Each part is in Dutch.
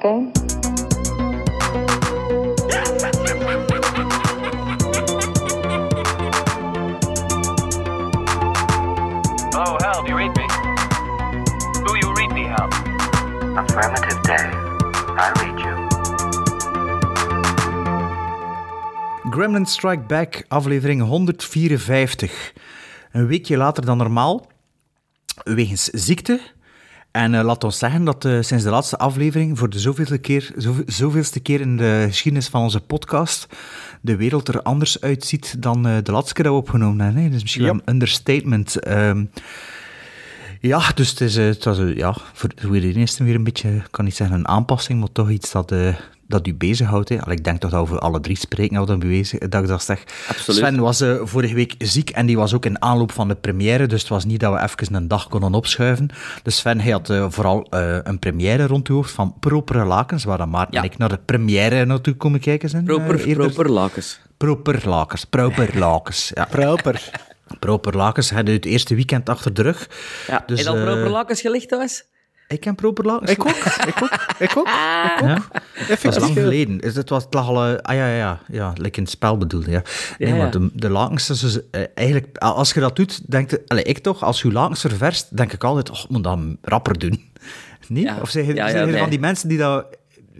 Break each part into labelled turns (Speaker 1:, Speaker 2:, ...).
Speaker 1: a game?
Speaker 2: Oh, Hal, do you read me? Do you read me, Hal?
Speaker 3: Affirmative day. I read you.
Speaker 4: Gremlin Strike Back, aflevering 154. Een weekje later dan normaal, wegens ziekte. En eh, laat ons zeggen dat eh, sinds de laatste aflevering, voor de zoveelste keer, zoveel- zoveelste keer in de geschiedenis van onze podcast, de wereld er anders uitziet dan eh, de laatste keer dat we opgenomen hebben. Hè? Dat is misschien wel een understatement. Ehm, ja, dus het, is, het was ja, voor, de eerste weer een beetje, ik kan niet zeggen een aanpassing, maar toch iets dat, dat u bezighoudt. Hè. Allee, ik denk toch dat we voor alle drie spreken, we bewezen, dat ik dat zeg.
Speaker 5: Absoluut.
Speaker 4: Sven was eh, vorige week ziek en die was ook in aanloop van de première, dus het was niet dat we even een dag konden opschuiven. Dus Sven hij had eh, vooral eh, een première rond het hoofd van Propere Lakens, waar dan Maarten
Speaker 5: Ja.
Speaker 4: en ik naar de première naartoe komen kijken zijn.
Speaker 5: Proper, proper lakens.
Speaker 4: Proper Lakens, Proper Lakens, ja.
Speaker 6: Proper.
Speaker 4: Proper Lakens hadden het eerste weekend achter de rug.
Speaker 5: Ja,
Speaker 4: Dus,
Speaker 5: je al proper lakens gelegd thuis?
Speaker 4: Ik ken Proper Lakens.
Speaker 6: Ik ook, ik ook, ik ook. Ik ook.
Speaker 4: Ja? Dat is lang geleden. Is Het was, het lag al... eh, ah ja, ja, ja. Ja, like in het spel bedoelde, ja. Nee, maar de, de lakens... is dus, eh, eigenlijk, als je dat doet, denkt... je- Allee, ik toch, als je lakens ververst, denk ik altijd, oh, ik moet dat rapper doen. Nee?
Speaker 5: Ja.
Speaker 4: Of zeg je,
Speaker 5: Ja,
Speaker 4: zijn
Speaker 5: ja,
Speaker 4: er
Speaker 5: nee.
Speaker 4: van die mensen die dat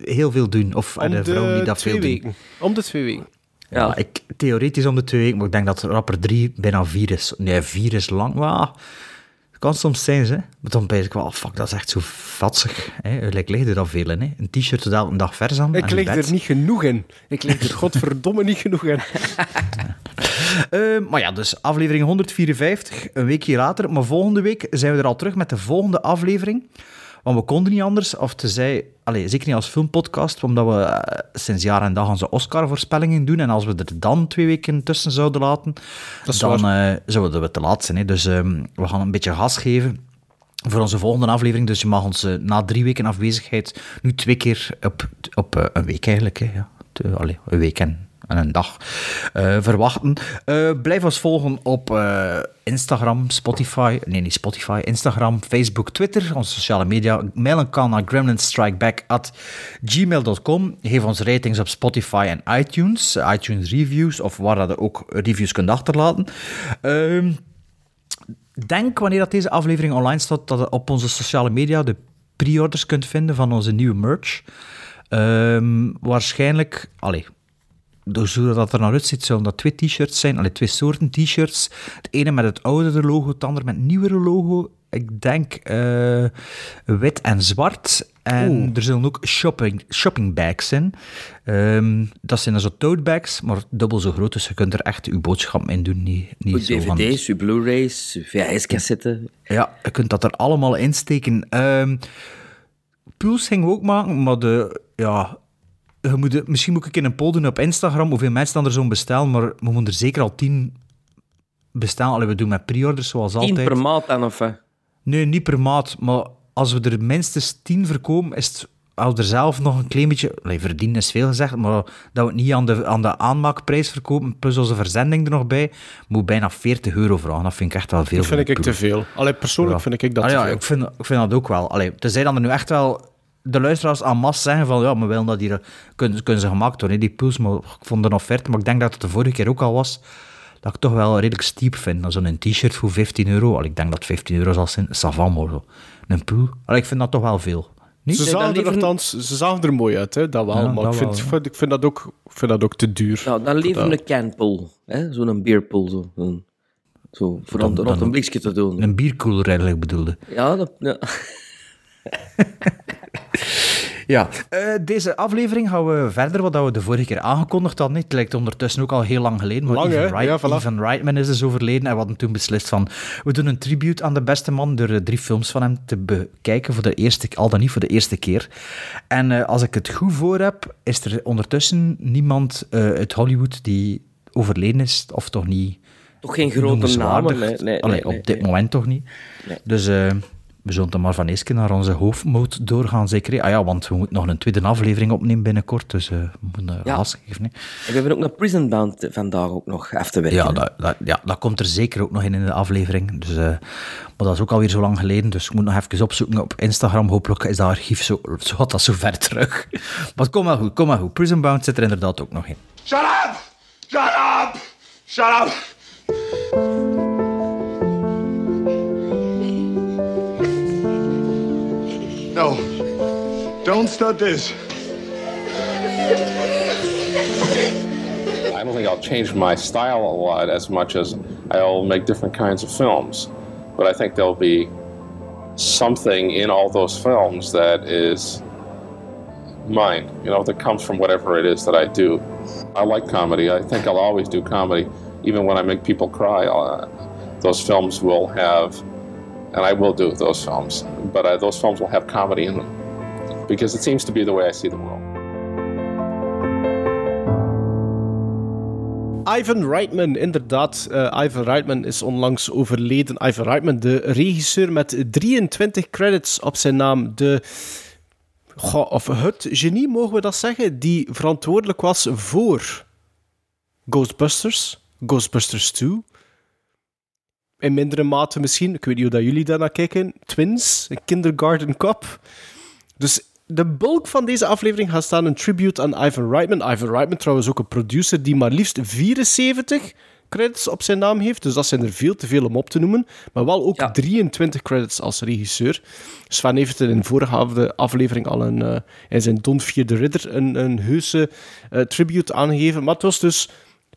Speaker 4: heel veel doen? Of eh,
Speaker 6: Om
Speaker 4: de vrouwen die dat veel doen?
Speaker 6: weken. Om de twee weken.
Speaker 4: Ja,
Speaker 5: Ja.
Speaker 4: ik, theoretisch om de twee weken, maar ik denk dat rapper drie bijna vier is. Nee, vier is lang. Maar het kan soms zijn, hè. Maar dan ben ik wel, fuck, dat is echt zo vatsig. Hè. Ik lig er al veel in, hè. Een t-shirt tot elke dag vers aan.
Speaker 6: Ik
Speaker 4: een
Speaker 6: lig er niet genoeg in. Ik lig er godverdomme niet genoeg in.
Speaker 4: Eh, maar ja, dus aflevering 154, een weekje later. Maar volgende week zijn we er al terug met de volgende aflevering. Want we konden niet anders, of tezij, allez, zeker niet als filmpodcast, omdat we eh, sinds jaar en dag onze Oscar-voorspellingen doen. En als we er dan twee weken tussen zouden laten, dan eh, zouden we te laat zijn. Hè. Dus ehm, we gaan een beetje gas geven voor onze volgende aflevering. Dus je mag ons eh, na drie weken afwezigheid nu twee keer op, op een week eigenlijk, hè, ja. Allee, een week en, en een dag eh, verwachten. Eh, blijf ons volgen op eh, Instagram, Spotify, nee niet Spotify, Instagram, Facebook, Twitter, onze sociale media. Mail een kan naar gremlinstrikeback@gmail.com. Geef ons ratings op Spotify en iTunes, iTunes reviews of waar dat ook reviews kunt achterlaten. Ehm denk wanneer dat deze aflevering online staat, dat je op onze sociale media de pre-orders kunt vinden van onze nieuwe merch. Ehm, waarschijnlijk, allee, dus dat er naar uitziet, zullen dat twee t-shirts zijn, allee, twee soorten t-shirts. Het ene met het oudere logo, het andere met het nieuwere logo. Ik denk eh, wit en zwart. En er zullen ook shopping, shopping bags zijn. Ehm, dat zijn dan zo tote bags, maar dubbel zo groot, dus je kunt er echt je boodschap in doen. Niet, niet
Speaker 5: Uw dvd's, uw blu-rays, uw VHS-cassetten.
Speaker 4: ja, je kunt dat er allemaal insteken. Ehm Pools gingen we ook maken, maar de, ja, moet misschien moet ik in een poll doen op Instagram hoeveel mensen dan er zo'n bestellen, maar we moeten er zeker al tien bestellen. Allee, we doen met pre-orders zoals
Speaker 5: 10
Speaker 4: altijd.
Speaker 5: per maand dan, of wat?
Speaker 4: Nee, niet per maand, maar als we er minstens tien verkopen, is het als er zelf nog een klein beetje... Allee, verdienen is veel gezegd, maar dat we het niet aan de, aan de aanmaakprijs verkopen, plus onze verzending er nog bij, moet bijna 40 euro vragen. Dat vind ik echt wel veel.
Speaker 6: Dat vind ik te veel. Allee, persoonlijk
Speaker 4: Ja.
Speaker 6: vind ik dat
Speaker 4: Ah
Speaker 6: te
Speaker 4: ja,
Speaker 6: veel.
Speaker 4: ik vind, ik vind dat ook wel. Allee, tenzij dan er nu echt wel de luisteraars aan masse zeggen van ja, maar willen dat hier kunnen, kunnen ze gemaakt worden, hè, die pools. Maar ik vond een offerte, maar ik denk dat het de vorige keer ook al was, dat ik toch wel redelijk steep vind. Dan Zo'n t-shirt voor 15 euro. Allee, ik denk dat 15 euro zal zijn. Maar zo. Een pool. Allee, ik vind dat toch wel veel. Niet?
Speaker 6: Ze zagen
Speaker 5: dan
Speaker 6: er ze zagen er mooi uit, hè, dat wel.
Speaker 4: Ja,
Speaker 6: maar
Speaker 4: dat
Speaker 6: ik, vind,
Speaker 4: wel,
Speaker 6: ik, vind dat ook, ik vind dat ook te duur.
Speaker 5: Nou, dan liever
Speaker 6: Ja.
Speaker 5: een canpool. hè? Zo'n beerpool. Zo, zo voor
Speaker 4: dan-
Speaker 5: rond een blikje te doen.
Speaker 4: Een bierkoeler eigenlijk bedoelde.
Speaker 5: Ja, dat, ja.
Speaker 4: Ja, eh, deze aflevering gaan we verder wat dat we de vorige keer aangekondigd hadden. Het lijkt ondertussen ook al heel lang geleden, maar
Speaker 6: Lang?
Speaker 4: Ivan, Wright-
Speaker 6: Ja,
Speaker 4: Reitman is dus overleden en we hadden toen beslist van we doen een tribute aan de beste man door eh, drie films van hem te bekijken, voor de eerste, al dan niet voor de eerste keer. En eh, als ik het goed voor heb, is er ondertussen niemand eh, uit Hollywood die overleden is, of toch niet
Speaker 5: Toch geen grote namen. Nee, nee,
Speaker 4: Allee,
Speaker 5: nee,
Speaker 4: op dit
Speaker 5: nee.
Speaker 4: moment toch niet.
Speaker 5: Nee.
Speaker 4: Dus eh, we zullen dan maar van keer naar onze hoofdmoot doorgaan, zeker. Ah ja, want we moeten nog een tweede aflevering opnemen binnenkort, dus eh, we moeten uh,
Speaker 5: Ja.
Speaker 4: gas geven. hè.
Speaker 5: We hebben ook nog Prison Bound vandaag ook nog af te werken.
Speaker 4: Ja, dat, dat, ja, dat komt er zeker ook nog in in de aflevering. Dus, eh, maar dat is ook alweer zo lang geleden, dus ik moet nog even opzoeken op Instagram. Hopelijk is dat archief zo, zo had dat zo ver terug. Maar kom maar goed, kom maar goed. Prison Bound zit er inderdaad ook nog in.
Speaker 1: Shut up! Shut up! Shut up! No. Don't start this.
Speaker 7: I don't think I'll change my style a lot as much as I'll make different kinds of films. But I think there'll be something in all those films that is mine, you know, that comes from whatever it is that I do. I like comedy. I think I'll always do comedy, even when I make people cry. Uh, those films will have, and I will do those films, but uh, those films will have comedy in them because it seems to be the way I see the world.
Speaker 6: Ivan Reitman, inderdaad. eh, Ivan Reitman is onlangs overleden. Ivan Reitman, de regisseur met 23 credits op zijn naam. De, of het genie, mogen we dat zeggen? Die verantwoordelijk was voor Ghostbusters, Ghostbusters 2. In mindere mate misschien, ik weet niet hoe dat jullie daarnaar kijken. Twins, Kindergarten Cop. Dus de bulk van deze aflevering gaat staan een tribute aan Ivan Reitman. Ivan Reitman trouwens ook een producer die maar liefst 74 credits op zijn naam heeft. Dus dat zijn er veel te veel om op te noemen. Maar wel ook
Speaker 5: Ja.
Speaker 6: 23 credits als regisseur. Sven heeft het in de vorige af- aflevering al een, eh, in zijn Don Vierde Ridder een, een heuse eh, tribute aangegeven. Maar het was dus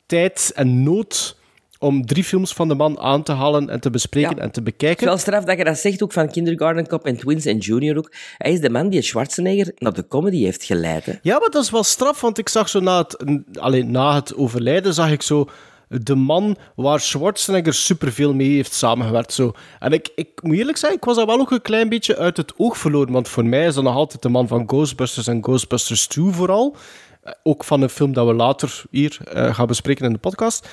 Speaker 6: tijd en nood om drie films van de man aan te halen en te bespreken
Speaker 5: Ja.
Speaker 6: en te
Speaker 5: Het is
Speaker 6: bekijken.
Speaker 5: wel straf dat je dat zegt, ook van Kindergarten Cop en Twins en Junior ook. Hij is de man die Schwarzenegger naar de comedy heeft geleid. hè.
Speaker 6: Ja, maar dat is wel straf, want ik zag zo na het, alleen na het overlijden, zag ik zo de man waar Schwarzenegger superveel mee heeft samengewerkt. Zo. En ik, ik moet eerlijk zeggen, ik was dat wel ook een klein beetje uit het oog verloren, want voor mij is dat nog altijd de man van Ghostbusters en Ghostbusters 2 vooral. Eh, Ook van een film dat we later hier eh, gaan bespreken in de podcast.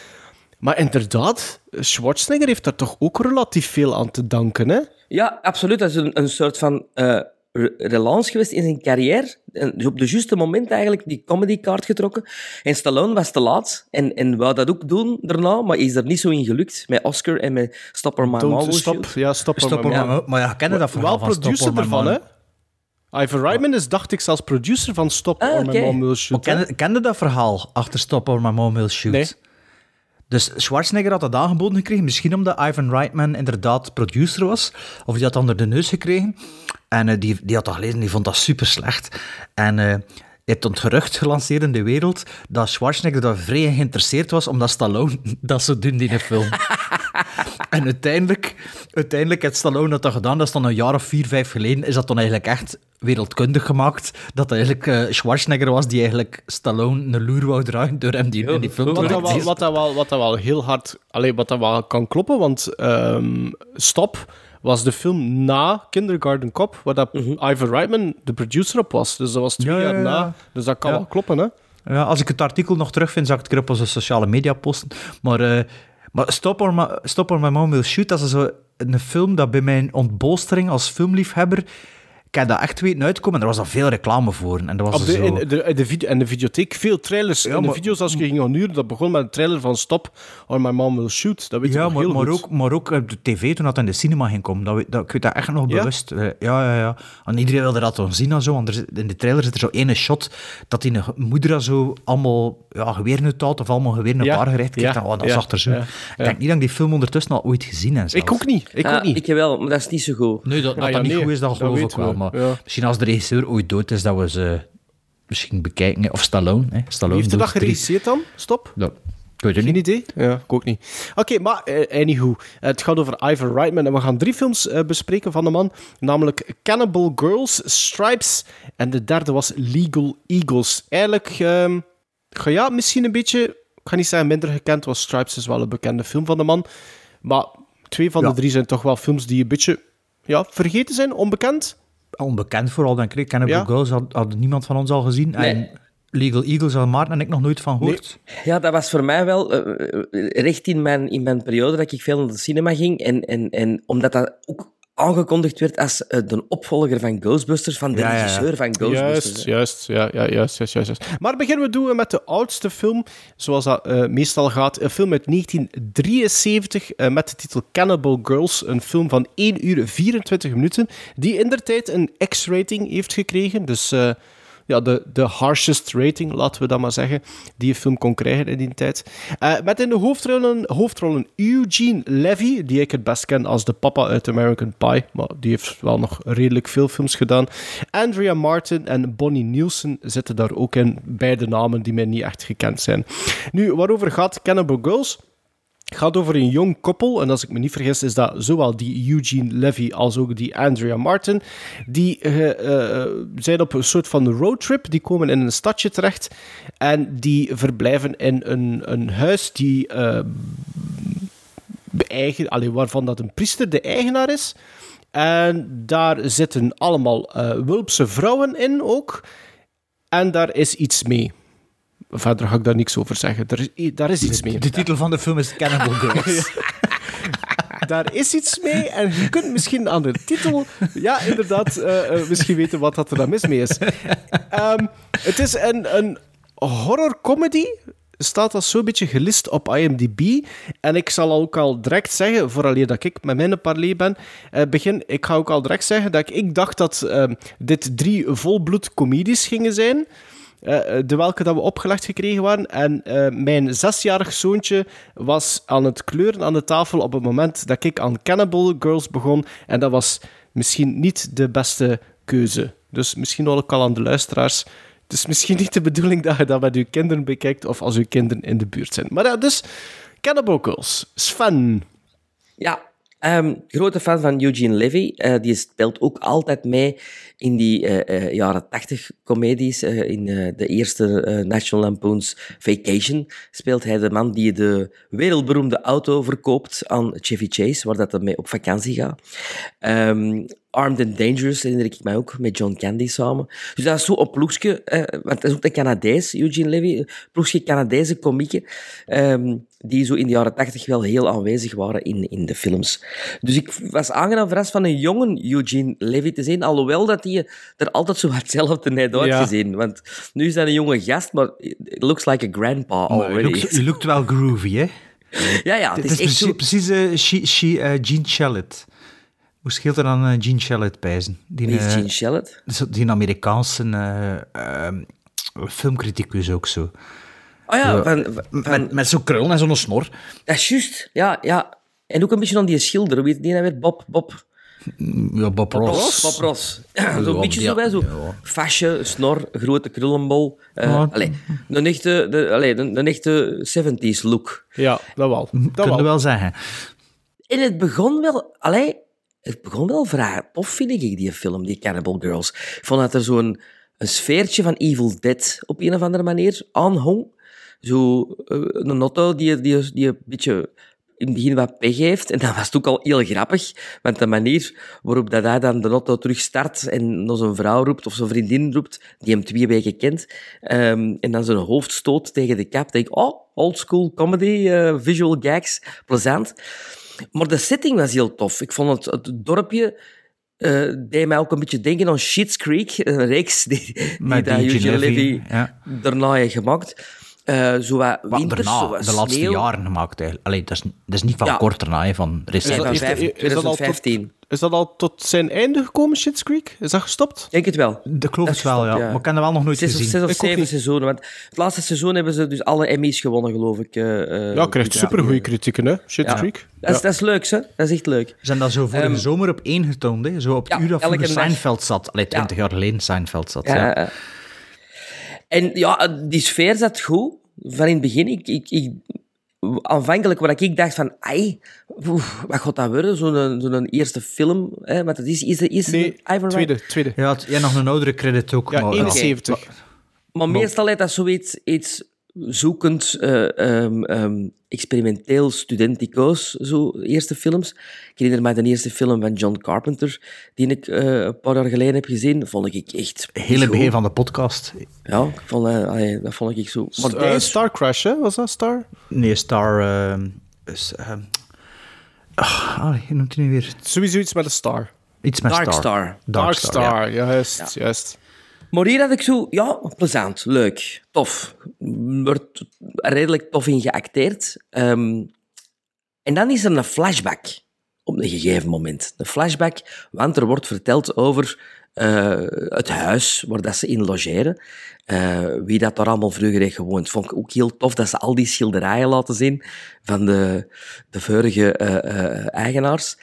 Speaker 6: Maar inderdaad, Schwarzenegger heeft daar toch ook relatief veel aan te danken, hè?
Speaker 5: Ja, absoluut. Dat is een, een soort van eh, re- relance geweest in zijn carrière. En dus op de juiste moment eigenlijk die comedykaart getrokken. En Stallone was te laat en, en wou dat ook doen daarna, maar is er niet zo in gelukt. Met Oscar en met Stop or My
Speaker 6: Don't
Speaker 5: Mom Will
Speaker 6: stop,
Speaker 5: Shoot.
Speaker 6: ja, stop,
Speaker 4: Stop
Speaker 6: maar-
Speaker 4: or
Speaker 5: Ja.
Speaker 4: My Maar ja, ken je dat verhaal
Speaker 6: wel producer ervan, hè? Ivan Reitman is, dacht ik, zelfs producer van Stop
Speaker 5: Ah,
Speaker 6: or My
Speaker 5: oké.
Speaker 6: Mom Will
Speaker 4: Maar
Speaker 6: Shoot.
Speaker 4: ken,
Speaker 6: hè?
Speaker 4: je- ken je dat verhaal achter Stop or My Mom Will Shoot?
Speaker 6: Nee.
Speaker 4: Dus Schwarzenegger had dat aangeboden gekregen, misschien omdat Ivan Reitman inderdaad producer was, of die had onder de neus gekregen. En eh, die, die had dat gelezen, die vond dat super slecht. En hij heeft het gerucht gelanceerd in de wereld dat Schwarzenegger daar vrij geïnteresseerd was, omdat Stallone dat zo doen in een film. en uiteindelijk, uiteindelijk heeft Stallone dat dan gedaan, dat is dan een jaar of vier, vijf geleden, is dat dan eigenlijk echt wereldkundig gemaakt, dat het eigenlijk eh, Schwarzenegger was die eigenlijk Stallone een loer wou dragen door hem die, in die film te
Speaker 6: Wat dat, wat, dat wel, wat dat wel heel hard... Allee, wat dat wel kan kloppen, want ehm, Stop was de film na Kindergarten Cop, waar dat Ivan Reitman de producer op was. Dus dat was twee
Speaker 4: Ja, ja,
Speaker 6: jaar
Speaker 4: ja.
Speaker 6: na. Dus dat kan
Speaker 4: Ja.
Speaker 6: wel kloppen, hè?
Speaker 4: Ja, als ik het artikel nog terugvind, zal ik het op onze sociale media posten. Maar, eh, maar Stop, or Stop or My Mom Will Shoot, dat is zo een film dat bij mijn ontbolstering als filmliefhebber... Ik heb dat echt weten uitkomen en er was al veel reclame voor. En dat was
Speaker 6: de,
Speaker 4: zo...
Speaker 6: in, de, de video, en de videotheek, veel trailers.
Speaker 4: Ja,
Speaker 6: in de video's, als je ging gaan huren, dat begon met een trailer van Stop or My Mom Will Shoot. Dat weet je
Speaker 4: Ja, maar,
Speaker 6: heel
Speaker 4: maar,
Speaker 6: goed.
Speaker 4: ook, maar ook op de tv toen dat in de cinema ging komen. Dat, dat, ik weet dat echt nog
Speaker 6: Ja?
Speaker 4: bewust. Eh, Ja, ja, ja. En iedereen wilde dat dan zien en zo. Want er, in de trailer zit er zo ene shot dat die moeder zo allemaal ja, geweren uithaalt of allemaal geweren op
Speaker 6: Ja,
Speaker 4: haar gericht kijkt.
Speaker 6: ja,
Speaker 4: en, oh, dat
Speaker 6: ja,
Speaker 4: zag er zo.
Speaker 6: ja,
Speaker 4: Ik denk niet dat ik die film ondertussen al ooit gezien heb.
Speaker 6: Ik ook niet. Ik ook niet.
Speaker 5: Ik wel, maar dat is niet zo goed.
Speaker 4: Nee, dat, dat,
Speaker 6: Ah, ja,
Speaker 4: dat niet
Speaker 6: nee,
Speaker 4: goed is, dat
Speaker 6: dat
Speaker 4: geloof ik wel. Maar
Speaker 6: ja.
Speaker 4: misschien als de regisseur ooit dood is, dat we ze misschien bekijken. Of Stallone. Hè.
Speaker 6: Wie
Speaker 4: Stallone
Speaker 6: heeft
Speaker 4: doet drie.
Speaker 6: geregisseerd dan? Stop.
Speaker 4: Ja, ik weet het
Speaker 6: Geen
Speaker 4: niet.
Speaker 6: idee? Ja, ik ook niet. Oké, maar eh, anywho. Het gaat over Ivan Reitman en we gaan drie films eh, bespreken van de man. Namelijk Cannibal Girls, Stripes en de derde was Legal Eagles. Eigenlijk, ehm, ga ja, misschien een beetje, ik ga niet zeggen minder gekend, want Stripes is wel een bekende film van de man. Maar twee van
Speaker 4: Ja.
Speaker 6: de drie zijn toch wel films die een beetje ja, vergeten zijn, onbekend.
Speaker 4: Onbekend vooral, denk ik. Cannibal
Speaker 6: Ja.
Speaker 4: Girls had, had niemand van ons al gezien.
Speaker 5: Nee.
Speaker 4: En Legal Eagles had Maarten en ik nog nooit van gehoord.
Speaker 5: Ja, dat was voor mij wel eh, recht in mijn, in mijn periode dat ik veel naar de cinema ging. En, en, en omdat dat ook aangekondigd werd als eh, de opvolger van Ghostbusters, van de
Speaker 4: Ja, ja, ja.
Speaker 5: regisseur van Ghostbusters.
Speaker 6: Juist,
Speaker 5: hè.
Speaker 6: juist, ja, ja, juist, juist, juist. Maar beginnen we doen met de oudste film, zoals dat eh, meestal gaat. Een film uit 1973 eh, met de titel Cannibal Girls. Een film van 1 uur 24 minuten, die in der tijd een X-rating heeft gekregen. Dus ja, de, de harshest rating, laten we dat maar zeggen, die een film kon krijgen in die tijd. Eh, met in de hoofdrollen, hoofdrollen Eugene Levy, die ik het best ken als de papa uit American Pie, maar die heeft wel nog redelijk veel films gedaan. Andrea Martin en Bonnie Nielsen zitten daar ook in, beide namen die mij niet echt gekend zijn. Nu, waarover gaat Cannibal Girls? Het gaat over een jong koppel, en als ik me niet vergis, is dat zowel die Eugene Levy als ook die Andrea Martin. Die eh, eh, zijn op een soort van roadtrip, die komen in een stadje terecht en die verblijven in een, een huis die eh, beeigen, allee, waarvan dat een priester de eigenaar is. En daar zitten allemaal wulpse vrouwen in ook. En daar is iets mee. Verder ga ik daar niks over zeggen. Er is, daar is iets mee.
Speaker 4: De titel van de film is Cannibal Girls.
Speaker 6: Daar is iets mee en je kunt misschien aan de titel, ja, inderdaad, eh, eh, misschien weten wat dat er dan mis mee is. Ehm, het is een, een horror-comedy, staat dat zo'n beetje gelist op IMDb. En ik zal ook al direct zeggen, vooraleer dat ik met mijn parley ben, eh, begin, ik ga ook al direct zeggen dat ik, ik dacht dat ehm, dit drie volbloed comedies gingen zijn. Eh, de welke dat we opgelegd gekregen waren. En eh, mijn zesjarig zoontje was aan het kleuren aan de tafel op het moment dat ik aan Cannibal Girls begon. En dat was misschien niet de beste keuze. Dus misschien ook al aan de luisteraars. Het is misschien niet de bedoeling dat je dat met uw kinderen bekijkt of als uw kinderen in de buurt zijn. Maar ja, dus Cannibal Girls. Sven.
Speaker 5: Ja, ehm, grote fan van Eugene Levy. Eh, die speelt ook altijd mee in die eh, eh, jaren tachtig comedies. In de eerste National Lampoon's Vacation speelt hij de man die de wereldberoemde auto verkoopt aan Chevy Chase, waar dat hij mee op vakantie gaat. Ehm, Armed and Dangerous herinner ik mij ook, met John Candy samen. Dus dat is zo een ploegje, eh, want dat is ook een Canadees, Eugene Levy, een ploegje Canadese komieken, ehm, die zo in de jaren tachtig wel heel aanwezig waren in, in de films. Dus ik was aangenaam verrast van een jonge Eugene Levy te zien, alhoewel dat hij er altijd zo hetzelfde net
Speaker 6: Ja.
Speaker 5: uitgezien. Want nu is dat een jonge gast, maar it looks like a grandpa already.
Speaker 4: je lookt wel groovy, hè?
Speaker 5: ja, ja, het
Speaker 4: Het
Speaker 5: is
Speaker 4: is
Speaker 5: echt zo...
Speaker 4: precies, precies eh, she, she, eh, Gene Shalit. Hoe scheelt er dan eh, Gene Shalit pijzen? Die,
Speaker 5: Wie is
Speaker 4: eh,
Speaker 5: Gene Shalit?
Speaker 4: zo- die Amerikaanse eh, ehm, filmcriticus ook zo.
Speaker 5: Oh ja, van, van,
Speaker 4: Met, met zo'n krul en zo'n snor.
Speaker 5: dat is juist. Ja, ja. En ook een beetje aan die schilder. Weet je die nou weer? Bob, Bob.
Speaker 4: Ja, Bob Ross.
Speaker 5: Ross? Bob Ross. Zo'n beetje zo, hè, zo.
Speaker 4: ja.
Speaker 5: Fasje, snor, grote krullenbol. Eh
Speaker 4: Ja.
Speaker 5: allee, een echte, de, allee, een, een echte 70s look.
Speaker 6: Ja, dat wel. Dat
Speaker 4: Kun je
Speaker 6: wel.
Speaker 4: wel zeggen.
Speaker 5: En het begon wel... Allee, het begon wel vrij tof, vind ik, die film, die Cannibal Girls. Ik vond dat er zo'n een sfeertje van Evil Dead op een of andere manier aanhong. Zo eh, een auto die, die, die een beetje in het begin wat pech heeft. En dat was ook al heel grappig. Want de manier waarop dat hij dan de auto terug start en naar zijn vrouw roept of zijn vriendin roept, die hem twee weken kent, ehm, en dan zijn hoofd stoot tegen de kap, denk ik, oh, old school comedy, eh, visual gags, plezant. Maar de setting was heel tof. Ik vond het, het dorpje eh deed mij ook een beetje denken aan Schitt's Creek, een reeks die, die
Speaker 4: die
Speaker 5: Eugene
Speaker 4: Gene Levy, ja.
Speaker 5: daarna heeft gemaakt. Eh zo wat winters, zo
Speaker 4: daarna,
Speaker 5: wat
Speaker 4: de laatste
Speaker 5: sneeuw.
Speaker 4: jaren gemaakt eigenlijk. Allee, dat, is, dat is niet van
Speaker 5: Ja.
Speaker 4: kort daarna, hè, van recent.
Speaker 6: is dat al tot-
Speaker 5: 2015.
Speaker 6: Is dat al tot zijn einde gekomen, Shit's Creek? Is dat gestopt?
Speaker 5: Denk het wel.
Speaker 4: Dat geloof
Speaker 5: Dat
Speaker 4: ik wel,
Speaker 5: is
Speaker 4: ja. Maar ik heb dat wel nog nooit
Speaker 5: Zes
Speaker 4: gezien.
Speaker 5: zes of
Speaker 6: Ik
Speaker 5: zeven seizoenen. Want het laatste seizoen hebben ze dus alle Emmys gewonnen, geloof ik. eh, eh,
Speaker 6: Ja, krijgt supergoeie kritieken, hè? Shit's
Speaker 5: Ja.
Speaker 6: Creek.
Speaker 5: Dat is,
Speaker 6: Ja.
Speaker 5: dat is leuk, hè? Dat is echt leuk.
Speaker 4: Zijn dat zo vorige
Speaker 5: Ehm,
Speaker 4: zomer op één getoond, hè? Zo op het
Speaker 5: ja,
Speaker 4: uur dat vroeger. Seinfeld zat. Allee, twintig jaar geleden Seinfeld zat.
Speaker 5: Ja,
Speaker 4: Ja.
Speaker 5: ja. En ja, die sfeer zat goed. Van in het begin, ik, ik, ik, aanvankelijk, waar ik dacht van, ai, oef, wat gaat dat worden? Zo'n zo'n eerste film, hè? Want het is, is, is
Speaker 6: Nee,
Speaker 5: Ivan
Speaker 6: tweede. tweede.
Speaker 4: Je had jij nog een oudere credit ook.
Speaker 6: Ja,
Speaker 4: maar,
Speaker 6: 71.
Speaker 5: Maar meestal heeft dat zoiets iets zoekend, eh, ehm, ehm, experimenteel, studenticoos, zo eerste films. Ik herinner me de eerste film van John Carpenter, die ik eh, een paar jaar geleden heb gezien. Vond ik echt...
Speaker 4: Het begin van de podcast.
Speaker 5: Ja, ik vond, eh, allee, dat vond ik zo... Maar deze-
Speaker 6: Star Crash, hè? Was dat Star?
Speaker 4: Nee, Star... ehm, is, ehm, Ah, je noemt hij nu weer?
Speaker 6: Sowieso iets met een star.
Speaker 4: Iets met
Speaker 5: Dark
Speaker 4: Star.
Speaker 5: Star.
Speaker 6: Dark
Speaker 4: ja.
Speaker 6: Star, juist, juist.
Speaker 5: Maar had ik zo, ja, plezant, leuk, tof. Wordt redelijk tof in geacteerd. Ehm, en dan is er een flashback op een gegeven moment. Een flashback, want er wordt verteld over eh, het huis waar dat ze in logeren. Eh, wie dat daar allemaal vroeger heeft gewoond. Vond ik ook heel tof dat ze al die schilderijen laten zien van de, de vorige eh, eigenaars.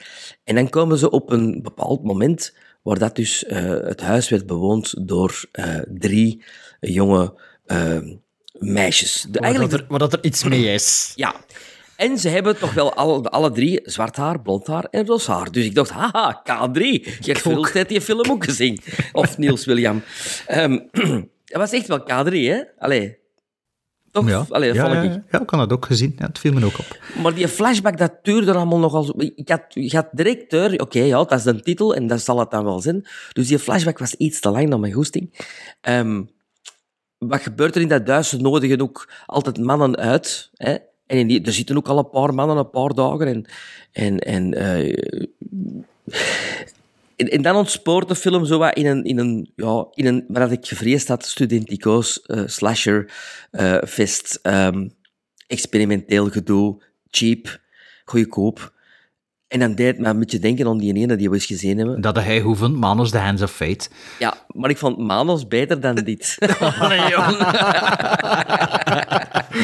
Speaker 5: En dan komen ze op een bepaald moment waar dat dus eh, het huis werd bewoond door eh, drie jonge eh, meisjes. De,
Speaker 4: Waar,
Speaker 5: eigenlijk
Speaker 4: dat er, waar dat er iets mee is.
Speaker 5: ja. En ze hebben toch wel alle, alle drie zwart haar, blond haar en roze haar. Dus ik dacht, haha, K3. Je hebt veel tijd die film ook gezien. Of Niels William. Ehm dat was echt wel K3, hè? Allee. Toch?
Speaker 4: Ja,
Speaker 5: Allee, dat
Speaker 4: ja,
Speaker 5: ik.
Speaker 4: ja, ja, ik had dat ook gezien. Ja, het viel me ook op.
Speaker 5: Maar die flashback, dat duurde allemaal nogal zo... Ik had, ik had direct door... Oké, ja, dat is de titel en dat zal het dan wel zijn. Dus die flashback was iets te lang dan mijn goesting. Ehm, wat gebeurt er in dat huis? Ze nodigen ook altijd mannen uit. Hè? En in die, er zitten ook al een paar mannen, een paar dagen. En, en, en, eh, en, en dan ontspoort de film zo wat in een, in een, ja, in een wat ik gevreesd had, studenticoos, eh, slasher, eh, fest, ehm, experimenteel gedoe, cheap, goedkoop. En dan deed het me een beetje denken aan die ene die we eens gezien hebben.
Speaker 4: Dat hij hoe vond, Manos The Hands of Fate.
Speaker 5: Ja, maar ik vond Manos beter dan dit.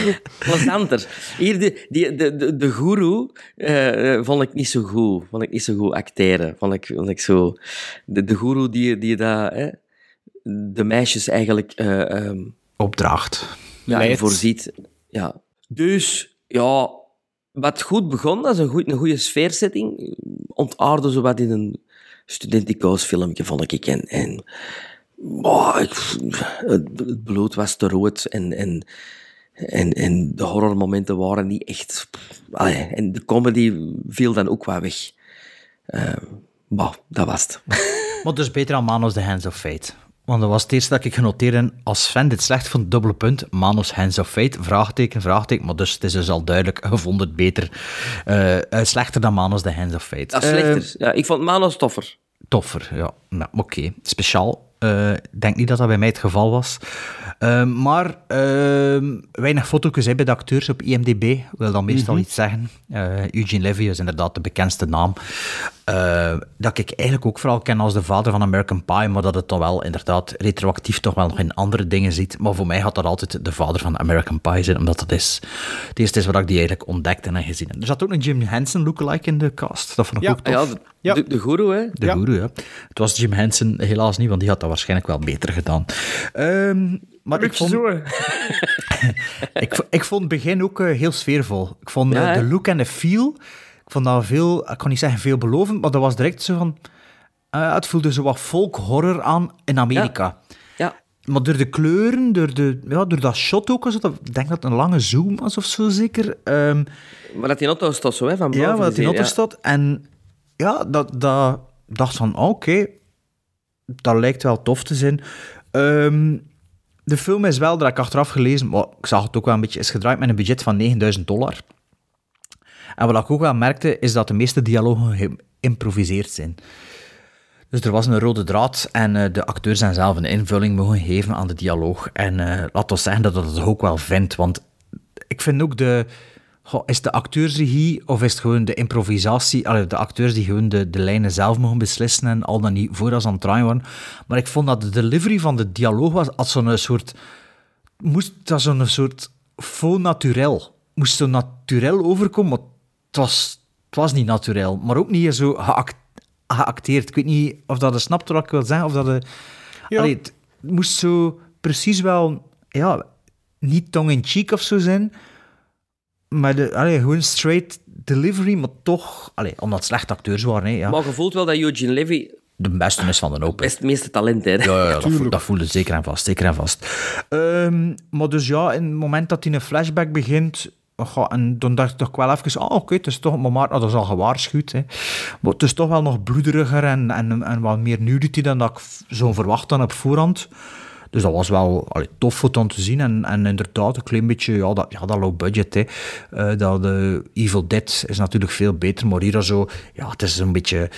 Speaker 5: Plezanter. Hier, de, die, de, de, de guru eh, vond ik niet zo goed. Vond ik niet zo goed acteren. Vond ik, vond ik zo... De, de guru die, die dat, hè, de meisjes eigenlijk eh, ehm,
Speaker 4: Opdracht.
Speaker 5: ja, voorziet. Ja. Dus, ja, wat goed begon, dat is een, goed, een goede sfeersetting. Ontaarde zo wat in een studenticoos filmpje, vond ik. En, en oh, ik, het bloed was te rood en, en, en, en de horrormomenten waren niet echt... Allee, en de comedy viel dan ook wel weg. Eh, bah, dat was het.
Speaker 4: Maar dus beter dan Manos The Hands of Fate. Want dat was het eerste dat ik genoteerd heb als fan dit slecht vond, dubbele punt, Manos Hands of Fate, vraagteken, vraagteken, maar dus het is dus al duidelijk, je vond het beter, eh, eh, slechter dan Manos The Hands of Fate.
Speaker 5: Is slechter. ja, ik vond Manos toffer.
Speaker 4: Toffer, ja. Nou, oké. Speciaal. Eh, Ik denk niet dat dat bij mij het geval was. Ehm, maar ehm, weinig foto's bij de acteurs op IMDb. Wil dan meestal iets zeggen. Eh, Eugene Levy is inderdaad de bekendste naam. Eh, dat ik eigenlijk ook vooral ken als de vader van American Pie, maar dat het dan wel inderdaad retroactief toch wel nog in andere dingen ziet. Maar voor mij had dat altijd de vader van American Pie zijn, omdat dat is het eerste is wat ik die eigenlijk ontdekte en gezien heb. Er zat ook een Jim Henson lookalike in de cast. Dat vond ik
Speaker 6: Ja.
Speaker 4: ook tof.
Speaker 5: Ja, de,
Speaker 6: Ja.
Speaker 5: de, de guru, hè.
Speaker 4: De
Speaker 6: Ja.
Speaker 4: goeroe, ja. Het was Jim Henson helaas niet, want die had dat waarschijnlijk wel beter gedaan. Ehm, maar ik vond, ik, ik vond het begin ook eh, heel sfeervol. Ik vond eh, de look en de feel, vond dat veel, ik kan niet zeggen veelbelovend, maar dat was direct zo van, eh, het voelde zo wat folk horror aan in Amerika.
Speaker 5: Ja.
Speaker 4: Maar door de kleuren, door, de, ja, door dat shot ook, ik denk dat het een lange zoom was of zo zeker. Ehm,
Speaker 5: Maar dat die auto staat zo, hè, van boven.
Speaker 4: ja, wat in
Speaker 5: gezien,
Speaker 4: auto
Speaker 5: ja.
Speaker 4: staat. En ja, dat, dat dacht van, oké, dat lijkt wel tof te zijn. Ehm, de film is wel, dat ik achteraf gelezen, maar ik zag het ook wel een beetje, is gedraaid met een budget van 9000 dollar. En wat ik ook wel merkte, is dat de meeste dialogen geïmproviseerd zijn. Dus er was een rode draad en eh, de acteurs zijn zelf een invulling mogen geven aan de dialoog. En eh laat ons zeggen dat dat het ook wel vindt, want ik vind ook de... is de acteursregie of is het gewoon de improvisatie? Allee, de acteurs die gewoon de, de lijnen zelf mogen beslissen en al dan niet voordat ze aan het draaien waren. Maar ik vond dat de delivery van de dialoog was als zo'n soort... Moest dat zo'n soort faux naturel. Moest zo naturel overkomen, het was, het was niet naturel. Maar ook niet zo geact- geacteerd. Ik weet niet of dat je snapt wat ik wil zeggen, of dat.
Speaker 6: Ja.
Speaker 4: Allee, het moest zo precies wel... Ja, niet tongue-in-cheek of zo zijn, maar de, allee, gewoon straight delivery, maar toch... Allee, omdat het slechte acteurs waren, hè, ja.
Speaker 5: Maar je voelt wel dat Eugene Levy
Speaker 4: de beste is van de open.
Speaker 5: best het meeste talent heeft.
Speaker 4: Ja, ja, ja dat, voel, dat voelde zeker en vast, zeker en vast. Ehm, maar dus ja, in het moment dat hij een flashback begint, en dan dacht ik toch wel even, ah oké, het is toch, maar maar, nou, dat is al gewaarschuwd. Hè. Maar het is toch wel nog bloederiger en, en, en wat meer nudity dan dat ik zo verwacht dan op voorhand. Dus dat was wel allee, tof voor te zien. En, en inderdaad, een klein beetje, ja, dat, ja, dat low budget. Hè. Eh, dat de Evil Dead is natuurlijk veel beter, maar hier zo, ja, het is een beetje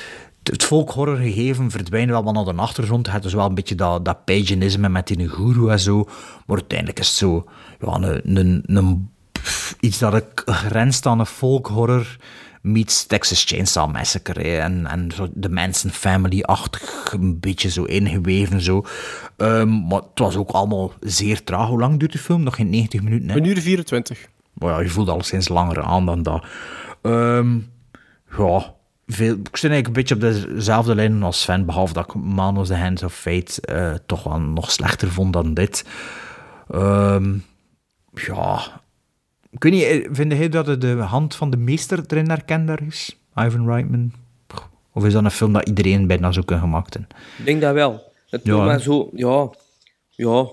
Speaker 4: het folkhorror gegeven verdwijnt wel wat naar de achtergrond. Het is wel een beetje dat, dat paganisme met die guru en zo. Maar uiteindelijk is het zo ja, een, een, een, iets dat ik grenst aan een folkhorror meets Texas Chainsaw Massacre. Hè. En, en zo de Manson Family-achtig, een beetje zo ingeweven. Zo. Um, maar het was ook allemaal zeer traag. Hoe lang duurt de film? Nog geen 90 minuten? Hè?
Speaker 6: Een uur 24.
Speaker 4: Maar ja, je voelt al sinds langer aan dan dat. Um, ja, veel, ik zit eigenlijk een beetje op dezelfde lijn als Sven, behalve dat ik Man of the Hands of Fate uh, toch wel nog slechter vond dan dit. Um, ja, ik weet niet, eh, vind jij dat de hand van de meester erin herkenbaar is? Ivan Reitman? Of is dat een film dat iedereen bijna zo kan gemaakt hebben?
Speaker 5: Ik denk dat wel. Het ja, maar zo, ja, ja.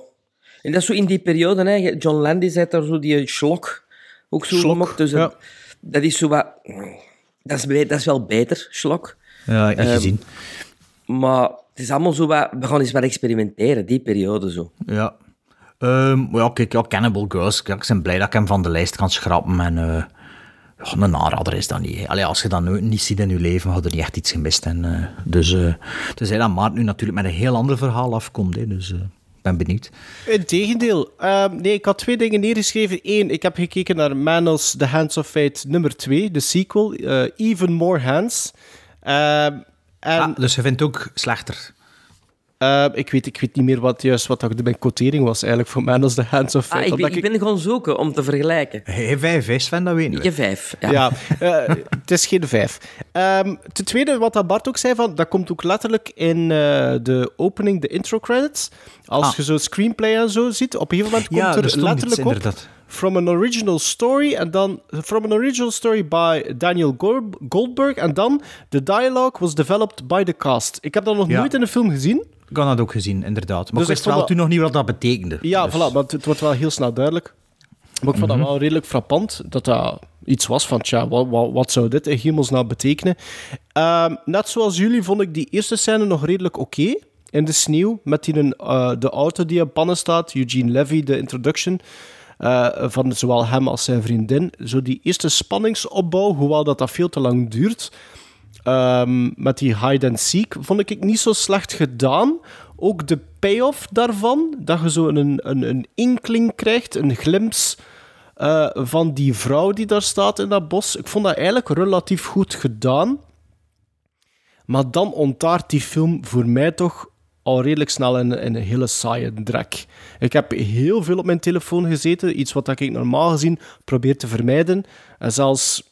Speaker 5: En dat is zo in die periode, hè. John Landis had daar zo die slok ook zo gemaakt. Dus ja. dat is zo wat... Dat is, dat is wel beter, slok.
Speaker 4: Ja, ik heb um, gezien.
Speaker 5: Maar het is allemaal zo wat... We gaan eens wat experimenteren, die periode zo.
Speaker 4: Ja. Um, ja, kijk, ja, Cannibal Girls. ik ben blij dat ik hem van de lijst kan schrappen. En uh, ja, een aanrader is dat niet. Allee, als je dat niet ziet in je leven, had je niet echt iets gemist. En, uh, dus, uh, tenzij dat Maart nu natuurlijk met een heel ander verhaal afkomt. Hè, dus ik ben benieuwd.
Speaker 6: Integendeel. Uh, nee, ik had twee dingen neergeschreven. Eén, ik heb gekeken naar Manos The Hands of Fate nummer 2, de sequel. Even More Hands. en...
Speaker 4: Ah, dus je vindt het ook slechter?
Speaker 6: Uh, ik, weet, ik weet niet meer wat juist wat de, mijn quotering was eigenlijk voor mij als de Hands of
Speaker 5: Fate. Ah, ik, ben, ik, ben gewoon zoeken om te vergelijken.
Speaker 4: Hey, vijf is, Sven, dat weet ik
Speaker 5: niet. Je vijf, ja.
Speaker 6: ja uh, het is geen vijf. Um, ten tweede, wat dat Bart ook zei, van, dat komt ook letterlijk in uh, de opening, de intro credits. Als ah. je zo screenplay en zo ziet, op een gegeven moment komt er, letterlijk
Speaker 4: iets,
Speaker 6: op...
Speaker 4: Inderdaad.
Speaker 6: From an original story, en dan... From an original story by Daniel Goldberg, en dan... The dialogue was developed by the cast. Ik heb dat nog ja. nooit in een film gezien.
Speaker 4: Ik had dat ook gezien, inderdaad. Maar dus ik wist wel dat... toen nog niet wat dat betekende.
Speaker 6: Ja,
Speaker 4: dus.
Speaker 6: voilà, maar het, wordt wel heel snel duidelijk. Maar ik vond dat wel redelijk frappant, dat dat iets was van, tja, wat, wat, wat zou dit in hemelsnaam betekenen? Uh, net zoals jullie vond ik die eerste scène nog redelijk oké. Okay, in de sneeuw, met die, uh, de auto die op pannen staat, Eugene Levy, de introduction... Uh, van zowel hem als zijn vriendin. Zo die eerste spanningsopbouw, hoewel dat, dat veel te lang duurt... Um, met die hide and seek vond ik niet zo slecht gedaan. Ook de payoff daarvan, dat je zo een, een, een inkling krijgt, een glimps uh, van die vrouw die daar staat in dat bos. Ik vond dat eigenlijk relatief goed gedaan. Maar dan ontaart die film voor mij toch al redelijk snel in, een hele saaie drek. Ik heb heel veel op mijn telefoon gezeten, iets wat ik normaal gezien probeer te vermijden. En zelfs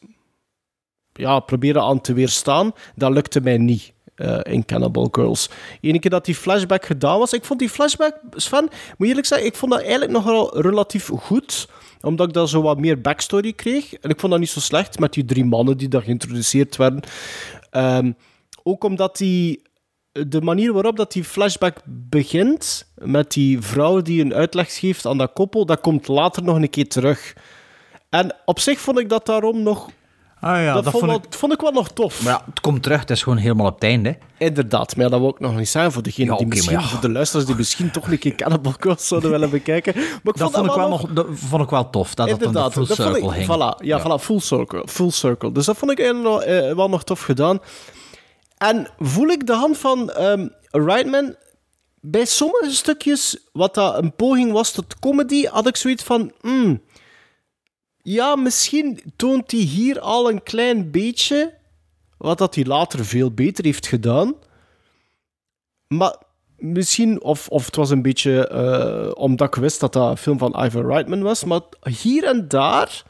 Speaker 6: ja, proberen aan te weerstaan. Dat lukte mij niet. Uh, in Cannibal Girls. Eén keer dat die flashback gedaan was, ik vond die flashback, Sven, moet eerlijk zeggen, ik vond dat eigenlijk nogal relatief goed, omdat ik dan zo wat meer backstory kreeg. En ik vond dat niet zo slecht met die drie mannen die daar geïntroduceerd werden. Um, ook omdat die, de manier waarop dat die flashback begint, met die vrouw die een uitleg geeft aan dat koppel, dat komt later nog een keer terug. En op zich vond ik dat daarom nog
Speaker 4: Ah, ja,
Speaker 6: dat, vond, ik... vond ik wel nog tof.
Speaker 4: Maar ja, het komt terug, het is gewoon helemaal op het einde.
Speaker 6: Inderdaad, maar dat wil ik nog niet zijn voor degene
Speaker 4: ja,
Speaker 6: die
Speaker 4: okay,
Speaker 6: misschien,
Speaker 4: ja.
Speaker 6: voor de luisteraars die misschien toch een keer Cannibal Corpse zouden willen bekijken. Maar ik
Speaker 4: dat, vond,
Speaker 6: vond
Speaker 4: ik wel
Speaker 6: nog...
Speaker 4: dat vond ik wel tof, dat
Speaker 6: Inderdaad,
Speaker 4: dat dan full circle
Speaker 6: ik,
Speaker 4: ging.
Speaker 6: Voilà, ja, ja. Voilà, full circle, full circle. Dus dat vond ik wel, uh, wel nog tof gedaan. En voel ik de hand van um, Reitman bij sommige stukjes, wat dat een poging was tot comedy, had ik zoiets van... Mm, ja, misschien toont hij hier al een klein beetje wat dat hij later veel beter heeft gedaan. Maar misschien, of, of het was een beetje uh, omdat ik wist dat dat een film van Ivan Reitman was, maar hier en daar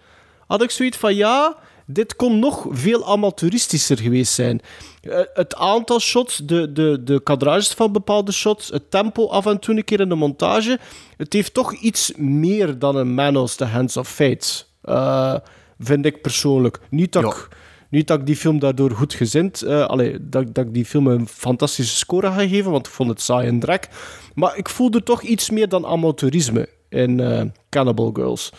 Speaker 6: had ik zoiets van ja, dit kon nog veel amateuristischer geweest zijn. Uh, het aantal shots, de, de, de kadrages van bepaalde shots, het tempo af en toe een keer in de montage, het heeft toch iets meer dan een Man of the Hands of Fate. Uh, vind ik persoonlijk. Niet dat, ik, niet dat ik die film daardoor goed gezind... Uh, allee, dat, dat ik die film een fantastische score ga geven, want ik vond het saai en drek. Maar ik voelde toch iets meer dan amateurisme in uh, Cannibal Girls.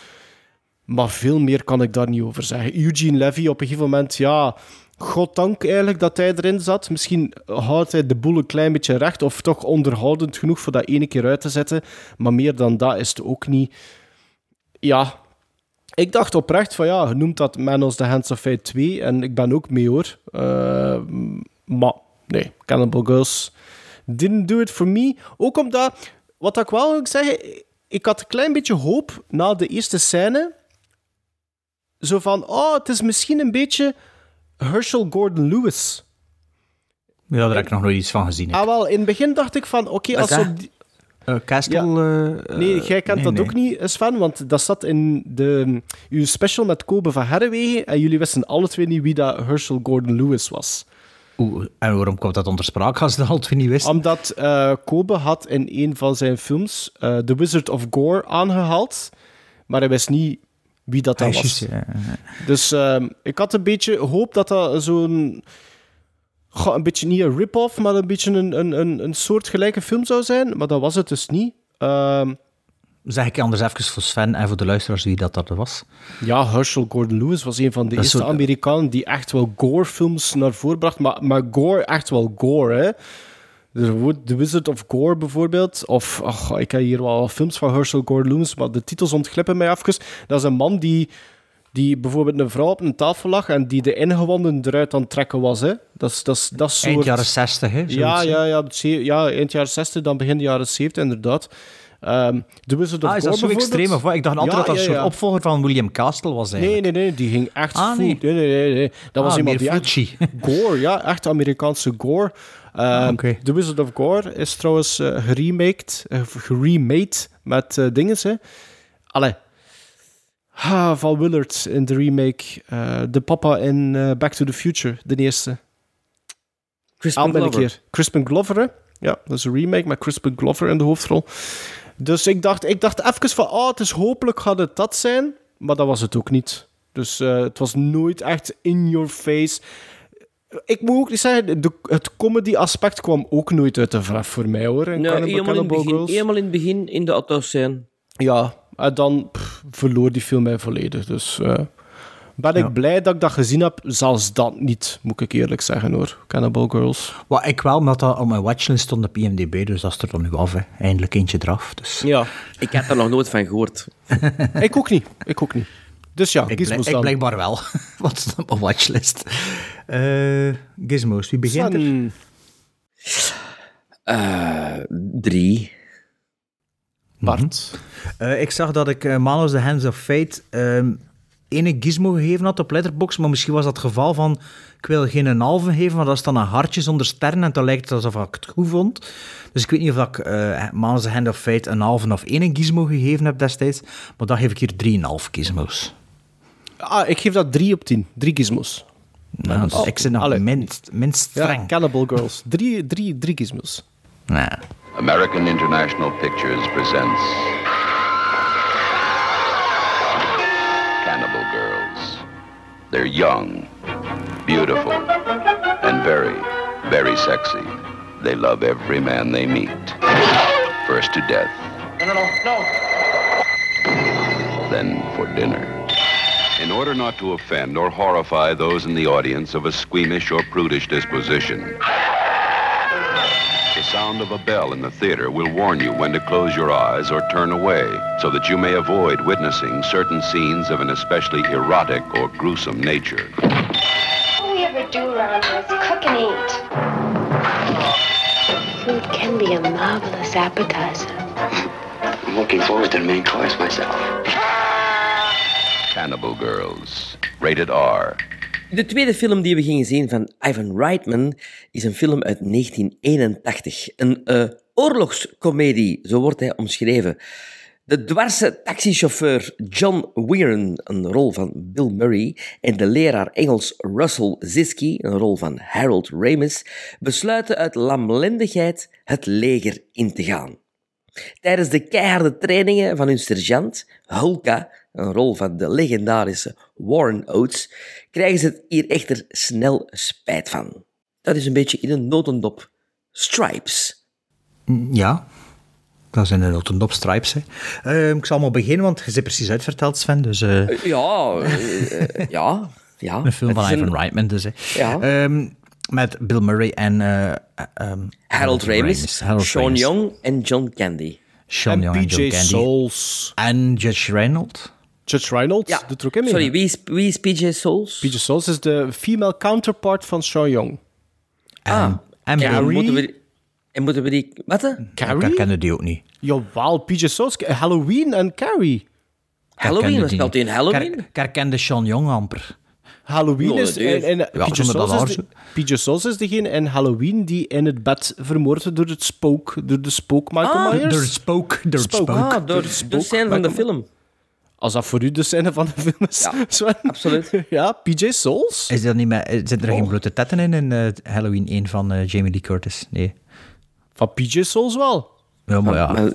Speaker 6: Maar veel meer kan ik daar niet over zeggen. Eugene Levy op een gegeven moment, ja... goddank eigenlijk dat hij erin zat. Misschien houdt hij de boel een klein beetje recht, of toch onderhoudend genoeg voor dat ene keer uit te zetten. Maar meer dan dat is het ook niet. Ja, ik dacht oprecht van ja, je noemt dat Man of the Hands of Fate 2 en ik ben ook mee hoor. Eh, maar nee, Cannibal Girls didn't do it for me. Ook omdat, wat ik wel wil zeggen, ik had een klein beetje hoop na de eerste scène. Zo van, oh, het is misschien een beetje Herschel Gordon Lewis.
Speaker 4: Ja, daar heb ik nog nooit iets van gezien.
Speaker 6: Ah, wel, in het begin dacht ik van, oké, als
Speaker 5: is
Speaker 6: ze
Speaker 5: dat?
Speaker 6: op die-
Speaker 4: Eh, Castle... eh,
Speaker 6: Nee,
Speaker 4: eh,
Speaker 6: jij kent
Speaker 4: nee,
Speaker 6: dat
Speaker 4: nee.
Speaker 6: ook niet, Sven, want dat zat in de, uw special met Kobe van Herrewegen en jullie wisten alle twee niet wie dat Herschel Gordon Lewis was.
Speaker 4: Oeh, en waarom komt dat onder spraak als dat al twee niet wist?
Speaker 6: Omdat eh, Kobe had in een van zijn films eh, The Wizard of Gore aangehaald, maar hij wist niet wie dat, dat
Speaker 4: Ah,
Speaker 6: was.
Speaker 4: juist, ja.
Speaker 6: Dus ehm, ik had een beetje hoop dat dat zo'n... Een beetje niet een rip-off, maar een beetje een, een, een, een soortgelijke film zou zijn. Maar dat was het dus niet. Ehm,
Speaker 4: Zeg ik anders even voor Sven en voor de luisteraars wie dat, dat was.
Speaker 6: ja, Herschel Gordon Lewis was een van de
Speaker 4: Dat
Speaker 6: eerste Amerikanen die echt wel gore-films naar voren bracht. Maar, maar gore, echt wel gore, hè. The Wizard of Gore bijvoorbeeld. Of, ach, ik heb hier wel films van Herschel Gordon Lewis, maar de titels ontglippen mij even. Dat is een man die, die bijvoorbeeld een vrouw op een tafel lag en die de ingewanden eruit aan het trekken was. Hè. Dat is dat, is- dat soort...
Speaker 4: Eind jaren 60, hè?
Speaker 6: Ja, ja, ja, ja, eind jaren 60, dan begin de jaren 70, inderdaad. Ehm The Wizard of
Speaker 4: Ah, is dat zo extreem? Of wat? Ik dacht altijd
Speaker 6: Ja,
Speaker 4: dat dat een
Speaker 6: ja,
Speaker 4: soort
Speaker 6: ja.
Speaker 4: opvolger van William Castle was
Speaker 6: Nee,
Speaker 4: eigenlijk.
Speaker 6: nee, nee, die ging echt
Speaker 4: Ah,
Speaker 6: full-
Speaker 4: nee.
Speaker 6: nee. Nee, nee, nee. Dat was
Speaker 4: Ah,
Speaker 6: iemand
Speaker 4: meer
Speaker 6: die echt... Gore, ja, echt Amerikaanse gore.
Speaker 4: Oké.
Speaker 6: The Wizard of Gore is trouwens eh geremaked, eh, geremade met eh dingen, hè. Allee. Ah, Val Willard in de remake. eh, de papa in eh, Back to the Future, de eerste.
Speaker 5: Crispin Glover.
Speaker 6: hier. Crispin Glover, hè? Ja, dat is een remake met Crispin Glover in de hoofdrol. Dus ik dacht, ik dacht even van, oh, het is hopelijk gaat het dat zijn. Maar dat was het ook niet. Dus eh, het was nooit echt in your face. Ik moet ook niet zeggen, de, het comedy-aspect kwam ook nooit uit de verf voor mij, hoor.
Speaker 5: Nee,
Speaker 6: Cannibal-
Speaker 5: helemaal, in begin, helemaal in het begin, in de autoscène.
Speaker 6: Ja, en dan pff, verloor die film mij volledig. Dus eh, ben ik blij dat ik dat gezien heb. Zelfs dat niet, moet ik eerlijk zeggen, hoor. Cannibal Girls.
Speaker 4: Wat ik wel, omdat dat op mijn watchlist stond op IMDb, dus dat is er dan nu af. Hè. Eindelijk eentje eraf. Dus.
Speaker 6: Ja,
Speaker 5: Ik had er nog nooit van gehoord.
Speaker 6: ik ook niet. Ik ook niet. Dus ja,
Speaker 4: Ik,
Speaker 6: Gizmos
Speaker 4: blijk- ik
Speaker 6: dan.
Speaker 4: blijkbaar wel. Wat is op mijn watchlist? Eh Gizmos, wie begint er?
Speaker 6: Sven.
Speaker 5: Eh, drie.
Speaker 6: Bart.
Speaker 4: Eh, ik zag dat ik uh, Manos the Hands of Fate ehm ene gizmo gegeven had op Letterboxd, maar misschien was dat het geval van ik wil geen een halve geven, maar dat is dan een hartje zonder sterren en dan lijkt het alsof ik het goed vond. Dus ik weet niet of ik uh, Manos the Hand of Fate een halve of ene gizmo gegeven heb destijds, maar dan geef ik hier drieënhalf gizmos.
Speaker 6: Ah, ik geef dat 3 op 10. Drie gizmos.
Speaker 4: Nou, dus ik zit nog minst, minst streng.
Speaker 6: Ja, Cannibal Girls. Drie, drie, drie gizmos.
Speaker 4: Nee.
Speaker 8: American International Pictures presents Cannibal Girls. They're young, beautiful, and very, very sexy. They love every man they meet. First to death.
Speaker 2: No, no, no, no.
Speaker 8: Then for dinner. In order not to offend or horrify those in the audience of a squeamish or prudish disposition, sound of a bell in the theater will warn you when to close your eyes or turn away so that you may avoid witnessing certain scenes of an especially erotic or gruesome nature.
Speaker 9: All we ever do around here is cook and eat. Food can be a marvelous appetizer.
Speaker 3: I'm looking forward to the main course myself.
Speaker 8: Cannibal Girls. Rated R.
Speaker 5: De tweede film die we gingen zien van Ivan Reitman is een film uit 1981. Een uh, oorlogscomedie, zo wordt hij omschreven. De dwarse taxichauffeur John Weiren, een rol van Bill Murray, en de leraar Engels Russell Ziski, een rol van Harold Ramis, besluiten uit lamlendigheid het leger in te gaan. Tijdens de keiharde trainingen van hun sergeant, Hulka, een rol van de legendarische Warren Oates, krijgen ze het hier echter snel spijt van. Dat is een beetje in een notendop. Stripes.
Speaker 4: Ja, dat zijn een notendop stripes. Hè. Uh, ik zal maar beginnen, want je zit precies uitverteld, Sven. Dus, uh...
Speaker 5: Ja, uh, ja. Ja,
Speaker 4: Een film van
Speaker 5: een-
Speaker 4: Ivan Reitman dus. Hè.
Speaker 5: Ja.
Speaker 4: Ehm, met Bill Murray en... eh, ehm,
Speaker 5: Harold Ramis,
Speaker 4: Harold
Speaker 5: Sean
Speaker 4: Ramis.
Speaker 5: Young en John Candy.
Speaker 4: Sean
Speaker 6: En
Speaker 4: Young en Joe Candy.
Speaker 6: Souls.
Speaker 4: En Judge Reynolds.
Speaker 6: Judge Reynolds
Speaker 5: Ja,
Speaker 6: doet er ook in mee.
Speaker 5: Sorry, wie is, wie is PJ Souls?
Speaker 6: PJ Souls is de female counterpart van Sean Young.
Speaker 5: Ah,
Speaker 4: En
Speaker 5: en
Speaker 6: Carrie?
Speaker 5: moeten we, en moeten we die... Wat?
Speaker 6: Carrie?
Speaker 4: Ik ken die ook niet.
Speaker 6: Jawel, PJ Souls, Halloween en Carrie.
Speaker 5: Halloween, wat speelt hij in Halloween?
Speaker 4: Ik herkende Sean Young amper.
Speaker 6: Halloween
Speaker 5: Ja,
Speaker 6: is... En, en,
Speaker 4: Ja,
Speaker 6: PJ, Souls is de, PJ Souls is degene in Halloween die in het bed vermoord wordt door het spook. Door de spook Michael
Speaker 5: Ah,
Speaker 6: Myers.
Speaker 4: Door het spook. Door het
Speaker 6: Spook.
Speaker 5: Ah, door de
Speaker 6: spook,
Speaker 5: scène van de film.
Speaker 6: Als dat voor u de scène van de film is,
Speaker 5: Ja,
Speaker 6: Sven.
Speaker 5: absoluut.
Speaker 6: Ja, PJ Souls.
Speaker 4: Is dat niet met, zitten er geen blote tetten in in eh, Halloween 1 van eh, Jamie Lee Curtis? Nee.
Speaker 6: Van PJ Souls wel.
Speaker 4: Ja, maar ja.
Speaker 5: Maar-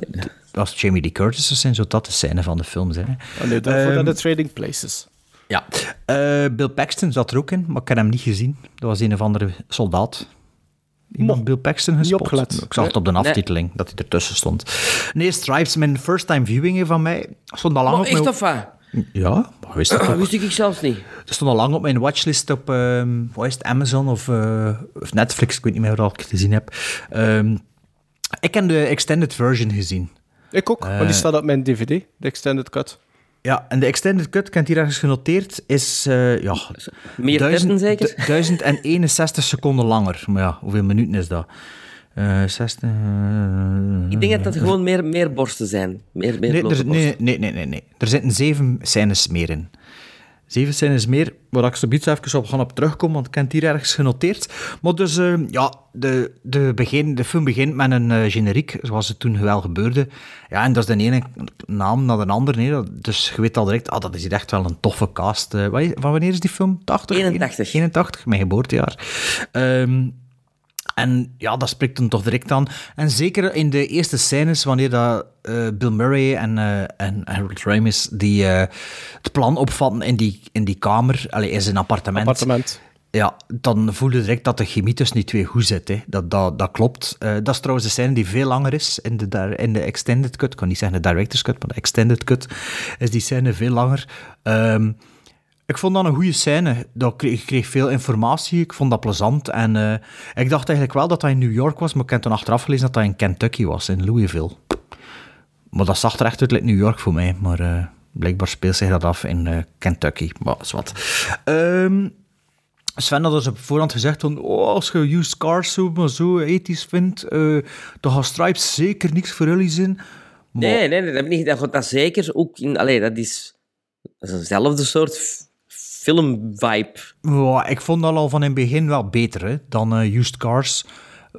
Speaker 4: Als Jamie Lee Curtis is, zijn zo dat de scène van de film zijn. hè.
Speaker 6: Oh nee, daarvoor
Speaker 4: Ehm,
Speaker 6: naar de Trading Places.
Speaker 4: Ja. Eh, Bill Paxton zat er ook in, maar ik heb hem niet gezien. Dat was een of andere soldaat. Iemand Bill Paxton gespot.
Speaker 6: opgelet.
Speaker 4: Ik zag het op de aftiteling, dat hij ertussen stond. Nee, Stripes, mijn first time viewing van mij, stond al lang op
Speaker 5: echt
Speaker 4: mijn...
Speaker 5: of wat?
Speaker 4: Ja, maar wist dat
Speaker 5: wist ik zelfs niet.
Speaker 4: Het stond al lang op mijn watchlist op ehm wat is het, Amazon of, eh, of Netflix. Ik weet niet meer waar ik het gezien heb. Ehm, ik heb de extended version gezien.
Speaker 6: Ik ook, want die staat op mijn DVD, de Extended Cut.
Speaker 4: Ja, en de extended cut, ik heb het hier ergens genoteerd, is eh ja,
Speaker 5: Meer testen zeker?
Speaker 4: du- 1061 seconden langer. Maar ja, hoeveel minuten is dat? Eh 60... eh,
Speaker 5: Ik denk dat dat gewoon meer, meer borsten zijn. Meer, meer
Speaker 4: Nee, er, nee, nee, nee, nee, nee. Er zitten zeven scènes meer in. Zeven scènes meer, waar ik zo even op gaan op terugkomen, want ik heb het hier ergens genoteerd. Maar dus, eh, ja, de, de, begin, de film begint met een eh, generiek, zoals het toen wel gebeurde. Ja, en dat is de ene naam naar de andere. Nee. Dat- Dus je weet al direct, ah, dat is hier echt wel een toffe cast. Eh, wat is- van wanneer is die film? 80?
Speaker 5: 81.
Speaker 4: 81, mijn geboortejaar. Ehm, en ja, dat spreekt dan toch direct aan. En zeker in de eerste scènes, wanneer dat, eh, Bill Murray en, eh, en Harold Ramis die, eh, het plan opvatten in die, in die kamer, allee, in zijn appartement.
Speaker 6: Appartement.
Speaker 4: Ja, dan voel je direct dat de chemie tussen die twee goed zit. Hè. Dat, dat, dat klopt. Dat is trouwens de scène die veel langer is in de, in de extended cut. Ik kan niet zeggen de director's cut, maar de extended cut is die scène veel langer. Ehm, ik vond dat een goede scène. Dat kreeg, ik kreeg veel informatie. Ik vond dat plezant. En eh, ik dacht eigenlijk wel dat dat in New York was, maar ik heb toen achteraf gelezen dat dat in Kentucky was, in Louisville. Maar dat zag er echt uit New York voor mij. Maar eh, blijkbaar speelt zich dat af in eh, Kentucky. Maar is wat. Ehm, Sven had dus op voorhand gezegd van, oh, als je used cars zo, zo ethisch vindt, dan gaat Stripes zeker niks voor jullie zijn. Maar-
Speaker 5: Nee, nee, dat heb ik niet gedaan. Dat zeker ook in... Allee, dat is, dat is eenzelfde soort film-vibe.
Speaker 4: Ja, ik vond dat al van in het begin wel beter hè, dan eh, Used Cars.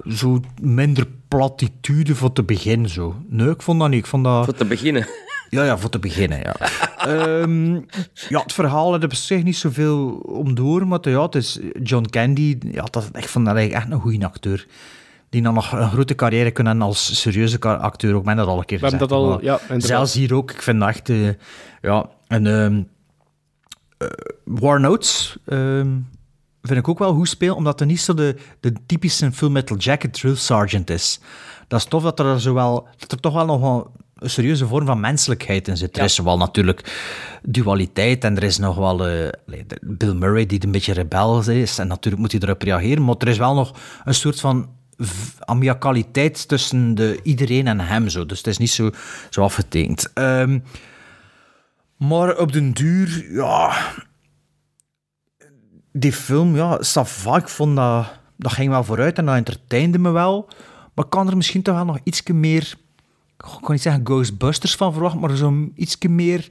Speaker 4: Zo minder platitude voor te begin. Zo. Nee, ik vond dat niet. Ik vond dat...
Speaker 5: Voor te beginnen.
Speaker 4: Ja, ja, voor te beginnen, ja. Ehm, ja, het verhaal had op zich niet zoveel om door, maar ja, het is John Candy, ja, dat, ik vond dat eigenlijk echt een goede acteur. Die dan nog een grote carrière kunnen hebben als serieuze acteur, ook men dat al een keer gezegd.
Speaker 6: dat al- ja, inderdaad.
Speaker 4: Zelfs hier ook, ik vind dat echt, eh, ja, en ehm eh, War Notes ehm, vind ik ook wel goed spelen, omdat hij niet zo de, de typische Full Metal Jacket drill sergeant is. Dat is tof dat er, zo wel, dat er toch wel nog wel een serieuze vorm van menselijkheid in zit. Er is wel natuurlijk dualiteit en er is nog wel eh, Bill Murray die een beetje rebel is en natuurlijk moet hij erop reageren, maar er is wel nog een soort van amiacaliteit tussen de, iedereen en hem. Zo. Dus het is niet zo, zo afgetekend. Ehm, maar op den duur, ja, die film, ja, Sava, ik vond dat, dat ging wel vooruit en dat entertainde me wel. Maar ik kan er misschien toch wel nog iets meer, ik kan niet zeggen Ghostbusters van verwachten, maar zo'n iets meer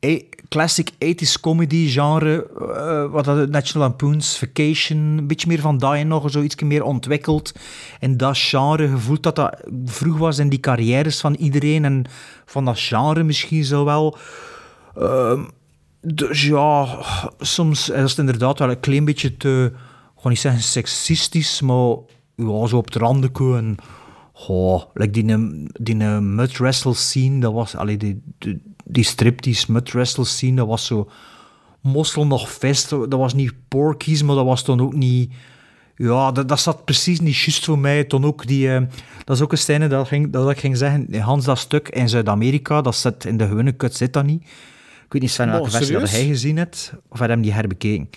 Speaker 4: eh, classic 80s comedy genre, eh, wat dat National Lampoon's Vacation, een beetje meer van en nog, zo iets meer ontwikkeld. In dat genre, gevoeld dat dat vroeg was in die carrières van iedereen en van dat genre misschien zo wel. Ehm, dus ja, soms is het inderdaad wel een klein beetje te, ik niet zeggen seksistisch, maar ja, zo op het randje en oh, like die, die mud wrestle scene, dat was, allee, die, die, die striptease mud wrestle scene, dat was zo mossel nog vest, dat was niet porkies, maar dat was dan ook niet, ja, dat, dat zat precies niet juist voor mij. Toen ook die, eh, dat is ook een scène dat, ging, dat ik ging zeggen, Hans, dat stuk in Zuid-Amerika, dat zit in de gewone kut, zit dat niet. Ik weet niet, Sven, welke
Speaker 6: Oh,
Speaker 4: versie dat hij gezien hebt, of hij hem die herbekeken.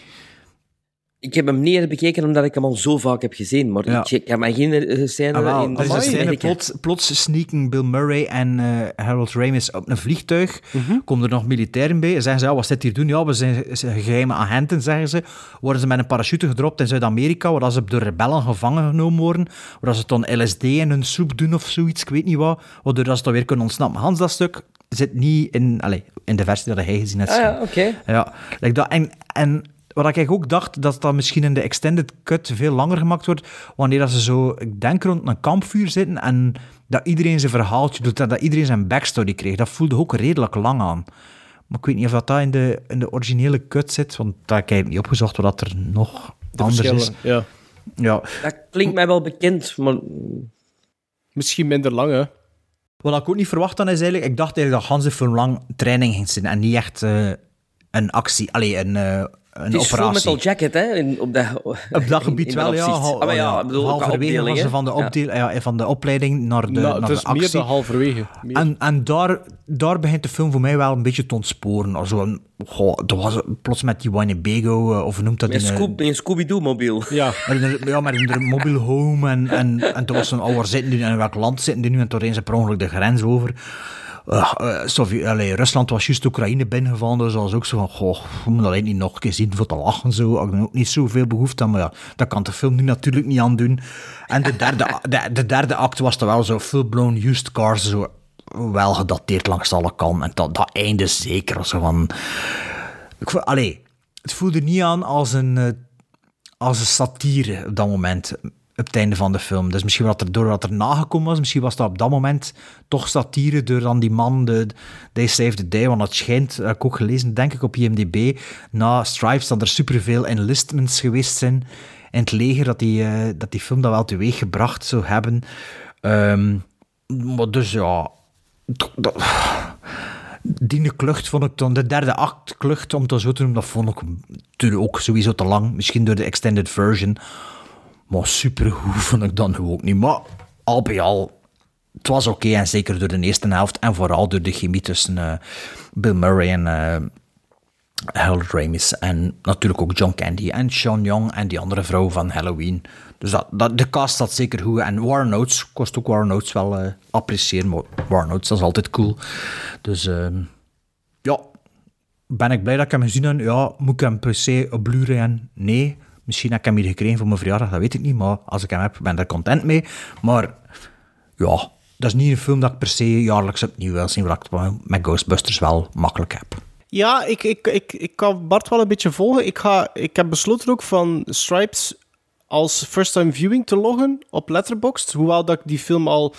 Speaker 5: Ik heb hem niet bekeken omdat ik hem al zo vaak heb gezien, maar
Speaker 4: Ja.
Speaker 5: ik, ik heb mij geen eh, scène
Speaker 4: Ah, wel,
Speaker 5: in
Speaker 4: er is een scène, plots, plots sneaken Bill Murray en eh, Harold Ramis op een vliegtuig.
Speaker 5: Mhm.
Speaker 4: Komen er nog militairen bij. Zeggen ze, ja, wat zit hier doen? Ja, we zijn zijn geheime agenten, zeggen ze. Worden ze met een parachute gedropt in Zuid-Amerika, waar ze door rebellen gevangen genomen worden. Waar ze dan LSD in hun soep doen of zoiets, ik weet niet wat. Waardoor ze dan weer kunnen ontsnappen. Hans, dat stuk zit niet in, allez, in de versie dat hij gezien heeft.
Speaker 5: Ah ja, oké.
Speaker 4: Ja, like dat. En, en wat ik eigenlijk ook dacht, dat dat misschien in de extended cut veel langer gemaakt wordt, wanneer dat ze zo, ik denk, rond een kampvuur zitten en dat iedereen zijn verhaaltje doet, en dat iedereen zijn backstory kreeg. Dat voelde ook redelijk lang aan. Maar ik weet niet of dat, dat in, de, in de originele cut zit, want daar heb ik niet opgezocht wat er nog
Speaker 6: De
Speaker 4: anders is.
Speaker 6: Ja.
Speaker 4: Ja.
Speaker 5: Dat klinkt mij wel bekend, maar
Speaker 6: Misschien minder lang, hè.
Speaker 4: Wat ik ook niet verwacht dan is eigenlijk, ik dacht eigenlijk dat Hans de lang training ging zijn en niet echt eh, een actie, allee, een, eh, een
Speaker 5: het is Full
Speaker 4: operatie.
Speaker 5: Metal Jacket, hè? In, op dat,
Speaker 4: Op dat gebied
Speaker 5: in
Speaker 4: wel, ja. Hal-
Speaker 5: Ah, maar ja, bedoel, qua
Speaker 4: halverwege was ze van de,
Speaker 5: Ja.
Speaker 4: opdeel, ja. van de opleiding naar de,
Speaker 6: nou,
Speaker 4: naar
Speaker 6: het
Speaker 4: de
Speaker 6: is meer
Speaker 4: actie.
Speaker 6: dan halverwege. Meer.
Speaker 4: En, en daar, daar begint de film voor mij wel een beetje te ontsporen. Of zo een- goh, dat was plots met die Winnebago, eh, of hoe noemt dat?
Speaker 5: Met
Speaker 4: die, eh,
Speaker 5: een Scooby-Doo-mobiel.
Speaker 6: Ja.
Speaker 4: met een, ja, met een mobile home. En, en, en toen was zo'n, oh, waar zitten die nu? En in welk land zitten die nu? En toen reden ze per ongeluk de grens over. Uh, uh, Sovjet, allee, Rusland was juist Oekraïne binnengevallen, dus was ook zo van, goh, we moeten dat niet nog een keer zien voor te lachen. Zo. Ik heb ook niet zoveel behoefte aan, maar ja, dat kan de film nu natuurlijk niet aan doen. En de derde, de, de derde act was dan wel zo full-blown used cars, zo wel gedateerd langs alle kanten. En dat, dat einde zeker, zo van... Ik, het voelde niet aan als een, eh, als een satire op dat moment, op het einde van de film. Dus misschien wat er, doordat er nagekomen was, misschien was dat op dat moment toch satire door dan die man, de, They Saved the Day, want dat schijnt, dat heb ik ook gelezen, denk ik, op IMDb, na Stripes, dat er superveel enlistments geweest zijn in het leger, dat die, eh, dat die film dat wel teweeg gebracht zou hebben. Ehm, maar dus ja... dat- die klucht vond ik dan, de derde act klucht, om het zo te noemen, dat vond ik natuurlijk ook sowieso te lang. Misschien door de extended version. Maar supergoed vond ik dan ook niet. Maar al bij al, het was oké. en zeker door de eerste helft. En vooral door de chemie tussen eh, Bill Murray en eh Harold Ramis. En natuurlijk ook John Candy en Sean Young en die andere vrouw van Halloween. Dus dat, dat, de cast zat zeker goed. En War Notes, kost ook War Notes wel eh, appreciëren. Maar War Notes, dat is altijd cool. Dus ehm, ja, ben ik blij dat ik hem gezien heb. Ja, moet ik hem per se op Blu-ray Nee. Misschien heb ik hem hier gekregen voor mijn verjaardag, dat weet ik niet. Maar als ik hem heb, ben ik er content mee. Maar ja, dat is niet een film dat ik per se jaarlijks opnieuw wil zien. Wat ik met Ghostbusters wel makkelijk heb.
Speaker 6: Ja, ik, ik, ik, ik kan Bart wel een beetje volgen. Ik, ga, ik heb besloten ook van Stripes als first-time viewing te loggen op Letterboxd. Hoewel dat ik die film al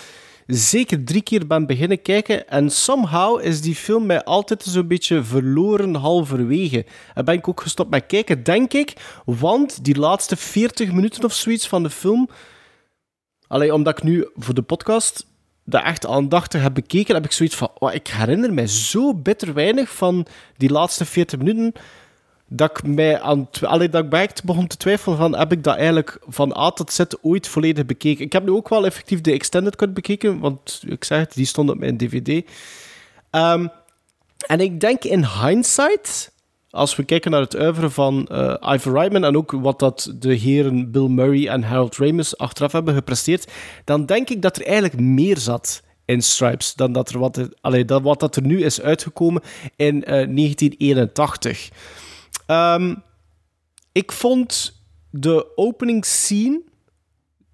Speaker 6: zeker drie keer ben beginnen kijken. En somehow is die film mij altijd zo'n beetje verloren halverwege. En ben ik ook gestopt met kijken, denk ik. Want die laatste 40 minuten of zoiets van de film... Allee, omdat ik nu voor de podcast dat echt aandachtig heb bekeken, heb ik zoiets van... Oh, ik herinner mij zo bitter weinig van die laatste 40 minuten dat ik mij aan allee, dat ik begon te twijfelen van heb ik dat eigenlijk van A tot Z ooit volledig bekeken. Ik heb nu ook wel effectief de extended cut bekeken, want ik zeg het, die stond op mijn dvd. Ehm, en ik denk in hindsight, als we kijken naar het oeuvre van eh Ivan Reitman en ook wat dat de heren Bill Murray en Harold Ramis achteraf hebben gepresteerd, dan denk ik dat er eigenlijk meer zat in Stripes dan dat er wat, allee, dan wat dat er nu is uitgekomen in eh, 1981. Ehm, ik vond de opening scene,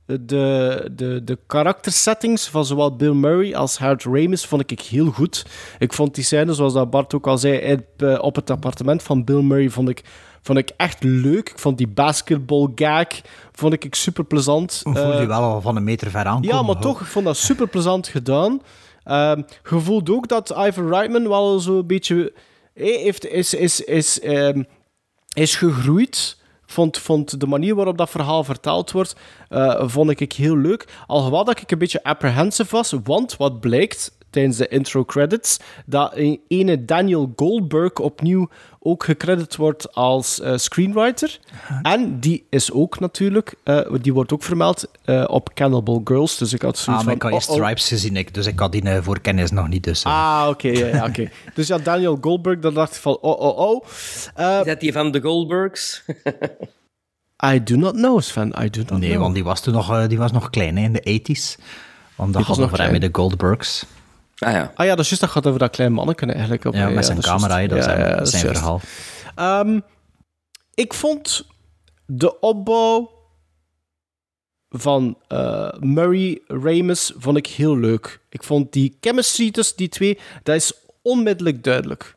Speaker 6: de, de, de karaktersettings van zowel Bill Murray als Harold Ramis vond ik heel goed. Ik vond die scène, zoals dat Bart ook al zei, eh, op het appartement van Bill Murray vond ik, vond ik echt leuk. Ik vond die basketball gag vond ik super plezant.
Speaker 4: Voel je wel al van een meter ver aankomen.
Speaker 6: Ja, maar
Speaker 4: hoor.
Speaker 6: toch, ik vond dat super plezant gedaan. Ehm je voelt ook dat Ivan Reitman wel zo'n beetje eh, heeft, is, is, is, ehm, is gegroeid. Vond, vond de manier waarop dat verhaal verteld wordt, eh, vond ik heel leuk. Alhoewel dat ik een beetje apprehensive was, want wat blijkt, tijdens de intro credits dat een ene Daniel Goldberg opnieuw ook gecredit wordt als eh, screenwriter. En die is ook natuurlijk, eh, die wordt ook vermeld eh, op Cannibal Girls. Dus ik had
Speaker 4: Ah,
Speaker 6: zoiets
Speaker 4: maar ik
Speaker 6: van...
Speaker 4: had eerst
Speaker 6: oh, oh.
Speaker 4: Stripes gezien, ik, dus ik had die eh, voorkennis nog niet. Dus.
Speaker 6: Ah, oké, ja, ja, oké. dus ja, Daniel Goldberg, dan dacht ik van, oh, oh, oh. Eh,
Speaker 5: Is dat die van de Goldbergs?
Speaker 6: I do not know, Sven, I do not
Speaker 4: nee,
Speaker 6: know.
Speaker 4: want die was toen nog, eh, die was nog klein hè, in de 80s. Want dat
Speaker 6: nog klein.
Speaker 4: met de Goldbergs.
Speaker 5: Ah ja.
Speaker 6: Ah ja, dat is juist, dat gaat over dat kleine manneken eigenlijk. Op,
Speaker 4: Ja, met zijn
Speaker 6: dat is
Speaker 4: camera, dat is
Speaker 6: Ja,
Speaker 4: zijn,
Speaker 6: ja, dat is
Speaker 4: zijn verhaal.
Speaker 6: Ehm, ik vond de opbouw van eh, Murray Ramis vond ik heel leuk. Ik vond die chemistry tussen die twee, dat is onmiddellijk duidelijk.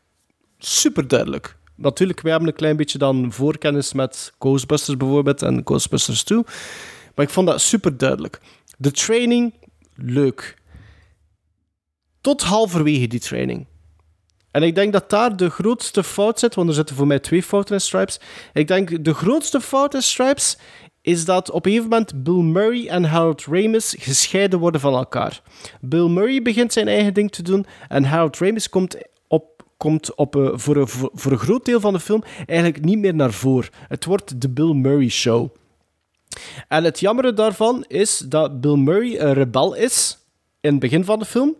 Speaker 6: Super duidelijk. Natuurlijk, wij hebben een klein beetje dan voorkennis met Ghostbusters bijvoorbeeld en Ghostbusters 2. Maar ik vond dat super duidelijk. De training, leuk. Tot halverwege die training. En ik denk dat daar de grootste fout zit, want er zitten voor mij twee fouten in Stripes. Ik denk de grootste fout in Stripes is dat op een gegeven moment Bill Murray en Harold Ramis gescheiden worden van elkaar. Bill Murray begint zijn eigen ding te doen en Harold Ramis komt op, komt op, eh, voor, een, voor, voor een groot deel van de film eigenlijk niet meer naar voren. Het wordt de Bill Murray Show. En het jammere daarvan is dat Bill Murray een rebel is in het begin van de film.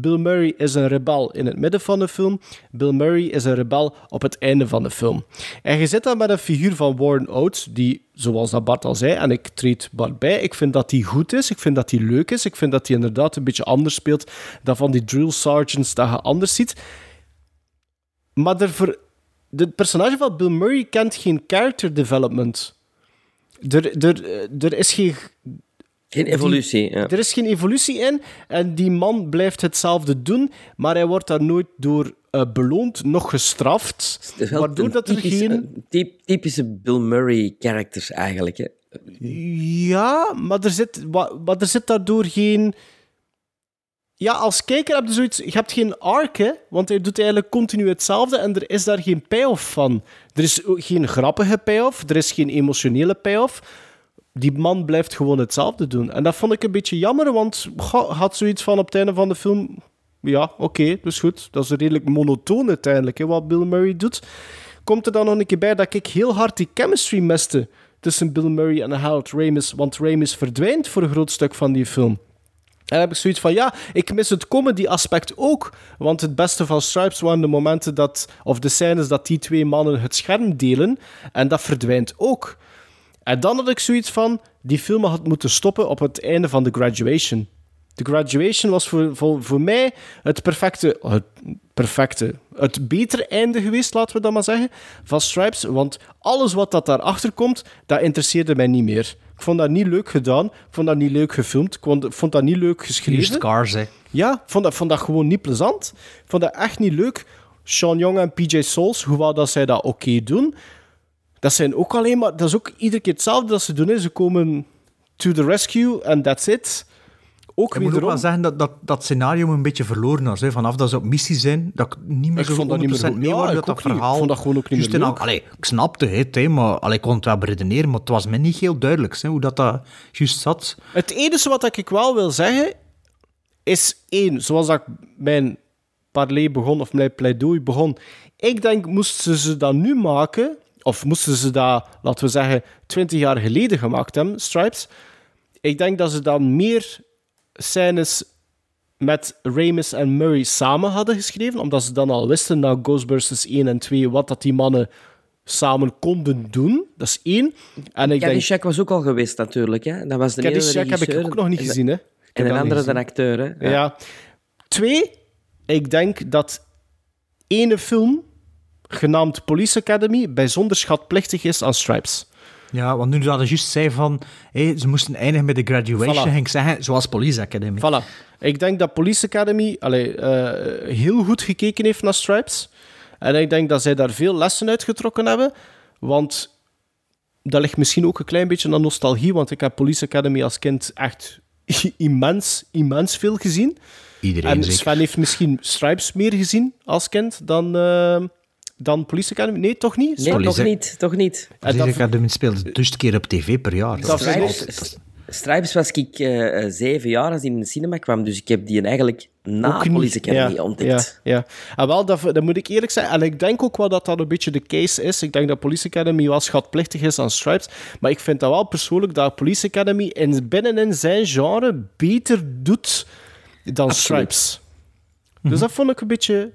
Speaker 6: Bill Murray is een rebel in het midden van de film. Bill Murray is een rebel op het einde van de film. En je zit dan met een figuur van Warren Oates, die, zoals dat Bart al zei, en ik treed Bart bij, ik vind dat hij goed is, ik vind dat hij leuk is, ik vind dat hij inderdaad een beetje anders speelt dan van die drill sergeants dat je anders ziet. Maar er het personage van Bill Murray kent geen character development. Er, er, er is geen
Speaker 5: Geen evolutie. Ja.
Speaker 6: er is geen evolutie in en die man blijft hetzelfde doen, maar hij wordt daar nooit door eh, beloond, nog gestraft.
Speaker 5: Wel
Speaker 6: Waardoor dat er
Speaker 5: typische,
Speaker 6: geen...
Speaker 5: een typ- typische Bill Murray-characters eigenlijk. Hè.
Speaker 6: Ja, maar er zit, maar er zit daardoor geen... Ja, als kijker heb je zoiets... Je hebt geen arc, hè, want hij doet eigenlijk continu hetzelfde en er is daar geen payoff van. Er is geen grappige payoff, er is geen emotionele payoff. Die man blijft gewoon hetzelfde doen. En dat vond ik een beetje jammer, want had zoiets van op het einde van de film... Ja, oké, dat is goed. Dat is redelijk monotoon uiteindelijk, hè, wat Bill Murray doet. Komt er dan nog een keer bij dat ik heel hard die chemistry miste tussen Bill Murray en Harold Ramis, want Ramis verdwijnt voor een groot stuk van die film. En heb ik zoiets van, ja, ik mis het comedy-aspect ook. Want het beste van Stripes waren de momenten dat, of de scènes dat die twee mannen het scherm delen. En dat verdwijnt ook. En dan had ik zoiets van, die film had moeten stoppen op het einde van The Graduation. The Graduation was voor, voor, voor mij het perfecte, het perfecte, het betere einde geweest, laten we dat maar zeggen, van Stripes. Want alles wat dat daarachter komt, dat interesseerde mij niet meer. Ik vond dat niet leuk gedaan, ik vond dat niet leuk gefilmd, ik vond, vond dat niet leuk geschreven.
Speaker 4: scars, hè.
Speaker 6: Ja, ik vond dat, vond dat gewoon niet plezant. Ik vond dat echt niet leuk. Sean Young en PJ Souls, hoewel dat zij dat oké doen, dat zijn ook alleen maar... Dat is ook iedere keer hetzelfde dat ze doen. Hè. Ze komen to the rescue and that's it. Ook
Speaker 4: Ik moet ook wel zeggen dat dat, dat scenario een beetje verloren was. Hè. Vanaf dat ze op missie zijn, dat ik niet meer
Speaker 6: Ik
Speaker 4: zo
Speaker 6: vond dat niet meer
Speaker 4: 100%
Speaker 6: goed.
Speaker 4: mee
Speaker 6: Ja,
Speaker 4: was
Speaker 6: ik
Speaker 4: dat
Speaker 6: niet. Ik
Speaker 4: verhaal.
Speaker 6: vond dat gewoon ook niet meer
Speaker 4: elk- Allee, ik snapte het, hè, maar allee, ik kon het wel beredeneren, maar het was me niet heel duidelijk hè, hoe dat, dat juist zat.
Speaker 6: Het enige wat ik wel wil zeggen, is één, zoals dat ik mijn parley begon, of mijn pleidooi begon. Ik denk, moesten ze dat nu maken, of moesten ze dat, laten we zeggen, 20 jaar geleden gemaakt hebben, Stripes, ik denk dat ze dan meer scènes met Ramis en Murray samen hadden geschreven, omdat ze dan al wisten na Ghostbusters 1 en 2 wat dat die mannen samen konden doen. Dat is één. En ik denk...
Speaker 5: Was ook al geweest natuurlijk. Hè. Dat was de
Speaker 6: Caddyshack heb ik ook nog niet gezien, hè. Ik
Speaker 5: En een andere de
Speaker 6: gezien.
Speaker 5: acteur. Hè.
Speaker 6: Ja. Twee, ik denk dat ene film, genaamd Police Academy, bijzonder schatplichtig is aan Stripes.
Speaker 4: Ja, want nu dat je juist zei van, ze moesten eindigen met de graduation,
Speaker 6: Voilà.
Speaker 4: ging ik zeggen, zoals Police Academy.
Speaker 6: Voilà. Ik denk dat Police Academy allee, eh, heel goed gekeken heeft naar Stripes. En ik denk dat zij daar veel lessen uit getrokken hebben. Want dat ligt misschien ook een klein beetje aan nostalgie. Want ik heb Police Academy als kind echt immens, immens veel gezien.
Speaker 4: Iedereen
Speaker 6: En
Speaker 4: zeker.
Speaker 6: Sven heeft misschien Stripes meer gezien als kind dan, eh, dan Police Academy. Nee, toch niet?
Speaker 5: Nee,
Speaker 4: Police-
Speaker 5: toch niet. Toch niet.
Speaker 4: Police
Speaker 6: dat-
Speaker 4: Academy speelde dus een keer op tv per jaar.
Speaker 6: Dat
Speaker 5: Stripes was ik eh, eh, zeven jaar als die in de cinema kwam, dus ik heb die eigenlijk na
Speaker 6: Ook.
Speaker 5: Police Academy
Speaker 6: ja,
Speaker 5: ontdekt.
Speaker 6: Ja, ja. En wel, dat, dat moet ik eerlijk zeggen. En ik denk ook wel dat dat een beetje de case is. Ik denk dat Police Academy wel schatplichtig is aan Stripes. Maar ik vind dat wel persoonlijk dat Police Academy in, binnenin zijn genre beter doet dan
Speaker 5: Absoluut.
Speaker 6: Stripes. Dus dat vond ik een beetje...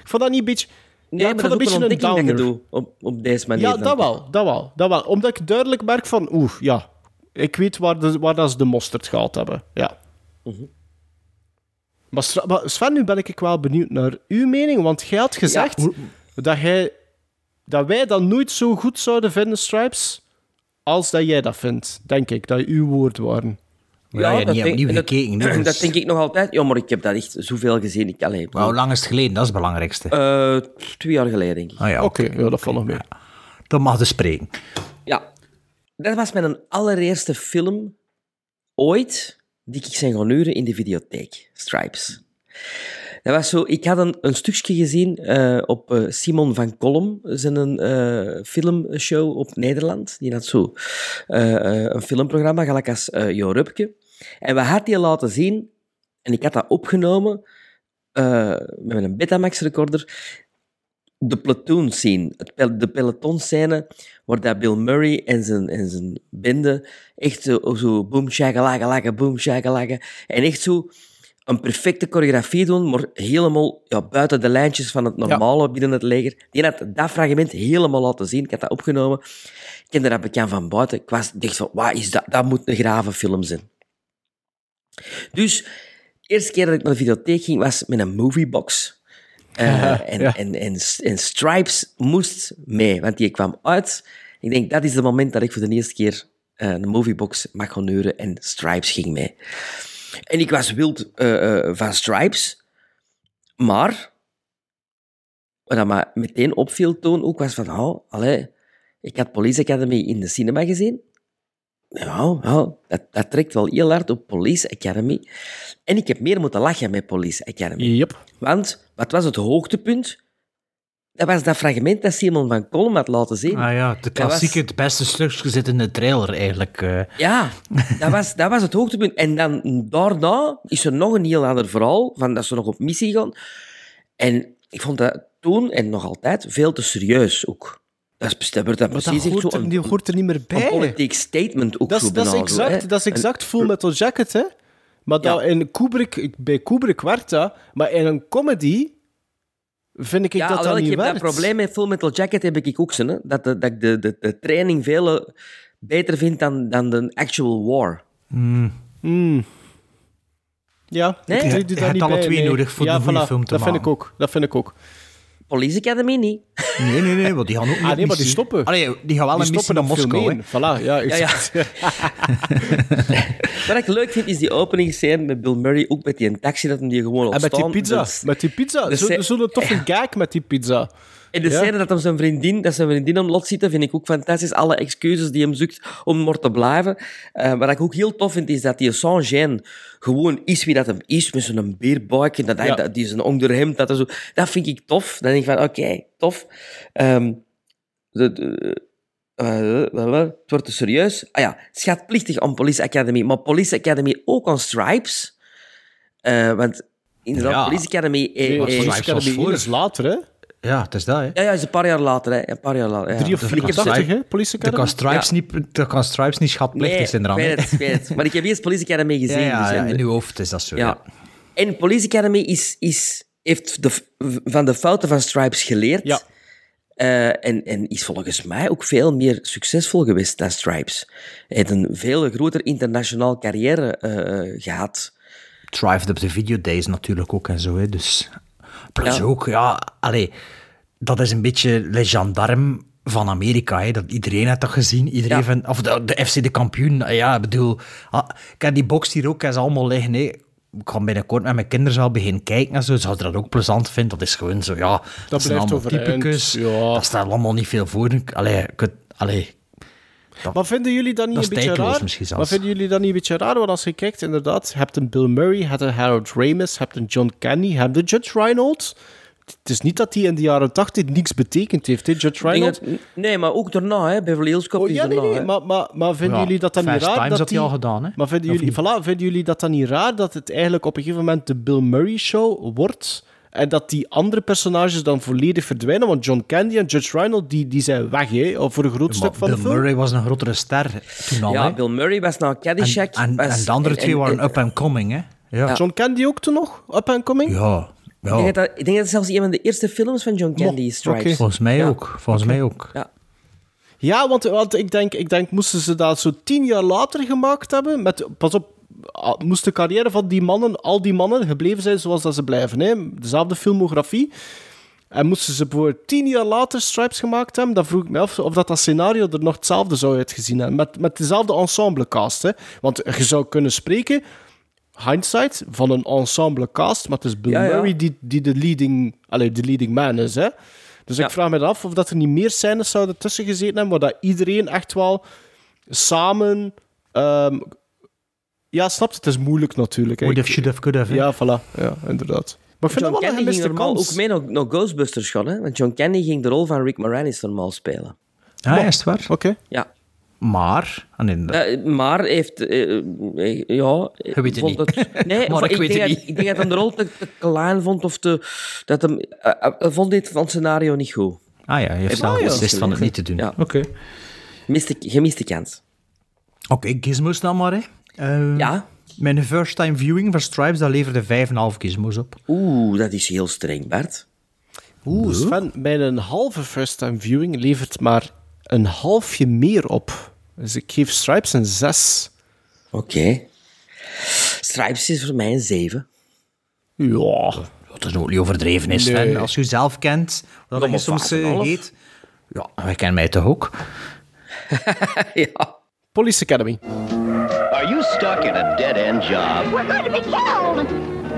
Speaker 6: Ik vond dat niet een beetje...
Speaker 5: Nee,
Speaker 6: ja, ik
Speaker 5: maar dat een ontdekking dat je
Speaker 6: downer.
Speaker 5: doet op, op deze manier.
Speaker 6: Ja, dat wel, dat wel, dat wel. Omdat ik duidelijk merk van, oeh, ja, ik weet waar, de, waar dat ze de mosterd gehaald hebben. Ja.
Speaker 5: Mhm.
Speaker 6: maar, maar Sven, nu ben ik wel benieuwd naar uw mening, want jij had gezegd dat, jij, dat wij dat nooit zo goed zouden vinden, Stripes, als dat jij dat vindt, denk ik, dat uw woorden waren.
Speaker 4: Ja, ja,
Speaker 5: dat
Speaker 4: niet
Speaker 5: denk-
Speaker 4: opnieuw
Speaker 5: dat-
Speaker 4: gekeken.
Speaker 5: Dat, denk ik nog altijd. Ja, maar ik heb dat echt zoveel gezien. Ik, allee,
Speaker 4: Maar hoe lang is het geleden? Dat is het belangrijkste.
Speaker 5: eh, twee jaar geleden, denk ik.
Speaker 4: ah, ja,
Speaker 6: Oké,
Speaker 4: oké.
Speaker 6: ja, dat valt nog mee.
Speaker 4: Dat mag dus spreken.
Speaker 5: Ja, dat was mijn allereerste film ooit die ik zijn gaan huren in de videotheek. Stripes. Dat was zo, ik had een, een stukje gezien eh, op eh, Simon van Kolm, zijn eh filmshow op Nederland. Die had zo een filmprogramma, gelijk als Jo Rupke. En we hadden die laten zien, en ik had dat opgenomen met een Betamax-recorder de platoon scene, de peloton scène, waar dat Bill Murray en zijn, en zijn bende echt zo, zo boom, shakalaka, boom, shakalaka, en echt zo een perfecte choreografie doen, maar helemaal ja, buiten de lijntjes van het normale binnen het leger. Die had dat fragment helemaal laten zien. Ik had dat opgenomen. Ik kende dat bekend van buiten. Ik was dacht van, wat is dat? Dat moet een grave film zijn. Dus, de eerste keer dat ik naar de videotheek ging, was met een moviebox. Eh, en,
Speaker 6: Ja.
Speaker 5: en, en, en Stripes moest mee, want die kwam uit. Ik denk, dat is het moment dat ik voor de eerste keer eh, een moviebox mag gaan huren en Stripes ging mee. En ik was wild eh, eh, van Stripes, maar wat me meteen opviel toen ook was van, oh, allee, ik had Police Academy in de cinema gezien. Ja, ja dat, dat trekt wel heel hard op Police Academy. En ik heb meer moeten lachen met Police Academy.
Speaker 6: Yep.
Speaker 5: Want, wat was het hoogtepunt? Dat was dat fragment dat Simon van Kolm had laten zien.
Speaker 4: Ah ja, de
Speaker 5: was-
Speaker 4: klassieke, het beste stukje zit in de trailer eigenlijk. eh.
Speaker 5: Ja, dat was, dat was het hoogtepunt. En dan daarna is er nog een heel ander verhaal, van dat ze nog op missie gaan. En ik vond dat toen, en nog altijd, veel te serieus ook. Dat, is, dat
Speaker 6: Maar
Speaker 5: precies
Speaker 6: dat hoort
Speaker 5: zo
Speaker 6: er,
Speaker 5: een,
Speaker 6: die hoort er niet meer
Speaker 5: een
Speaker 6: bij.
Speaker 5: politiek statement ook
Speaker 6: Dat
Speaker 5: zo
Speaker 6: dat, is
Speaker 5: zo,
Speaker 6: exact, dat is exact Full Metal Jacket, hè? Maar dat
Speaker 5: Ja.
Speaker 6: in Kubrick, bij Kubrick werkt dat, maar in een comedy vind ik
Speaker 5: Ja,
Speaker 6: dat dat
Speaker 5: alhoewel, ik
Speaker 6: niet
Speaker 5: heb
Speaker 6: werkt.
Speaker 5: dat probleem met Full Metal Jacket heb ik ook zo, hè. Dat, de, dat ik de, de, de training veel eh, beter vind dan, dan de actual war.
Speaker 6: Ja,
Speaker 5: Nee?
Speaker 6: ik
Speaker 5: Je-
Speaker 4: hebt
Speaker 6: niet
Speaker 4: alle twee
Speaker 6: nee.
Speaker 4: nodig voor
Speaker 6: ja, voilà,
Speaker 4: film te
Speaker 6: dat vind ik ook. Dat vind ik ook.
Speaker 5: Police Academy niet.
Speaker 4: Nee, nee, nee, want die gaan ook niet
Speaker 6: Ah,
Speaker 4: op
Speaker 6: nee, maar die stoppen.
Speaker 4: Allee, die gaan wel
Speaker 6: Die
Speaker 4: een missie
Speaker 6: stoppen
Speaker 4: naar
Speaker 6: op
Speaker 4: Moskou, hè.
Speaker 6: Voilà, ja,
Speaker 5: Ja, ja. Wat ik leuk vind, is die openingsscène met Bill Murray, ook met die taxi, dat hem die gewoon
Speaker 6: En met die pizza. Met die pizza. Zo'n toffe gag met die pizza.
Speaker 5: En de
Speaker 6: Ja.
Speaker 5: scène dat hem zijn vriendin, dat zijn vriendin om lot zitten, vind ik ook fantastisch. Alle excuses die hem zoekt om maar te blijven. Eh, wat ik ook heel tof vind, is dat die sans gewoon is wie dat hem is, met zo'n beerbuik en dat hij
Speaker 6: Ja.
Speaker 5: dat, die zijn onderhemd, dat, zo. dat vind ik tof. Dan denk ik van, oké, tof. Ehm, de, de- eh, het wordt te serieus. Ah ja, schatplichtig aan Police Academy, maar Police Academy ook aan Stripes. Eh, want inderdaad,
Speaker 4: Ja.
Speaker 5: Police Academy... eh,
Speaker 6: Nee,
Speaker 5: eh,
Speaker 4: Stripes was
Speaker 6: Academy
Speaker 4: voor.
Speaker 6: 1 is later, hè?
Speaker 4: Ja, het is dat, hè.
Speaker 5: ja, ja, is een paar jaar later, hè. Een paar jaar later. Ja.
Speaker 6: Drie of
Speaker 5: Ik
Speaker 6: vier
Speaker 5: heb ze-
Speaker 6: 80, hè? Police
Speaker 4: Dat kan
Speaker 6: Academy.
Speaker 4: Stripes, niet, dat kan Stripes niet schatplichtig zijn eraan.
Speaker 5: weet het, ik weet het. Maar ik heb eerst Police Academy gezien.
Speaker 4: Ja, ja,
Speaker 5: dus,
Speaker 4: ja,
Speaker 5: en-
Speaker 4: in uw hoofd is dat zo.
Speaker 5: ja.
Speaker 4: Ja.
Speaker 5: En Police Academy is, is, heeft de, van de fouten van Stripes geleerd.
Speaker 6: Ja.
Speaker 5: Eh, en, en is volgens mij ook veel meer succesvol geweest dan Stripes. Hij heeft een veel groter internationaal carrière eh, gehad.
Speaker 4: Drive up the Video Days natuurlijk ook en zo. Hè. Dus, plus
Speaker 5: Ja.
Speaker 4: ook, ja, allee, dat is een beetje le gendarme van Amerika. Hè. Dat, iedereen heeft dat gezien. Iedereen
Speaker 5: Ja.
Speaker 4: van, of de, de FC de kampioen. Ja, ik bedoel, ah, ik heb die box hier ook, ze allemaal liggen. Hè. Ik ga binnenkort met mijn kinderen wel beginnen kijken en zo. Zouden ze dat ook plezant vinden? Dat is gewoon zo, ja. Dat, zijn
Speaker 6: blijft
Speaker 4: allemaal
Speaker 6: overeind,
Speaker 4: typicus.
Speaker 6: ja.
Speaker 4: Dat staat allemaal niet veel voor. Allee, ik, het- allee,
Speaker 6: Maar vinden jullie dat niet
Speaker 4: Dat
Speaker 6: een beetje raar?
Speaker 4: misschien zelfs.
Speaker 6: Maar vinden jullie dat niet een beetje raar? Want als je kijkt, inderdaad, je hebt een Bill Murray, je hebt een Harold Ramis, je hebt een John Candy, je hebt een Judge Reinhold. het is niet dat hij in de jaren 80 niks betekend heeft, hè, Judge Reinhold.
Speaker 5: dat- nee, maar ook daarna, hè. Beverly Hills Cop
Speaker 6: Oh,
Speaker 5: is
Speaker 6: ja, nee,
Speaker 5: daarna,
Speaker 6: nee,
Speaker 5: hè.
Speaker 6: maar, maar, maar vinden
Speaker 4: Ja,
Speaker 6: jullie dat dan niet raar
Speaker 4: Times
Speaker 6: dat
Speaker 4: had hij al gedaan, hè?
Speaker 6: Maar vinden jullie, voilà, vinden jullie dat dan niet raar dat het eigenlijk op een gegeven moment de Bill Murray Show wordt en dat die andere personages dan volledig verdwijnen? Want John Candy en Judge Reinhold die, die zijn weg hè, of voor een groot stuk van
Speaker 4: Bill
Speaker 6: de film.
Speaker 4: Murray was een grotere ster toen al,
Speaker 5: Ja,
Speaker 4: hè?
Speaker 5: Bill Murray was naar
Speaker 4: En,
Speaker 5: Caddyshack.
Speaker 4: en,
Speaker 5: was-
Speaker 4: en de andere
Speaker 5: en-
Speaker 4: twee
Speaker 5: en-
Speaker 4: waren
Speaker 5: en-
Speaker 4: up and coming, hè? Ja.
Speaker 6: John Candy ook toen nog? Up and coming?
Speaker 4: Ja.
Speaker 5: Ik
Speaker 4: ja.
Speaker 5: denk, dat, ik denk dat het zelfs een van de eerste films van John Candy is,
Speaker 6: oké.
Speaker 4: Volgens mij
Speaker 5: Ja.
Speaker 4: ook. Volgens mij ook.
Speaker 5: Ja.
Speaker 6: Ja, want, want ik, denk, ik denk, moesten ze dat zo tien jaar later gemaakt hebben, met, pas op, moest de carrière van die mannen, al die mannen, gebleven zijn zoals dat ze blijven. Hè? Dezelfde filmografie. En moesten ze voor tien jaar later Stripes gemaakt hebben, dan vroeg ik me af of dat, dat scenario er nog hetzelfde zou uitgezien hebben. Met, met dezelfde ensemblecast. Hè? Want je zou kunnen spreken, hindsight, van een ensemblecast, maar het is Bill
Speaker 5: Ja, ja.
Speaker 6: Murray die, die de, leading, allee, de leading man is. Hè? Dus
Speaker 5: Ja.
Speaker 6: ik vraag me af of dat er niet meer scènes zouden tussen gezeten hebben, waar dat iedereen echt wel samen... ehm, ja, snapt het? Het is moeilijk natuurlijk. hè.
Speaker 4: Would have, should have, could have.
Speaker 6: Ja, voilà. Ja, inderdaad. Maar ik vind
Speaker 5: John
Speaker 6: dat wel een
Speaker 5: Candy
Speaker 6: gemiste kans.
Speaker 5: ook mee naar, naar Ghostbusters gaan, hè. Want John Candy ging de rol van Rick Moranis normaal spelen.
Speaker 4: Ah, is het waar?
Speaker 6: Oké.
Speaker 5: Ja.
Speaker 4: Maar... Ah, nee, dat-
Speaker 5: Eh, maar heeft... eh, eh, ja...
Speaker 4: Je weet het
Speaker 5: vond
Speaker 4: niet.
Speaker 5: Het, nee,
Speaker 4: Maar ik weet
Speaker 5: denk
Speaker 4: het
Speaker 5: dat,
Speaker 4: niet.
Speaker 5: Ik denk dat hij de rol te, te klein vond of te... Dat hem, hij vond dit van het scenario niet goed.
Speaker 4: ah ja, je heeft zelf beslist van het niet te doen.
Speaker 5: Ja.
Speaker 4: Oké.
Speaker 5: Miste, gemiste kans.
Speaker 4: Oké, gizmos dan maar, hè. Eh,
Speaker 5: Ja.
Speaker 4: Mijn first time viewing van Stripes, dat leverde 5,5 gizmos op.
Speaker 5: Oeh, dat is heel streng, Bart.
Speaker 6: Oeh, Sven, bij een halve first-time viewing levert maar een halfje meer op. Dus ik geef Stripes een 6.
Speaker 5: Oké. Stripes is voor mij een 7.
Speaker 6: Ja.
Speaker 4: Dat is ook niet overdreven, is Sven.
Speaker 6: Nee.
Speaker 4: Als je jezelf kent, wat
Speaker 5: maar
Speaker 4: je soms eh,
Speaker 5: 5,5.
Speaker 4: heet. Ja, wij kennen mij toch ook?
Speaker 5: ja.
Speaker 6: Police Academy.
Speaker 10: Are you stuck in a dead end job?
Speaker 9: We're going to be killed!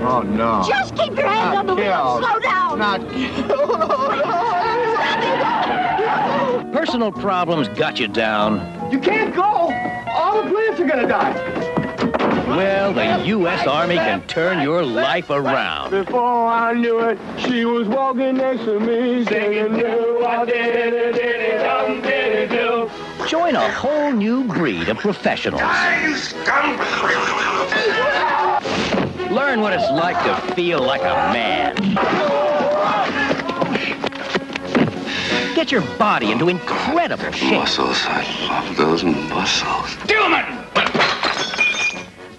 Speaker 1: Oh, no.
Speaker 9: Just keep your hand on the wheel slow down!
Speaker 1: Not killed.
Speaker 10: Personal problems got you down?
Speaker 1: You can't go! All the plants are gonna die!
Speaker 10: Well, the U.S. Army can turn your life around.
Speaker 1: Before I knew it, she was walking next to me, singing, do I did it, did it, dum, did it, do.
Speaker 10: Join a whole new breed of professionals. Learn what it's like to feel like a man. Get your body into incredible shape.
Speaker 3: Muscles, I love those muscles.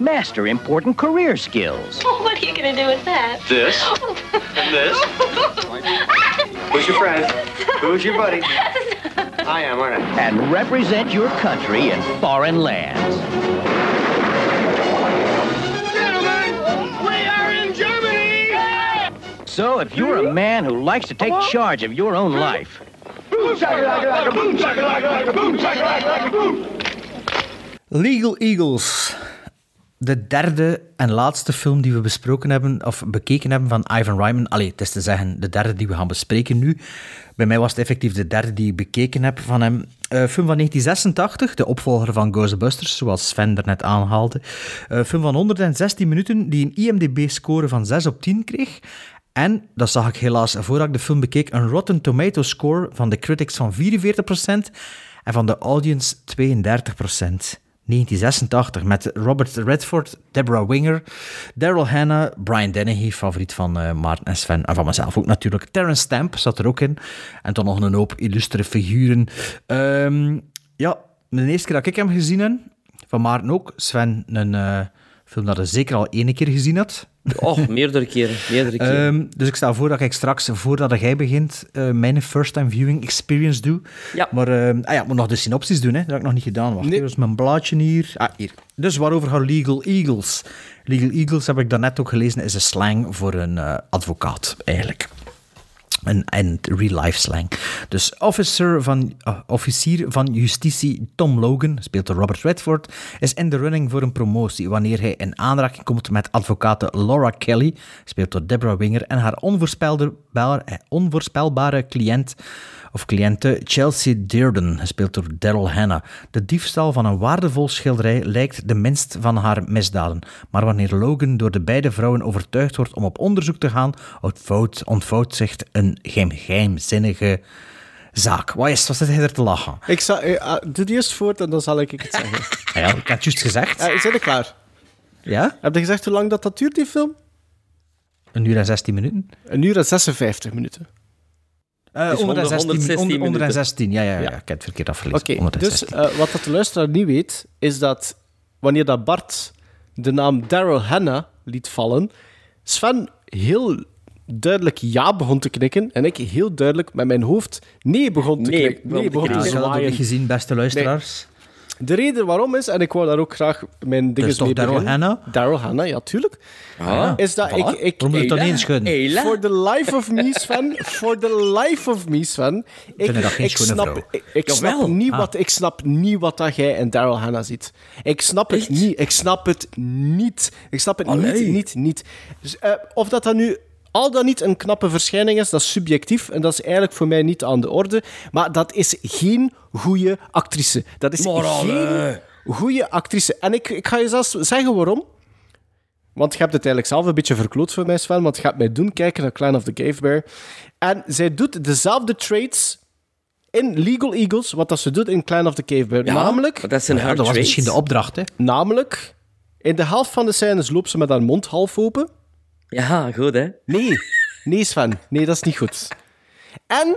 Speaker 10: Master important career skills.
Speaker 9: What are you going to do with that?
Speaker 2: This and this. Who's your friend? Who's your buddy? I am, aren't I?
Speaker 10: And represent your country in foreign lands.
Speaker 1: Gentlemen, we are in Germany!
Speaker 10: So if you're a man who likes to take charge of your own life,
Speaker 1: Boom, shakalaka, boom, shakalaka, boom, shakalaka, boom!
Speaker 4: Legal Eagles. De derde en laatste film die we besproken hebben, of bekeken hebben van Ivan Reitman. Allee, het is te zeggen, de derde die we gaan bespreken nu. Bij mij was het effectief de derde die ik bekeken heb van hem. Eh, film van 1986, de opvolger van Ghostbusters, zoals Sven er net aanhaalde. Eh film van 116 minuten, die een IMDb-score van 6 op 10 kreeg. En, dat zag ik helaas voordat ik de film bekeek, een Rotten Tomato score van de critics van 44% en van de audience 32%. 1986 met Robert Redford, Deborah Winger, Daryl Hannah, Brian Dennehy, favoriet van eh, Maarten en Sven, en van mezelf ook natuurlijk. Terrence Stamp zat er ook in. En dan nog een hoop illustere figuren. Ehm, ja, de eerste keer dat ik hem gezien heb, van Maarten ook. Sven, een eh, film dat hij zeker al één keer gezien had.
Speaker 5: Oh, meerdere keren. Meerdere keren.
Speaker 4: Ehm, dus ik stel voor dat ik straks, voordat jij begint, eh, mijn first-time viewing experience doe.
Speaker 5: Ja.
Speaker 4: Maar ehm, ah ja, ik moet nog de synopsis doen, hè. dat heb ik nog niet gedaan. Wacht,
Speaker 6: Nee.
Speaker 4: hier is mijn blaadje hier. Ah, hier. Dus waarover gaat Legal Eagles? Legal Eagles, heb ik daarnet ook gelezen, is een slang voor een eh, advocaat, eigenlijk. Een, en real-life slang. Dus officer van, eh, officier van justitie Tom Logan, speelt door Robert Redford, is in de running voor een promotie wanneer hij in aanraking komt met advocate Laura Kelly, speelt door Deborah Winger, en haar onvoorspelbare, eh, onvoorspelbare cliënt of cliënte Chelsea Dearden, gespeeld door Daryl Hannah. De diefstal van een waardevol schilderij lijkt de minst van haar misdaden. Maar wanneer Logan door de beide vrouwen overtuigd wordt om op onderzoek te gaan, ontvouwt, ontvouwt zich een geheim, geheimzinnige zaak. Wat is, wat zit hij er te lachen?
Speaker 6: Ik zal, eh, ah, doe die eerst voort en dan zal ik het zeggen.
Speaker 4: Ah Ja, ik had het juist gezegd.
Speaker 6: Eh, zijn we klaar?
Speaker 4: Ja?
Speaker 6: Heb je gezegd hoe lang dat, dat duurt, die film?
Speaker 4: Een uur en 16 minuten.
Speaker 6: Een uur en 56 minuten.
Speaker 4: Eh,
Speaker 5: is
Speaker 4: 116,
Speaker 5: 116
Speaker 4: onder-
Speaker 5: minuten.
Speaker 4: 116, ja, ja, ja,
Speaker 6: Ja.
Speaker 4: Ik heb het verkeerd afgelezen.
Speaker 6: Oké, dus
Speaker 4: 116.
Speaker 6: eh, wat dat de luisteraar niet weet, is dat wanneer dat Bart de naam Daryl Hannah liet vallen, Sven heel duidelijk ja begon te knikken en ik heel duidelijk met mijn hoofd nee begon te
Speaker 5: Nee
Speaker 6: knikken. Nee begon te
Speaker 4: gezien, beste luisteraars.
Speaker 6: De reden waarom is, en ik wou daar ook graag mijn dingen
Speaker 4: toch
Speaker 6: mee
Speaker 4: Daryl. Hannah?
Speaker 6: Daryl Hannah, ja, tuurlijk.
Speaker 5: Ah,
Speaker 6: Is dat
Speaker 4: Voilà.
Speaker 6: ik... ik
Speaker 4: Waarom moet niet schudden?
Speaker 6: For the life of me, Sven. For the life of me, Sven. Ik,
Speaker 4: vind dat geen
Speaker 6: ik
Speaker 4: schone
Speaker 6: snap,
Speaker 4: vrouw.
Speaker 6: ik, ik snap niet
Speaker 4: Ah.
Speaker 6: wat, ik snap niet wat dat jij in Daryl Hannah ziet. Ik snap het
Speaker 5: Echt?
Speaker 6: niet. Ik snap het niet. Ik snap het
Speaker 5: Allee.
Speaker 6: niet, niet, niet. Dus, eh, of dat dan nu al dan niet een knappe verschijning is, dat is subjectief. En dat is eigenlijk voor mij niet aan de orde. Maar dat is geen goede actrice. Dat is geen goede actrice. En ik, ik ga je zelfs zeggen waarom. Want je hebt het eigenlijk zelf een beetje verkloot voor mij, Sven. Want je gaat mij doen kijken naar Clan of the Cave Bear. En zij doet dezelfde traits in Legal Eagles, wat dat ze doet in Clan of the Cave Bear.
Speaker 5: Ja,
Speaker 6: namelijk,
Speaker 5: want dat zijn
Speaker 4: Ja,
Speaker 5: haar
Speaker 4: dat was misschien de opdracht, hè.
Speaker 6: namelijk, in de helft van de scènes loopt ze met haar mond half open.
Speaker 5: Ja, goed hè.
Speaker 6: Nee, nee Sven, nee, dat is niet goed. En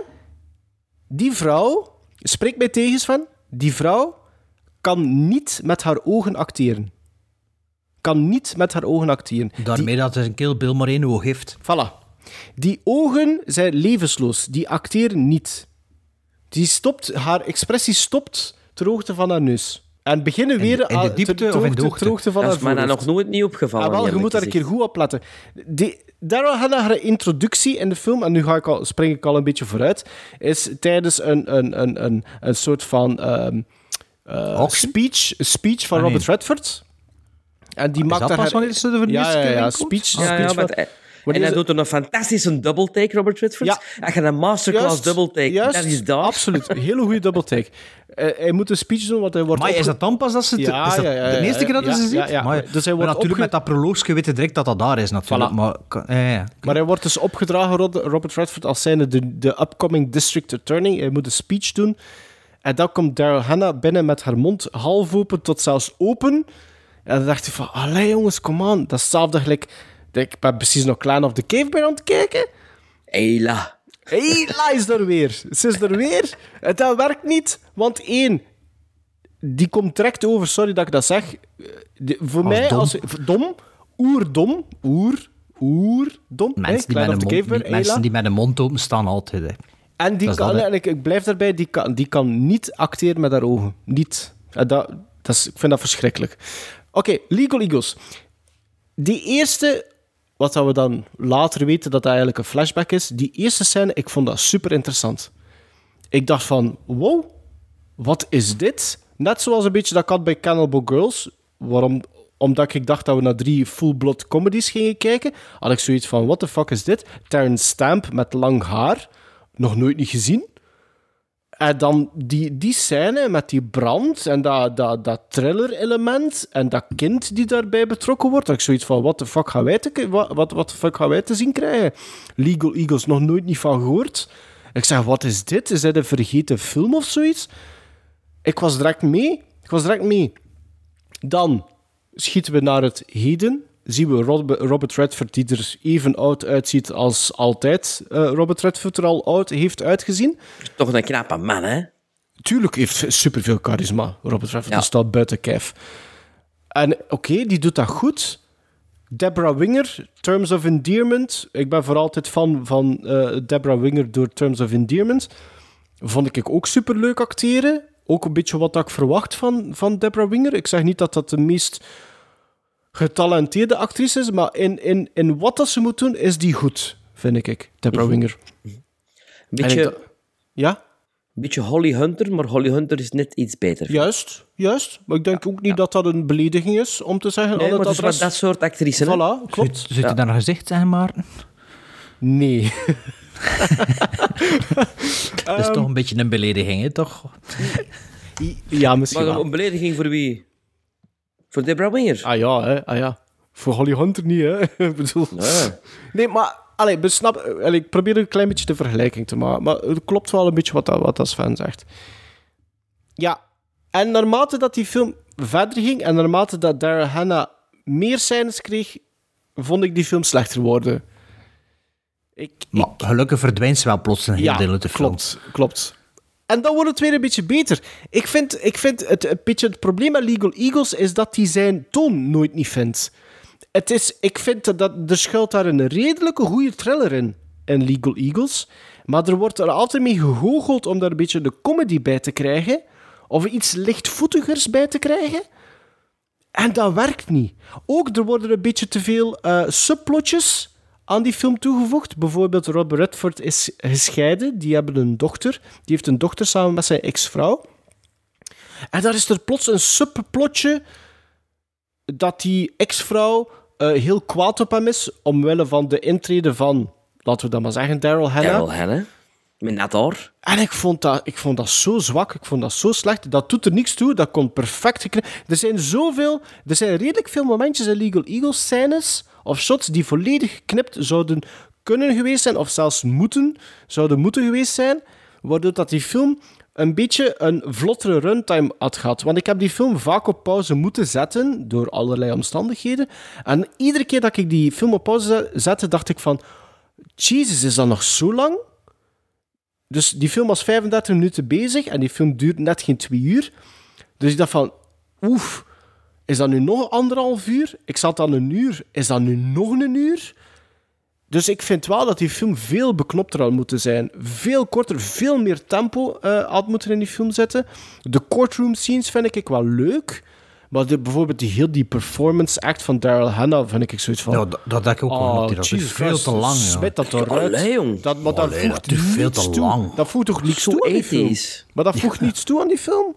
Speaker 6: die vrouw, spreek mij tegen Sven, die vrouw kan niet met haar ogen acteren. Kan niet met haar ogen acteren.
Speaker 4: Daarmee dat een Kill Bill maar één oog heeft.
Speaker 6: Voilà. Die ogen zijn levensloos. Die acteren niet. Die stopt, haar expressie stopt ter hoogte van haar neus. En beginnen weer...
Speaker 4: in de
Speaker 6: aan-
Speaker 4: diepte
Speaker 6: ter- ter
Speaker 4: of in de
Speaker 6: hoogte-
Speaker 4: hoogte
Speaker 6: van
Speaker 5: Dat is mij nog nooit niet opgevallen.
Speaker 6: Ah, wel, je moet daar een keer goed op letten. Die, Daryl Hannah, haar introductie in de film, en nu ga ik al, spring ik al een beetje vooruit, is tijdens een, een, een, een, een soort van
Speaker 4: Auction?
Speaker 6: speech, speech van
Speaker 4: Ah, nee.
Speaker 6: Robert Redford. En die
Speaker 4: Is
Speaker 6: maakt
Speaker 4: dat
Speaker 6: daar
Speaker 4: pas
Speaker 6: haar-
Speaker 4: wanneer ze voor de
Speaker 6: ja, ja, ja,
Speaker 4: in
Speaker 6: speech,
Speaker 5: Ja,
Speaker 6: speech
Speaker 5: ja, en hij doet er een fantastische double take, Robert Redford.
Speaker 6: Ja.
Speaker 5: Hij gaat een masterclass
Speaker 6: Juist,
Speaker 5: double take.
Speaker 6: juist,
Speaker 5: dat is daar.
Speaker 6: Absoluut, een hele goede double take. Eh, hij moet een speech doen, want hij wordt
Speaker 4: Maar is dat dan pas dat ze... het-
Speaker 6: Ja,
Speaker 4: is dat
Speaker 6: ja, ja, ja,
Speaker 4: de eerste keer dat
Speaker 6: ja,
Speaker 4: ze
Speaker 6: ja,
Speaker 4: ziet?
Speaker 6: ja, ja.
Speaker 4: Maar,
Speaker 6: Dus hij wordt
Speaker 4: maar natuurlijk
Speaker 6: opge-
Speaker 4: met dat proloogje weten direct dat dat daar is, natuurlijk.
Speaker 6: Voilà.
Speaker 4: Maar, ja, ja.
Speaker 6: Maar hij wordt dus opgedragen, Robert Redford, als zijnde de, de upcoming district attorney. Hij moet een speech doen. En dan komt Daryl Hannah binnen met haar mond half open tot zelfs open. En dan dacht hij van, allee jongens, kom aan. Dat is hetzelfde gelijk... Ik ben precies nog Clan of the Cave Bear aan het kijken.
Speaker 5: Hela.
Speaker 6: Hé, La is er weer. Ze is er weer. Dat werkt niet. Want één, die komt direct over, sorry dat ik dat zeg. Eh, de- voor
Speaker 4: Als
Speaker 6: mij
Speaker 4: dom.
Speaker 6: als dom, oerdom, oer, oerdom. hè,
Speaker 4: Mensen, die met een mond, die- mensen die met een mond open staan altijd. Hè.
Speaker 6: En, die
Speaker 4: Dat
Speaker 6: kan,
Speaker 4: dat,
Speaker 6: en ik, ik blijf daarbij, die kan, die kan niet acteren met haar ogen. Niet. En dat, dat is, ik vind dat verschrikkelijk. Oké, Legal Eagles. Die eerste, wat we dan later weten dat dat eigenlijk een flashback is, die eerste scène, ik vond dat super interessant. Ik dacht van, wow, wat is dit? Net zoals een beetje dat ik had bij Cannibal Girls. Waarom? Omdat ik dacht dat we naar drie full-blood comedies gingen kijken, had ik zoiets van, what the fuck is dit? Terrence Stamp met lang haar. Nog nooit niet gezien. En dan die, die scène met die brand en dat, dat, dat thriller-element en dat kind die daarbij betrokken wordt. Dat ik zoiets van, what the fuck gaan wij te, wat, wat, wat fuck gaan wij te zien krijgen? Legal Eagles, nog nooit niet van gehoord. Ik zeg, wat is dit? Is dit een vergeten film of zoiets? Ik was direct mee. Ik was direct mee. Dan schieten we naar het heden. Zien we Rob- Robert Redford, die er even oud uitziet als altijd eh, Robert Redford er al oud heeft uitgezien.
Speaker 5: Toch een knappe man, hè?
Speaker 6: Tuurlijk heeft superveel charisma. Robert Redford
Speaker 5: Ja.
Speaker 6: dat staat buiten kijf. En oké, die doet dat goed. Deborah Winger, Terms of Endearment. Ik ben voor altijd fan van eh, Deborah Winger door Terms of Endearment. Vond ik ook superleuk acteren. Ook een beetje wat ik verwacht van, van Deborah Winger. Ik zeg niet dat dat de meest getalenteerde actrice is, maar in, in, in wat dat ze moet doen, is die goed, vind ik, Deborah Winger.
Speaker 5: Een
Speaker 6: En
Speaker 5: beetje,
Speaker 6: ja?
Speaker 5: beetje Holly Hunter, maar Holly Hunter is net iets beter.
Speaker 6: Juist, juist. Maar ik denk ook niet dat dat een belediging is om te zeggen...
Speaker 5: Nee,
Speaker 6: aan
Speaker 5: maar
Speaker 6: adres...
Speaker 5: dat soort actrice, hè?
Speaker 6: Voilà, klopt.
Speaker 4: Zit je daar een gezicht, zeg Maarten?
Speaker 6: Nee.
Speaker 4: Dat is toch een beetje een belediging, hè, toch?
Speaker 6: Ja, misschien
Speaker 5: Maar
Speaker 6: wel.
Speaker 5: een belediging voor wie? Voor Deborah Winger?
Speaker 6: Ah ja, hè. Ah, ja. Voor Holly Hunter niet, hè. Ik bedoel... Nee, maar... Allee, besnap, allee, ik probeer een klein beetje de vergelijking te maken. Maar het klopt wel een beetje wat, dat, wat dat Sven zegt. Ja, en naarmate dat die film verder ging... en naarmate dat Daryl Hannah meer scènes kreeg... vond ik die film slechter worden. Ik,
Speaker 4: Maar gelukkig verdwijnt ze wel plots een heel
Speaker 6: ja,
Speaker 4: deel uit de film.
Speaker 6: klopt, klopt. En dan wordt het weer een beetje beter. Ik vind, ik vind het, een beetje het probleem met Legal Eagles is dat hij zijn toon nooit niet vindt. Het is, ik vind dat, dat er schuilt daar een redelijke goede thriller in, in Legal Eagles. Maar er wordt er altijd mee gehoogeld om daar een beetje de comedy bij te krijgen. Of iets lichtvoetigers bij te krijgen. En dat werkt niet. Ook er worden een beetje te veel eh, subplotjes aan die film toegevoegd. Bijvoorbeeld Robert Redford is gescheiden. Die hebben een dochter. Die heeft een dochter samen met zijn ex-vrouw. En daar is er plots een subplotje dat die ex-vrouw eh, heel kwaad op hem is omwille van de intrede van, laten we dat maar zeggen, Daryl Hannah.
Speaker 5: Daryl Hannah. Met.
Speaker 6: En ik vond, dat, ik vond dat zo zwak, ik vond dat zo slecht. Dat doet er niks toe, dat kon perfect geknipt. Er zijn zoveel, er zijn redelijk veel momentjes in Legal Eagles scènes of shots die volledig geknipt zouden kunnen geweest zijn, of zelfs moeten, zouden moeten geweest zijn, waardoor dat die film een beetje een vlottere runtime had gehad. Want ik heb die film vaak op pauze moeten zetten, door allerlei omstandigheden. En iedere keer dat ik die film op pauze zette, dacht ik van... Jezus, is dat nog zo lang? Dus die film was 35 minuten bezig en die film duurt net geen twee uur. Dus ik dacht van, oef, is dat nu nog anderhalf uur? Ik zat aan een uur, is dat nu nog een uur? Dus ik vind wel dat die film veel beknopter had moeten zijn. Veel korter, veel meer tempo eh, had moeten in die film zetten. De courtroom scenes vind ik wel leuk. Maar de, bijvoorbeeld die, heel die performance act van Daryl Hannah vind ik zoiets van...
Speaker 4: Ja, dat, dat denk ik ook wel.
Speaker 6: Oh,
Speaker 4: dat die- dat is veel te lang. Ja.
Speaker 6: Smijt dat eruit.
Speaker 5: Allee, jong.
Speaker 6: Dat, maar dat
Speaker 4: Allee,
Speaker 6: voegt
Speaker 4: dat veel te
Speaker 6: toe.
Speaker 4: lang.
Speaker 6: Dat voegt toch niets
Speaker 5: Zo
Speaker 6: toe aan die film?
Speaker 5: ethisch.
Speaker 6: Maar dat voegt niets toe aan die film.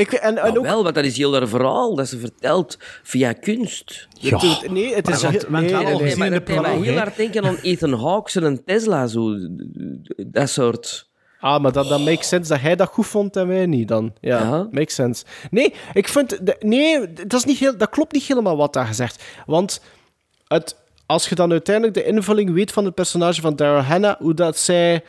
Speaker 6: Ik, en, ook,
Speaker 5: wel, want dat is heel haar verhaal dat ze vertelt via kunst.
Speaker 4: Ja.
Speaker 6: het- nee, het is...
Speaker 4: Maar
Speaker 6: nee,
Speaker 4: wel
Speaker 6: nee, nee.
Speaker 4: gezien
Speaker 5: maar dat deed heel hard denken aan Ethan Hawke en een Tesla. Zo, dat soort...
Speaker 6: Ah, maar dat, dat makes sense dat hij dat goed vond en wij niet dan. Ja,
Speaker 5: Ja.
Speaker 6: makes sense. Nee, ik vind... nee, dat, is niet heel, dat klopt niet helemaal wat daar gezegd. Want het, als je dan uiteindelijk de invulling weet van het personage van Daryl Hannah, hoe dat zij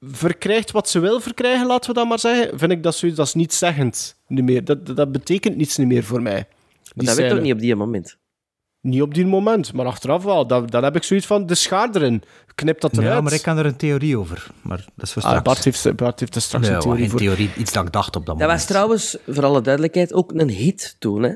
Speaker 6: verkrijgt wat ze wil verkrijgen, laten we dat maar zeggen, vind ik dat zoiets, dat is niet zeggend niet meer. Dat, dat, dat betekent niets niet meer voor mij.
Speaker 5: Maar dat weet ook niet op die moment.
Speaker 6: Niet op die moment, maar achteraf wel. Dan, dan heb ik zoiets van, de schaar erin. Knip dat eruit.
Speaker 4: Ja, maar ik kan er een theorie over. Maar dat is voor
Speaker 6: Ah,
Speaker 4: straks.
Speaker 6: Bart, heeft, Bart heeft er straks
Speaker 4: Nee,
Speaker 6: een theorie
Speaker 4: geen
Speaker 6: voor.
Speaker 4: theorie. Iets dat ik dacht op dat
Speaker 5: Dat
Speaker 4: moment.
Speaker 5: was trouwens, voor alle duidelijkheid, ook een hit toen. Hè?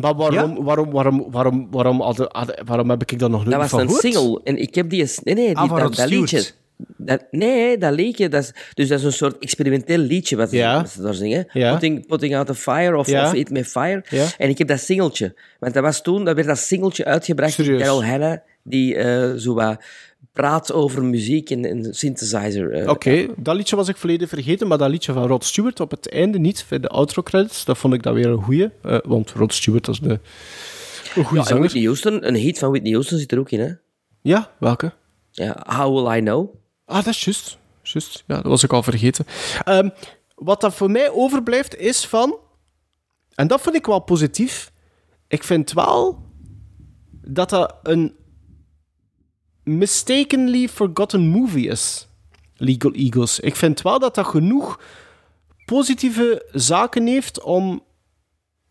Speaker 6: Maar waarom, waarom, waarom, waarom, waarom, hadden- waarom heb ik dat nog nooit
Speaker 5: Dat was
Speaker 6: van
Speaker 5: een
Speaker 6: gehoord?
Speaker 5: single. En ik heb die... Nee, nee, die,
Speaker 4: Ah, van
Speaker 5: dat, dat liedje... Dat, nee, dat liedje, dat is, dus dat is een soort experimenteel liedje wat, ze-
Speaker 6: Ja.
Speaker 5: wat ze daar zingen.
Speaker 6: Ja.
Speaker 5: Putting, putting out the fire of,
Speaker 6: Ja.
Speaker 5: of Eat My Fire. En ik heb dat singeltje. Want dat was toen, dat werd dat singeltje uitgebracht door Carol Hannah, die eh, zo wat praat over muziek en, en synthesizer. eh.
Speaker 6: Oké, dat liedje was ik volledig vergeten, maar dat liedje van Rod Stewart op het einde niet, bij de outro credits, dat vond ik dan weer een goeie. eh, want Rod Stewart was de, een goede
Speaker 5: Ja, en
Speaker 6: zanger.
Speaker 5: Whitney Houston, een hit van Whitney Houston zit er ook in, hè?
Speaker 6: Ja, welke?
Speaker 5: Ja, How Will I Know?
Speaker 6: Ah, dat is juist. Juist, ja, dat was ik al vergeten. Ehm, wat dat voor mij overblijft is van... En dat vind ik wel positief. Ik vind wel dat dat een mistakenly forgotten movie is. Legal Eagles. Ik vind wel dat dat genoeg positieve zaken heeft om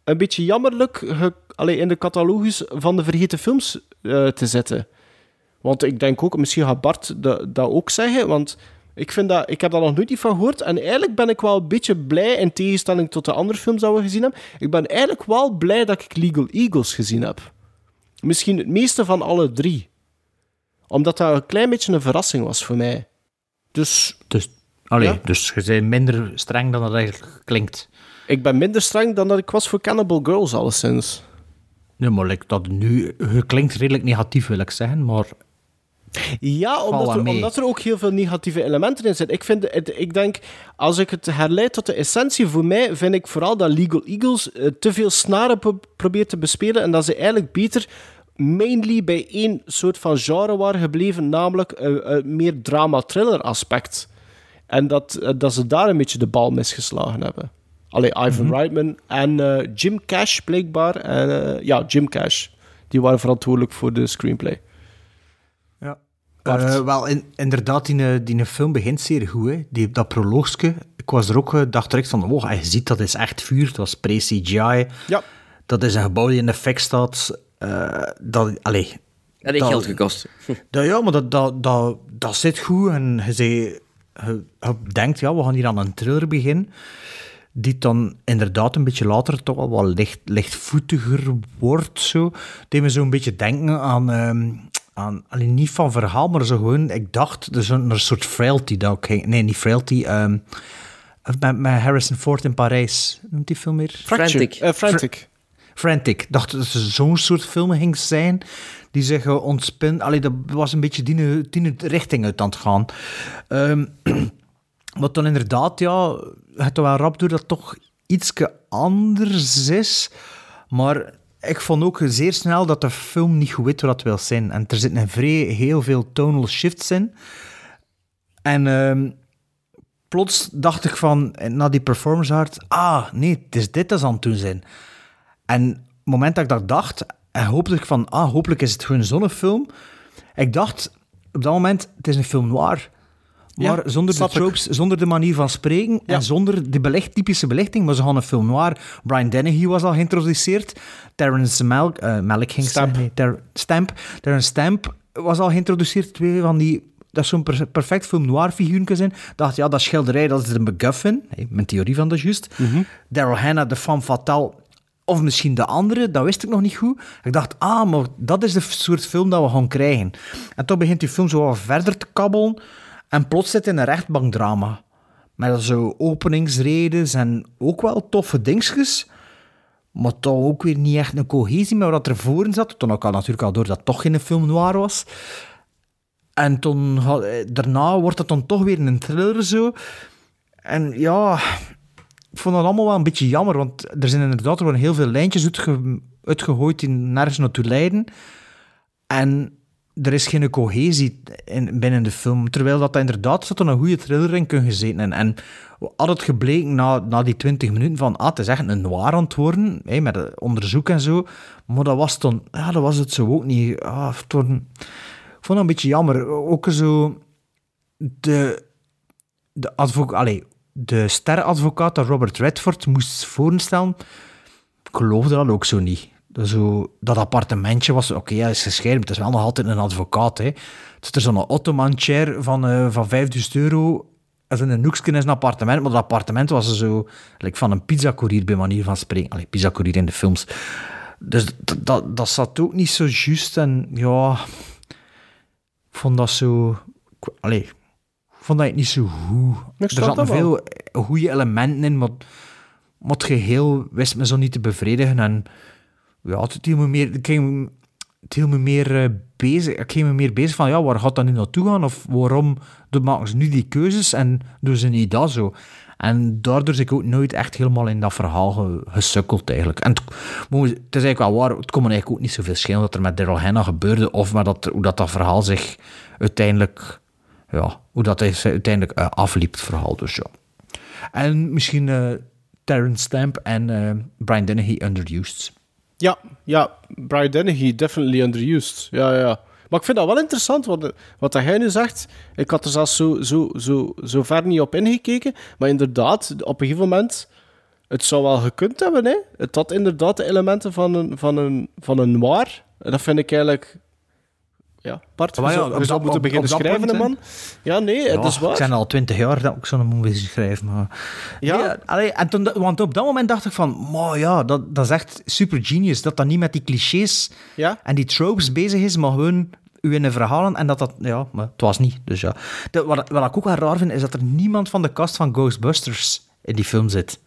Speaker 6: een beetje jammerlijk allee, in de catalogus van de vergeten films eh, te zetten. Want ik denk ook, misschien gaat Bart dat, dat ook zeggen, want ik, vind dat, ik heb daar nog nooit van gehoord. En eigenlijk ben ik wel een beetje blij, in tegenstelling tot de andere films dat we gezien hebben. Ik ben eigenlijk wel blij dat ik Legal Eagles gezien heb. Misschien het meeste van alle drie. Omdat dat een klein beetje een verrassing was voor mij. Dus
Speaker 4: Dus, allee,
Speaker 6: Ja.
Speaker 4: dus je bent minder streng dan dat eigenlijk klinkt.
Speaker 6: ik ben minder streng dan dat ik was voor Cannibal Girls, alleszins.
Speaker 4: Nee, maar like, dat nu, je klinkt redelijk negatief, wil ik zeggen. Maar
Speaker 6: Ja, omdat er, omdat er ook heel veel negatieve elementen in zitten. Ik, vind, het, ik denk, als ik het herleid tot de essentie, voor mij vind ik vooral dat Legal Eagles eh, te veel snaren pro- probeert te bespelen en dat ze eigenlijk beter mainly bij één soort van genre waren gebleven, namelijk een, een meer drama-thriller aspect. En dat, eh, dat ze daar een beetje de bal misgeslagen hebben. Allee, Ivan
Speaker 4: Mhm.
Speaker 6: Reitman en eh, Jim Cash blijkbaar. En, eh, ja, Jim Cash. Die waren verantwoordelijk voor de screenplay.
Speaker 4: Eh, wel, in- inderdaad, die, eh, die film begint zeer goed. Hè. Die, dat proloogske, ik was er ook, eh, dacht direct van, oh, je ziet dat is echt vuur. Het was pre-CGI.
Speaker 6: Ja.
Speaker 4: Dat is een gebouw die in de fik staat. Eh, dat, allee,
Speaker 5: Dat heeft
Speaker 4: Dat-
Speaker 5: geld gekost.
Speaker 4: dat, ja, maar dat, dat, dat, dat zit goed. En je, zei, je, je denkt, ja, we gaan hier aan een thriller beginnen. Die dan inderdaad een beetje later toch wel wat licht, lichtvoetiger wordt. Zo. Die me zo een beetje denken aan... ehm, aan alleen niet van verhaal, maar zo gewoon... Ik dacht, er is een, een soort frailty dat ik ging... Nee, niet frailty. ehm, met, met Harrison Ford in Parijs. Noemt die film meer?
Speaker 5: Frantic.
Speaker 6: Eh, Frantic.
Speaker 4: Frantic. Ik dacht dat het zo'n soort film ging zijn die zich uh, ontspint. Allee, dat was een beetje die, die richting uit aan het gaan. Ehm, wat dan inderdaad, ja, het wel rap door dat toch iets anders is. Maar ik vond ook zeer snel dat de film niet goed wat het wil zijn. En er zitten vrij heel veel tonal shifts in. En ehm, plots dacht ik van, na die performance art, ah, nee, het is dit dat aan het doen zijn. En het moment dat ik dat dacht, en hoopte ik van, ah, hopelijk is het gewoon zo'n film. Ik dacht op dat moment, het is een film noir. Maar
Speaker 6: Ja,
Speaker 4: zonder de
Speaker 6: ik.
Speaker 4: tropes, zonder de manier van spreken
Speaker 6: Ja.
Speaker 4: en zonder de belicht, typische belichting, maar ze gaan een film noir. Brian Dennehy was al geïntroduceerd. Terrence Mal eh, Malick ging
Speaker 6: Stamp.
Speaker 4: Nee, Ter- Stamp. Terrence Stamp was al geïntroduceerd. Twee van die... Dat zo'n per- perfect film noir figuurtje zijn. dacht, ja, dat schilderij, dat is de MacGuffin. Hey, mijn theorie van dat juist. Daryl Hannah, de femme fatale. Of misschien de andere, dat wist ik nog niet goed. Ik dacht, ah, maar dat is de soort film dat we gaan krijgen. En toen begint die film zo wat verder te kabbelen. En plots zit in een rechtbankdrama. Met zo openingsredens en ook wel toffe dingetjes. Maar toch ook weer niet echt een cohesie met wat er voor zat. Toen ook al natuurlijk al door dat toch geen film noir was. En toen, daarna wordt het dan toch weer een thriller zo. En ja, ik vond dat allemaal wel een beetje jammer, want er zijn inderdaad er heel veel lijntjes uitge, uitgegooid die nergens naartoe leiden. En er is geen cohesie in, binnen de film. Terwijl dat inderdaad zat een goede thriller in kunnen gezeten. En, en had het gebleken na, na die 20 minuten van, ah, het is echt een noir hè, met onderzoek en zo. Maar dat was dan, ja, dat was het zo ook niet. Ah, ik vond dat een beetje jammer. Ook zo de, de, advo, allee, de sterrenadvocaat dat Robert Redford moest voorstellen, geloofde dat ook zo niet. Dat, zo, dat appartementje was, oké, hij is gescheiden, maar het is wel nog altijd een advocaat. Hè. Het is er zo'n Ottoman-chair van, eh van 5000 euro. Is een hoekje in een appartement, maar dat appartement was zo like van een pizzacourier bij manier van spreken. Allee, pizzacourier in de films. Dus dat, dat, zat ook niet zo juist. En ja, ik vond dat zo... ik- Allee, ik vond dat niet zo goed.
Speaker 6: Ik
Speaker 4: er zaten veel goede elementen in, maar, maar het geheel wist me zo niet te bevredigen. En ja, het hield me meer, het ging, me meer eh, bezig. Ik ging me meer bezig van, ja, waar gaat dat nu naartoe gaan? Of waarom maken ze nu die keuzes en doen ze niet dat zo? En daardoor is ik ook nooit echt helemaal in dat verhaal ge- gesukkeld eigenlijk. En het, het is eigenlijk wel waar, het kon me eigenlijk ook niet zoveel schelen wat er met Daryl Hannah gebeurde, of maar dat, hoe dat, dat verhaal zich uiteindelijk, ja, hoe dat uiteindelijk eh, afliep, het verhaal dus, ja. En misschien eh Terrence Stamp en Brian Dennehy underused.
Speaker 6: Ja, ja, Brian Dennehy, definitely underused. Ja, ja. Maar ik vind dat wel interessant, wat, wat hij nu zegt. Ik had er zelfs zo, zo, zo, zo ver niet op ingekeken. Maar inderdaad, op een gegeven moment... Het zou wel gekund hebben, hè. Het had inderdaad de elementen van een, van een, van een noir. En dat vind ik eigenlijk... Ja, Bart,
Speaker 4: Maar ja,
Speaker 6: je zou
Speaker 4: dat-
Speaker 6: moeten beginnen schrijven,
Speaker 4: punt,
Speaker 6: man. Ja, nee, het
Speaker 4: Ja,
Speaker 6: is waar.
Speaker 4: Ik zijn al twintig jaar dat ik zo'n movie schrijf. Maar...
Speaker 6: Ja.
Speaker 4: Nee, allee, en toen, want op dat moment dacht ik van, maar ja, dat, dat is echt super genius. Dat dat niet met die clichés
Speaker 6: Ja.
Speaker 4: en die tropes bezig is, maar gewoon u in de verhalen. En dat dat, ja, maar het was niet. Dus ja. De- wat, wat ik ook wel raar vind, is dat er niemand van de cast van Ghostbusters in die film zit.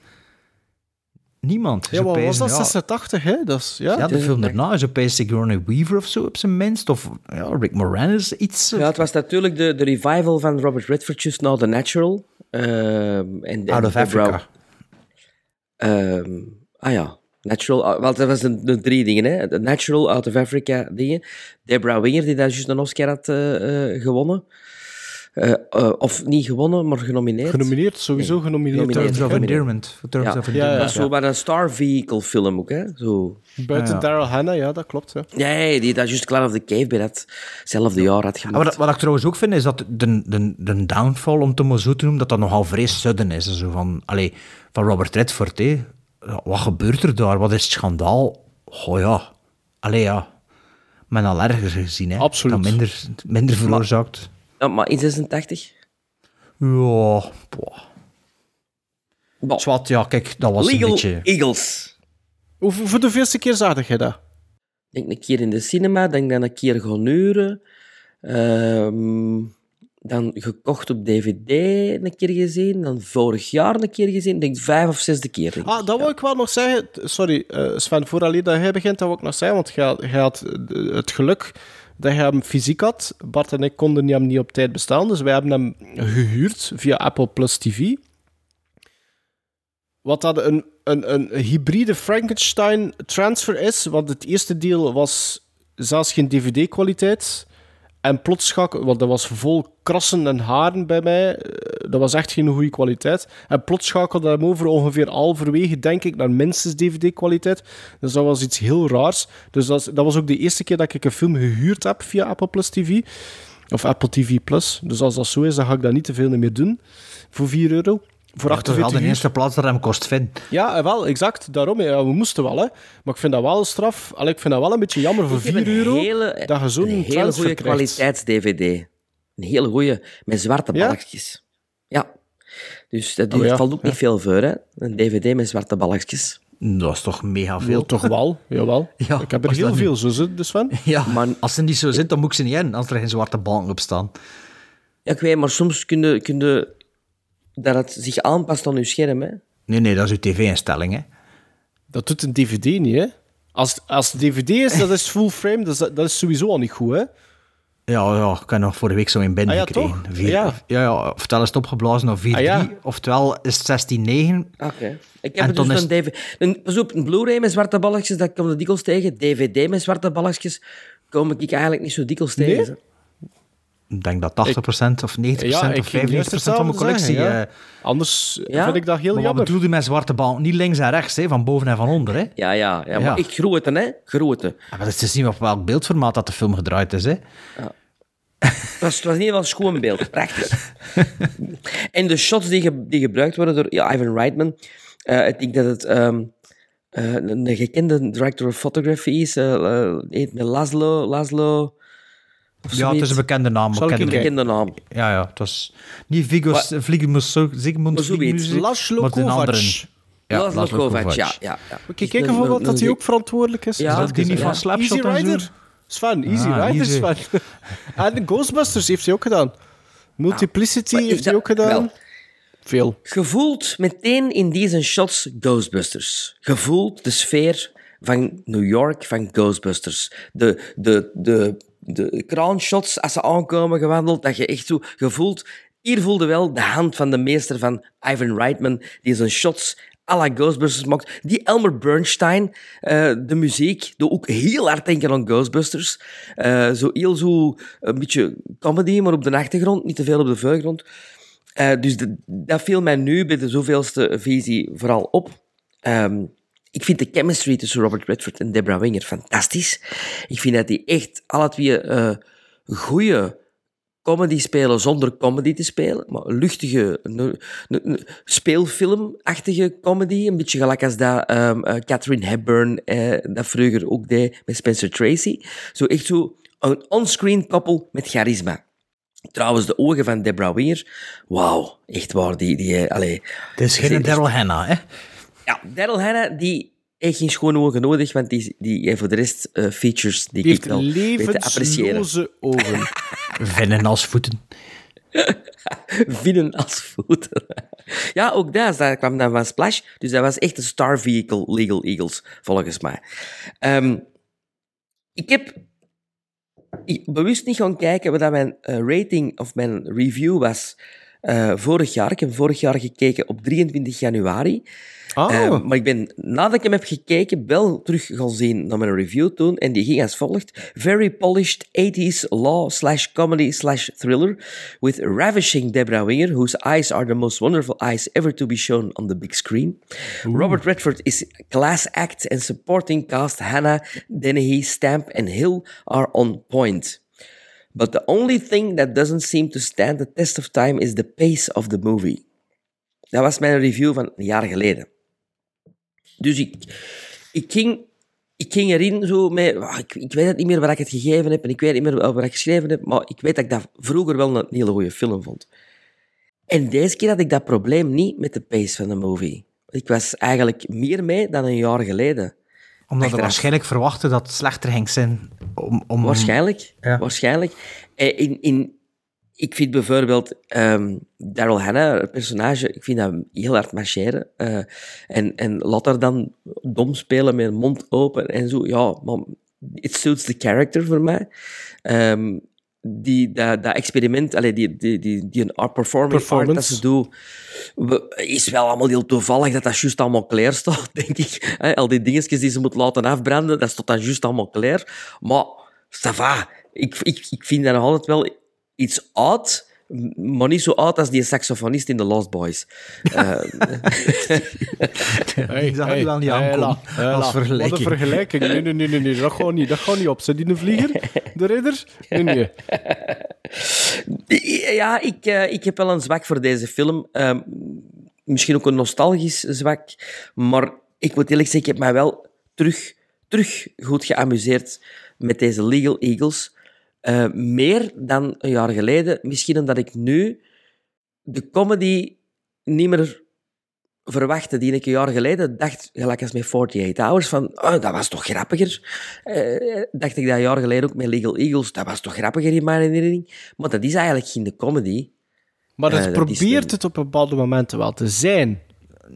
Speaker 4: Niemand.
Speaker 6: Ja, wat was dat?
Speaker 4: ja.
Speaker 6: 86, hè? Dat is, ja.
Speaker 4: Ja, de film daarna is opeens Sigourney Weaver of zo op zijn minst. Of ja, Rick Moranis, iets.
Speaker 5: Ja, het was natuurlijk de, de revival van Robert Redford just na The Natural. Ehm, en,
Speaker 4: Out of
Speaker 5: de
Speaker 4: Africa.
Speaker 5: Brown- Ehm, ah ja. Natural, uh, wel, dat was de, de drie dingen, hè. De Natural, Out of Africa dingen. Deborah Winger, die daar juist een Oscar had eh, eh, gewonnen. Eh, eh, of niet gewonnen, maar genomineerd.
Speaker 6: Genomineerd, sowieso genomineerd.
Speaker 5: Genomineerd.
Speaker 4: Terms of. Endearment. For Terms
Speaker 5: Ja.
Speaker 4: of Endearment.
Speaker 5: Dat is zo maar een Star Vehicle film ook, hè. Zo.
Speaker 6: Buiten
Speaker 4: Ja.
Speaker 6: Daryl Hannah, ja, dat klopt. Ja.
Speaker 5: Nee, die dat juist Clan of the Cave bij datzelfde jaar had
Speaker 4: Ah,
Speaker 5: gemaakt.
Speaker 4: wat, wat ik trouwens ook vind, is dat de, de, de downfall, om het maar zo te noemen, dat dat nogal vrij sudden is. Zo van, allee, van Robert Redford, hè. Wat gebeurt er daar? Wat is het schandaal? Oh ja. Allee, ja. Men al erger gezien, hè.
Speaker 6: Absoluut.
Speaker 4: Dat minder, minder veroorzaakt.
Speaker 5: Ja, maar in 86?
Speaker 4: Ja, boah.
Speaker 5: Bon.
Speaker 4: Zwat, ja, kijk, dat was
Speaker 5: Legal
Speaker 4: een beetje...
Speaker 5: Eagles.
Speaker 6: Hoe, voor de veerste keer zag je dat?
Speaker 5: denk een keer in de cinema, denk dan een keer gaan huren. Ehm, dan gekocht op DVD een keer gezien. Dan vorig jaar een keer gezien. Ik denk vijf of zesde keer. denk.
Speaker 6: Ah, dat wil ik wel nog zeggen. Sorry, eh, Sven, vooraleer dat jij begint, dat wil ik nog zeggen. Want jij, jij had eh, het geluk dat je hem fysiek had. Bart en ik konden hem niet op tijd bestellen. Dus wij hebben hem gehuurd via Apple Plus TV. Wat dat een, een, een hybride Frankenstein-transfer is. Want het eerste deel was zelfs geen DVD-kwaliteit. En plots schakelde, want dat was vol krassen en haren bij mij. Eh, Dat was echt geen goede kwaliteit. En plots schakelde hem over ongeveer halverwege, denk ik, naar minstens DVD-kwaliteit. Dus dat was iets heel raars. Dus dat, is- dat was ook de eerste keer dat ik een film gehuurd heb via Apple Plus TV. Of Apple TV Plus. Dus als dat zo is, dan ga ik dat niet te veel meer doen. Voor 4 euro. Voor
Speaker 4: Ja, toch wel
Speaker 6: 48
Speaker 4: de eerste plaats dat hem kost Finn.
Speaker 6: Ja, eh, wel, exact. Daarom, ja, we moesten wel, hè. Maar ik vind dat wel een straf. Allee, ik vind dat wel een beetje jammer voor
Speaker 5: Ik heb
Speaker 6: 4
Speaker 5: een
Speaker 6: euro.
Speaker 5: hele,
Speaker 6: dat je zo'n
Speaker 5: een hele goede kwaliteits-DVD. Een hele goede, met zwarte balkjes. Ja. Dus dat
Speaker 6: Oh,
Speaker 5: duurt-
Speaker 6: ja.
Speaker 5: valt ook niet veel voor, hè. Een DVD met zwarte balkjes.
Speaker 4: Dat is toch mega
Speaker 6: Veel toch wel, jawel.
Speaker 4: Ja,
Speaker 6: ik heb er heel
Speaker 4: dat
Speaker 6: veel, zo zit dus van.
Speaker 4: Ja,
Speaker 5: Maar-
Speaker 4: als ze niet zo zit, dan moet ik ze niet in, als er geen zwarte balken op staan.
Speaker 5: Ja, ik weet, maar soms kun je, kun je dat het zich aanpast aan je scherm, hè.
Speaker 4: Nee, nee, dat is uw tv-instelling, hè.
Speaker 6: Dat doet een DVD niet, hè. Als, als het DVD is, dat is full frame, dat is, dat is sowieso al niet goed, hè.
Speaker 4: Ja, ja, ik heb nog vorige week zo in binnen
Speaker 6: Ah, ja,
Speaker 4: gekregen.
Speaker 6: toch?
Speaker 4: Vier-
Speaker 6: Ja.
Speaker 4: ja, ja, oftewel is het opgeblazen op 4-3,
Speaker 6: Ah, ja.
Speaker 4: oftewel is het 16-9.
Speaker 5: Oké. Ik heb dus
Speaker 4: is-
Speaker 5: een DVD... Een, pas op, een Blu-ray met zwarte balkjes, dat komt er dikwijls tegen. DVD met zwarte balkjes kom ik eigenlijk niet zo dikwijls tegen.
Speaker 6: Nee?
Speaker 4: Ik denk dat 80% of 90%
Speaker 6: Ja, ik
Speaker 4: of
Speaker 6: ging juist
Speaker 4: 95% van mijn collectie...
Speaker 6: zeggen, ja.
Speaker 4: eh,
Speaker 6: Anders
Speaker 5: Ja?
Speaker 6: vind ik dat heel
Speaker 4: maar wat
Speaker 6: jammer.
Speaker 4: bedoelde met zwarte balken? Niet links en rechts, hè, van boven en van onder. Hè.
Speaker 5: Ja, ja, ja, maar
Speaker 4: Ja.
Speaker 5: echt grote, hè. Grote.
Speaker 4: Ja, maar dat is te zien op welk beeldformaat dat de film gedraaid is. Hè.
Speaker 5: Het was, het was niet wel een schoon beeld. Prachtig. en de shots die, ge- die gebruikt worden door ja, Ivan Reitman, eh, ik denk dat het ehm, eh, een, gekende director of photography is. eh eh, heet Laszlo, Laszlo
Speaker 4: Ja, het is een bekende naam.
Speaker 6: Zal ik een
Speaker 5: bekende naam.
Speaker 4: Ja, ja, het was niet Vigos, Vliegmus, Zigmund
Speaker 5: Maar zoiets.
Speaker 6: Laszlo
Speaker 4: maar de
Speaker 6: Kovacs.
Speaker 4: Ja,
Speaker 5: Laszlo Kovacs, ja. ja, ja.
Speaker 6: Moet je kijken voor wat dat hij ook verantwoordelijk is?
Speaker 5: Ja,
Speaker 6: Is
Speaker 4: dat die niet van Slapshot
Speaker 6: Easy
Speaker 4: en zo?
Speaker 6: Rider? Sven, Easy
Speaker 4: Ah,
Speaker 6: Rider,
Speaker 4: easy.
Speaker 6: Sven. en de Ghostbusters heeft hij ook gedaan. Multiplicity heeft hij ook gedaan. Veel.
Speaker 5: Gevoeld meteen in deze shots Ghostbusters. Gevoeld de sfeer van New York van Ghostbusters. De, de, de, de crownshots als ze aankomen gewandeld, dat je echt zo gevoeld... Hier voelde wel de hand van de meester van Ivan Reitman, die zijn shots à la Ghostbusters maakt. Die Elmer Bernstein, eh, de muziek, doet ook heel hard denken aan Ghostbusters. Eh, zo heel zo een beetje comedy, maar op de achtergrond, niet te veel op de voorgrond. Eh, dus dat viel mij nu bij de zoveelste visie vooral op. Ehm, ik vind de chemistry tussen Robert Redford en Deborah Winger fantastisch. Ik vind dat die echt alle twee eh goede comedy spelen zonder comedy te spelen. Maar een luchtige, een, een- een speelfilmachtige comedy. Een beetje gelijk als dat ehm, eh, Catherine Hepburn eh, dat vroeger ook deed met Spencer Tracy. Zo echt zo een onscreen koppel met charisma. Trouwens, de ogen van Deborah Winger, wauw, echt waar. Die, die, allee,
Speaker 4: Het is geen Daryl Hannah, hè?
Speaker 5: Ja, Daryl Hannah, die heeft geen schone ogen nodig, want die, die heeft voor de rest eh, features die,
Speaker 6: Die
Speaker 5: ik wel weet te appreciëren.
Speaker 6: ogen.
Speaker 4: Vinnen als voeten.
Speaker 5: Vinnen als voeten. ja, ook dat, dat kwam dan van Splash. Dus dat was echt een Star Vehicle Legal Eagles, volgens mij. Ehm, ik heb bewust niet gaan kijken wat dat mijn eh, rating of mijn review was eh, vorig jaar. Ik heb vorig jaar gekeken op 23 januari.
Speaker 6: Oh.
Speaker 5: Eh, maar ik ben, nadat ik hem heb gekeken, wel terug gaan zien naar mijn review toen. En die ging als volgt. Very polished 80s law slash comedy slash thriller with ravishing Deborah Winger, whose eyes are the most wonderful eyes ever to be shown on the big screen. Robert Redford is class act and supporting cast Hannah, Dennehy, Stamp and Hill are on point. But the only thing that doesn't seem to stand the test of time is the pace of the movie. Dat was mijn review van een jaar geleden. Dus ik, ik, ging, ik ging erin zo met... ah, Ik, ik weet niet meer waar ik het gegeven heb en ik weet niet meer waar ik geschreven heb, maar ik weet dat ik dat vroeger wel een hele goede film vond. En deze keer had ik dat probleem niet met de pace van de movie. Ik was eigenlijk meer mee dan een jaar geleden.
Speaker 4: Omdat we waarschijnlijk verwachten dat het slechter ging zijn. Om, om,
Speaker 5: Waarschijnlijk.
Speaker 4: Ja.
Speaker 5: Waarschijnlijk. Eh, In, in, ik vind bijvoorbeeld ehm Daryl Hannah, het personage, ik vind dat heel hard marcheren. Eh, en, en laat haar dan dom spelen met mond open en zo. Ja, maar it suits the character voor mij. Ehm, die, dat, dat experiment, allee, die, die, die, die een art performance, art dat
Speaker 6: Performance.
Speaker 5: ze doen, is wel allemaal heel toevallig dat dat juist allemaal klaar staat, denk ik. Al die dingetjes die ze moet laten afbranden, dat staat dan juist allemaal klaar. Maar, ça va. Ik, ik, ik vind dat nog altijd wel iets oud, maar niet zo oud als die saxofonist in The Lost Boys. Eh,
Speaker 6: Hey,
Speaker 4: dat je wel niet aankomen
Speaker 6: la,
Speaker 4: als
Speaker 6: la.
Speaker 4: vergelijking.
Speaker 6: Wat een vergelijking. Nee, nee, nee, nee, nee. Dat gaat niet, dat gaat niet op. Zijn die een vlieger? De ridder? Nee, nee.
Speaker 5: Ja, ik, eh, ik heb wel een zwak voor deze film. Ehm, misschien ook een nostalgisch zwak. Maar ik moet eerlijk zeggen, ik heb mij wel terug, terug goed geamuseerd met deze Legal Eagles. Eh, meer dan een jaar geleden. Misschien omdat ik nu de comedy niet meer verwachtte die ik een jaar geleden dacht, gelijk als met 48 Hours, van oh, dat was toch grappiger. Eh, dacht ik dat een jaar geleden ook met Legal Eagles, dat was toch grappiger in mijn herinnering. Maar dat is eigenlijk geen comedy.
Speaker 6: Maar
Speaker 5: Eh,
Speaker 6: het
Speaker 5: dat is
Speaker 6: probeert
Speaker 5: een-
Speaker 6: het op bepaalde momenten wel te zijn.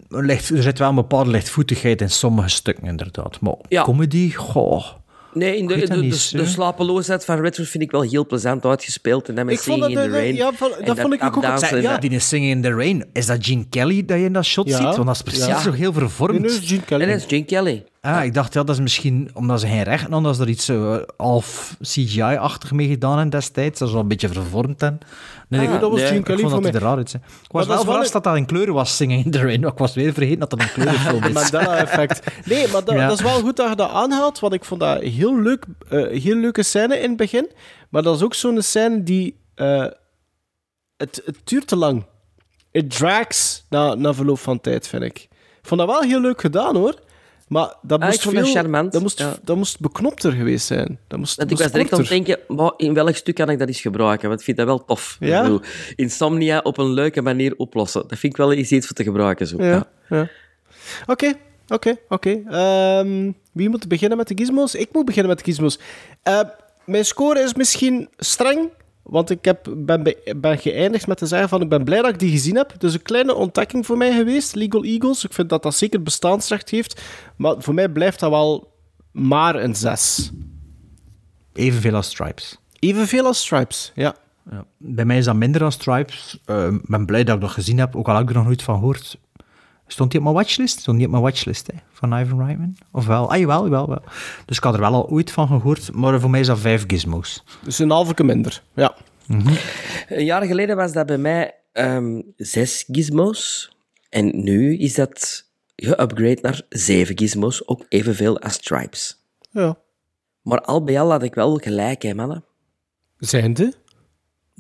Speaker 4: Er, er zit wel een bepaalde lichtvoetigheid in sommige stukken, inderdaad. Maar
Speaker 5: Ja.
Speaker 4: comedy, goh.
Speaker 5: Nee, in de, de,
Speaker 4: dat
Speaker 5: de,
Speaker 4: niet,
Speaker 5: de
Speaker 4: hè.
Speaker 5: slapeloosheid van Redford vind ik wel heel plezant uitgespeeld. En dan met Singing
Speaker 6: dat
Speaker 5: in the
Speaker 6: de-
Speaker 5: Rain.
Speaker 6: ja, van-
Speaker 5: en
Speaker 6: dat vond ik ook
Speaker 5: en
Speaker 4: Ja, die is Singing in the Rain. Is dat Gene Kelly dat je in dat shot
Speaker 6: Ja.
Speaker 4: ziet? Want dat is precies
Speaker 6: Ja.
Speaker 4: zo heel vervormd.
Speaker 6: Nee, nee, Gene Kelly.
Speaker 5: En dat is Gene Kelly.
Speaker 4: Ah, ik dacht, ja, dat is misschien omdat ze geen rechten hadden, dat ze er iets eh, half CGI-achtig mee gedaan hebben destijds. Dat is wel een beetje vervormd. En... Nee, ik,
Speaker 6: Ah, dat was
Speaker 4: nee,
Speaker 6: Gene
Speaker 4: ik vond dat hij er raar uit. Ik was wel verrast dat dat een kleuren was, Singing in the Rain. Ik was weer vergeten dat dat een kleurenfilm is.
Speaker 6: Mandela-effect. Nee, maar dat,
Speaker 4: Ja.
Speaker 6: dat is wel goed dat je dat aanhaalt, want ik vond dat heel, leuk, eh, heel leuke scène in het begin. Maar dat is ook zo'n scène die... eh, het, het duurt te lang. Het drags na, na verloop van tijd, vind ik. Ik vond dat wel heel leuk gedaan, hoor. Maar dat
Speaker 5: Ah,
Speaker 6: moest
Speaker 5: vond
Speaker 6: veel...
Speaker 5: charmant,
Speaker 6: Dat moest,
Speaker 5: ja.
Speaker 6: dat moest beknopter geweest zijn. Dat moest,
Speaker 5: ik was direct aan het denken, maar in welk stuk kan ik dat eens gebruiken? Want ik vind dat wel tof.
Speaker 6: Ja?
Speaker 5: Ik bedoel, insomnia op een leuke manier oplossen. Dat vind ik wel eens iets voor te gebruiken. Zo.
Speaker 6: Ja, ja. Oké, oké, oké. Ehm, Wie moet beginnen met de gizmos? Ik moet beginnen met de gizmos. Eh, mijn score is misschien streng, want ik heb, ben, be- ben geëindigd met te zeggen van ik ben blij dat ik die gezien heb. Dus een kleine ontdekking voor mij geweest, Legal Eagles. Ik vind dat dat zeker bestaansrecht heeft, maar voor mij blijft dat wel maar een 6.
Speaker 4: Evenveel als Stripes.
Speaker 6: Evenveel als Stripes, ja.
Speaker 4: Ja. Bij mij is dat minder dan Stripes. Eh, Ik ben blij dat ik dat gezien heb, ook al heb ik er nog nooit van gehoord. Stond die op mijn watchlist? Stond die op mijn watchlist hè, van Ivan Reitman? Of wel? Ah, jawel, jawel, wel. Dus ik had er wel al ooit van gehoord, maar voor mij is dat vijf gizmos.
Speaker 6: Dus een halve minder, ja.
Speaker 5: Een jaar geleden was dat bij mij ehm, zes gizmos. En nu is dat geupgrade naar zeven gizmos. Ook evenveel als Stripes.
Speaker 6: ja.
Speaker 5: Maar al bij al had ik wel gelijk, hè, mannen.
Speaker 6: Zijnde?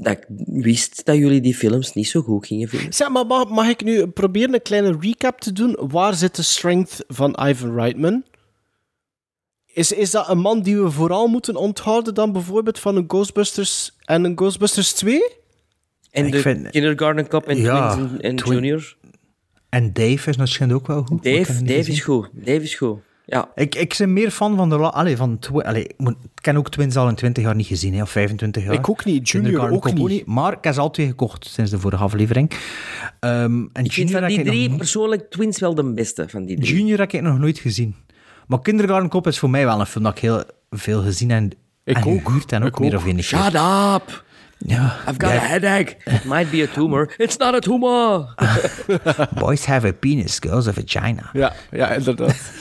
Speaker 5: Dat ik wist dat jullie die films niet zo goed gingen vinden.
Speaker 6: Zeg, maar mag, mag ik nu proberen een kleine recap te doen? Waar zit de strength van Ivan Reitman? Is, is dat een man die we vooral moeten onthouden dan bijvoorbeeld van een Ghostbusters en een Ghostbusters 2?
Speaker 5: En
Speaker 4: Ik
Speaker 5: de
Speaker 4: vind-
Speaker 5: Kindergarten Cop en
Speaker 4: Ja,
Speaker 5: Twins en, en
Speaker 4: Twin-
Speaker 5: Junior.
Speaker 4: En Dave is natuurlijk ook wel goed.
Speaker 5: Dave, Dave is goed. Dave is goed. Ja.
Speaker 4: Ik, ik ben meer fan van de... Allee, van twi- allee, ik, moet, ik ken ook Twins al in 20 jaar niet gezien, hè, of 25 jaar.
Speaker 6: Ik ook niet, Junior ook niet.
Speaker 4: Maar ik heb ze al twee gekocht sinds de vorige aflevering. Ehm, en
Speaker 5: Ik vind van die
Speaker 4: nog
Speaker 5: drie persoonlijk Twins wel de beste van die drie.
Speaker 4: Junior heb ik nog nooit gezien. Maar Kindergarten Cop is voor mij wel een film dat ik heel veel gezien en,
Speaker 6: Ik
Speaker 4: en
Speaker 6: ook.
Speaker 4: gehuurd en ook
Speaker 6: Ik
Speaker 4: meer
Speaker 6: ook.
Speaker 4: of keer.
Speaker 5: Shut up!
Speaker 4: Ja.
Speaker 5: I've got a headache. It might be a tumor. It's not a tumor.
Speaker 4: Boys have a penis, girls have a vagina.
Speaker 6: Ja, ja inderdaad.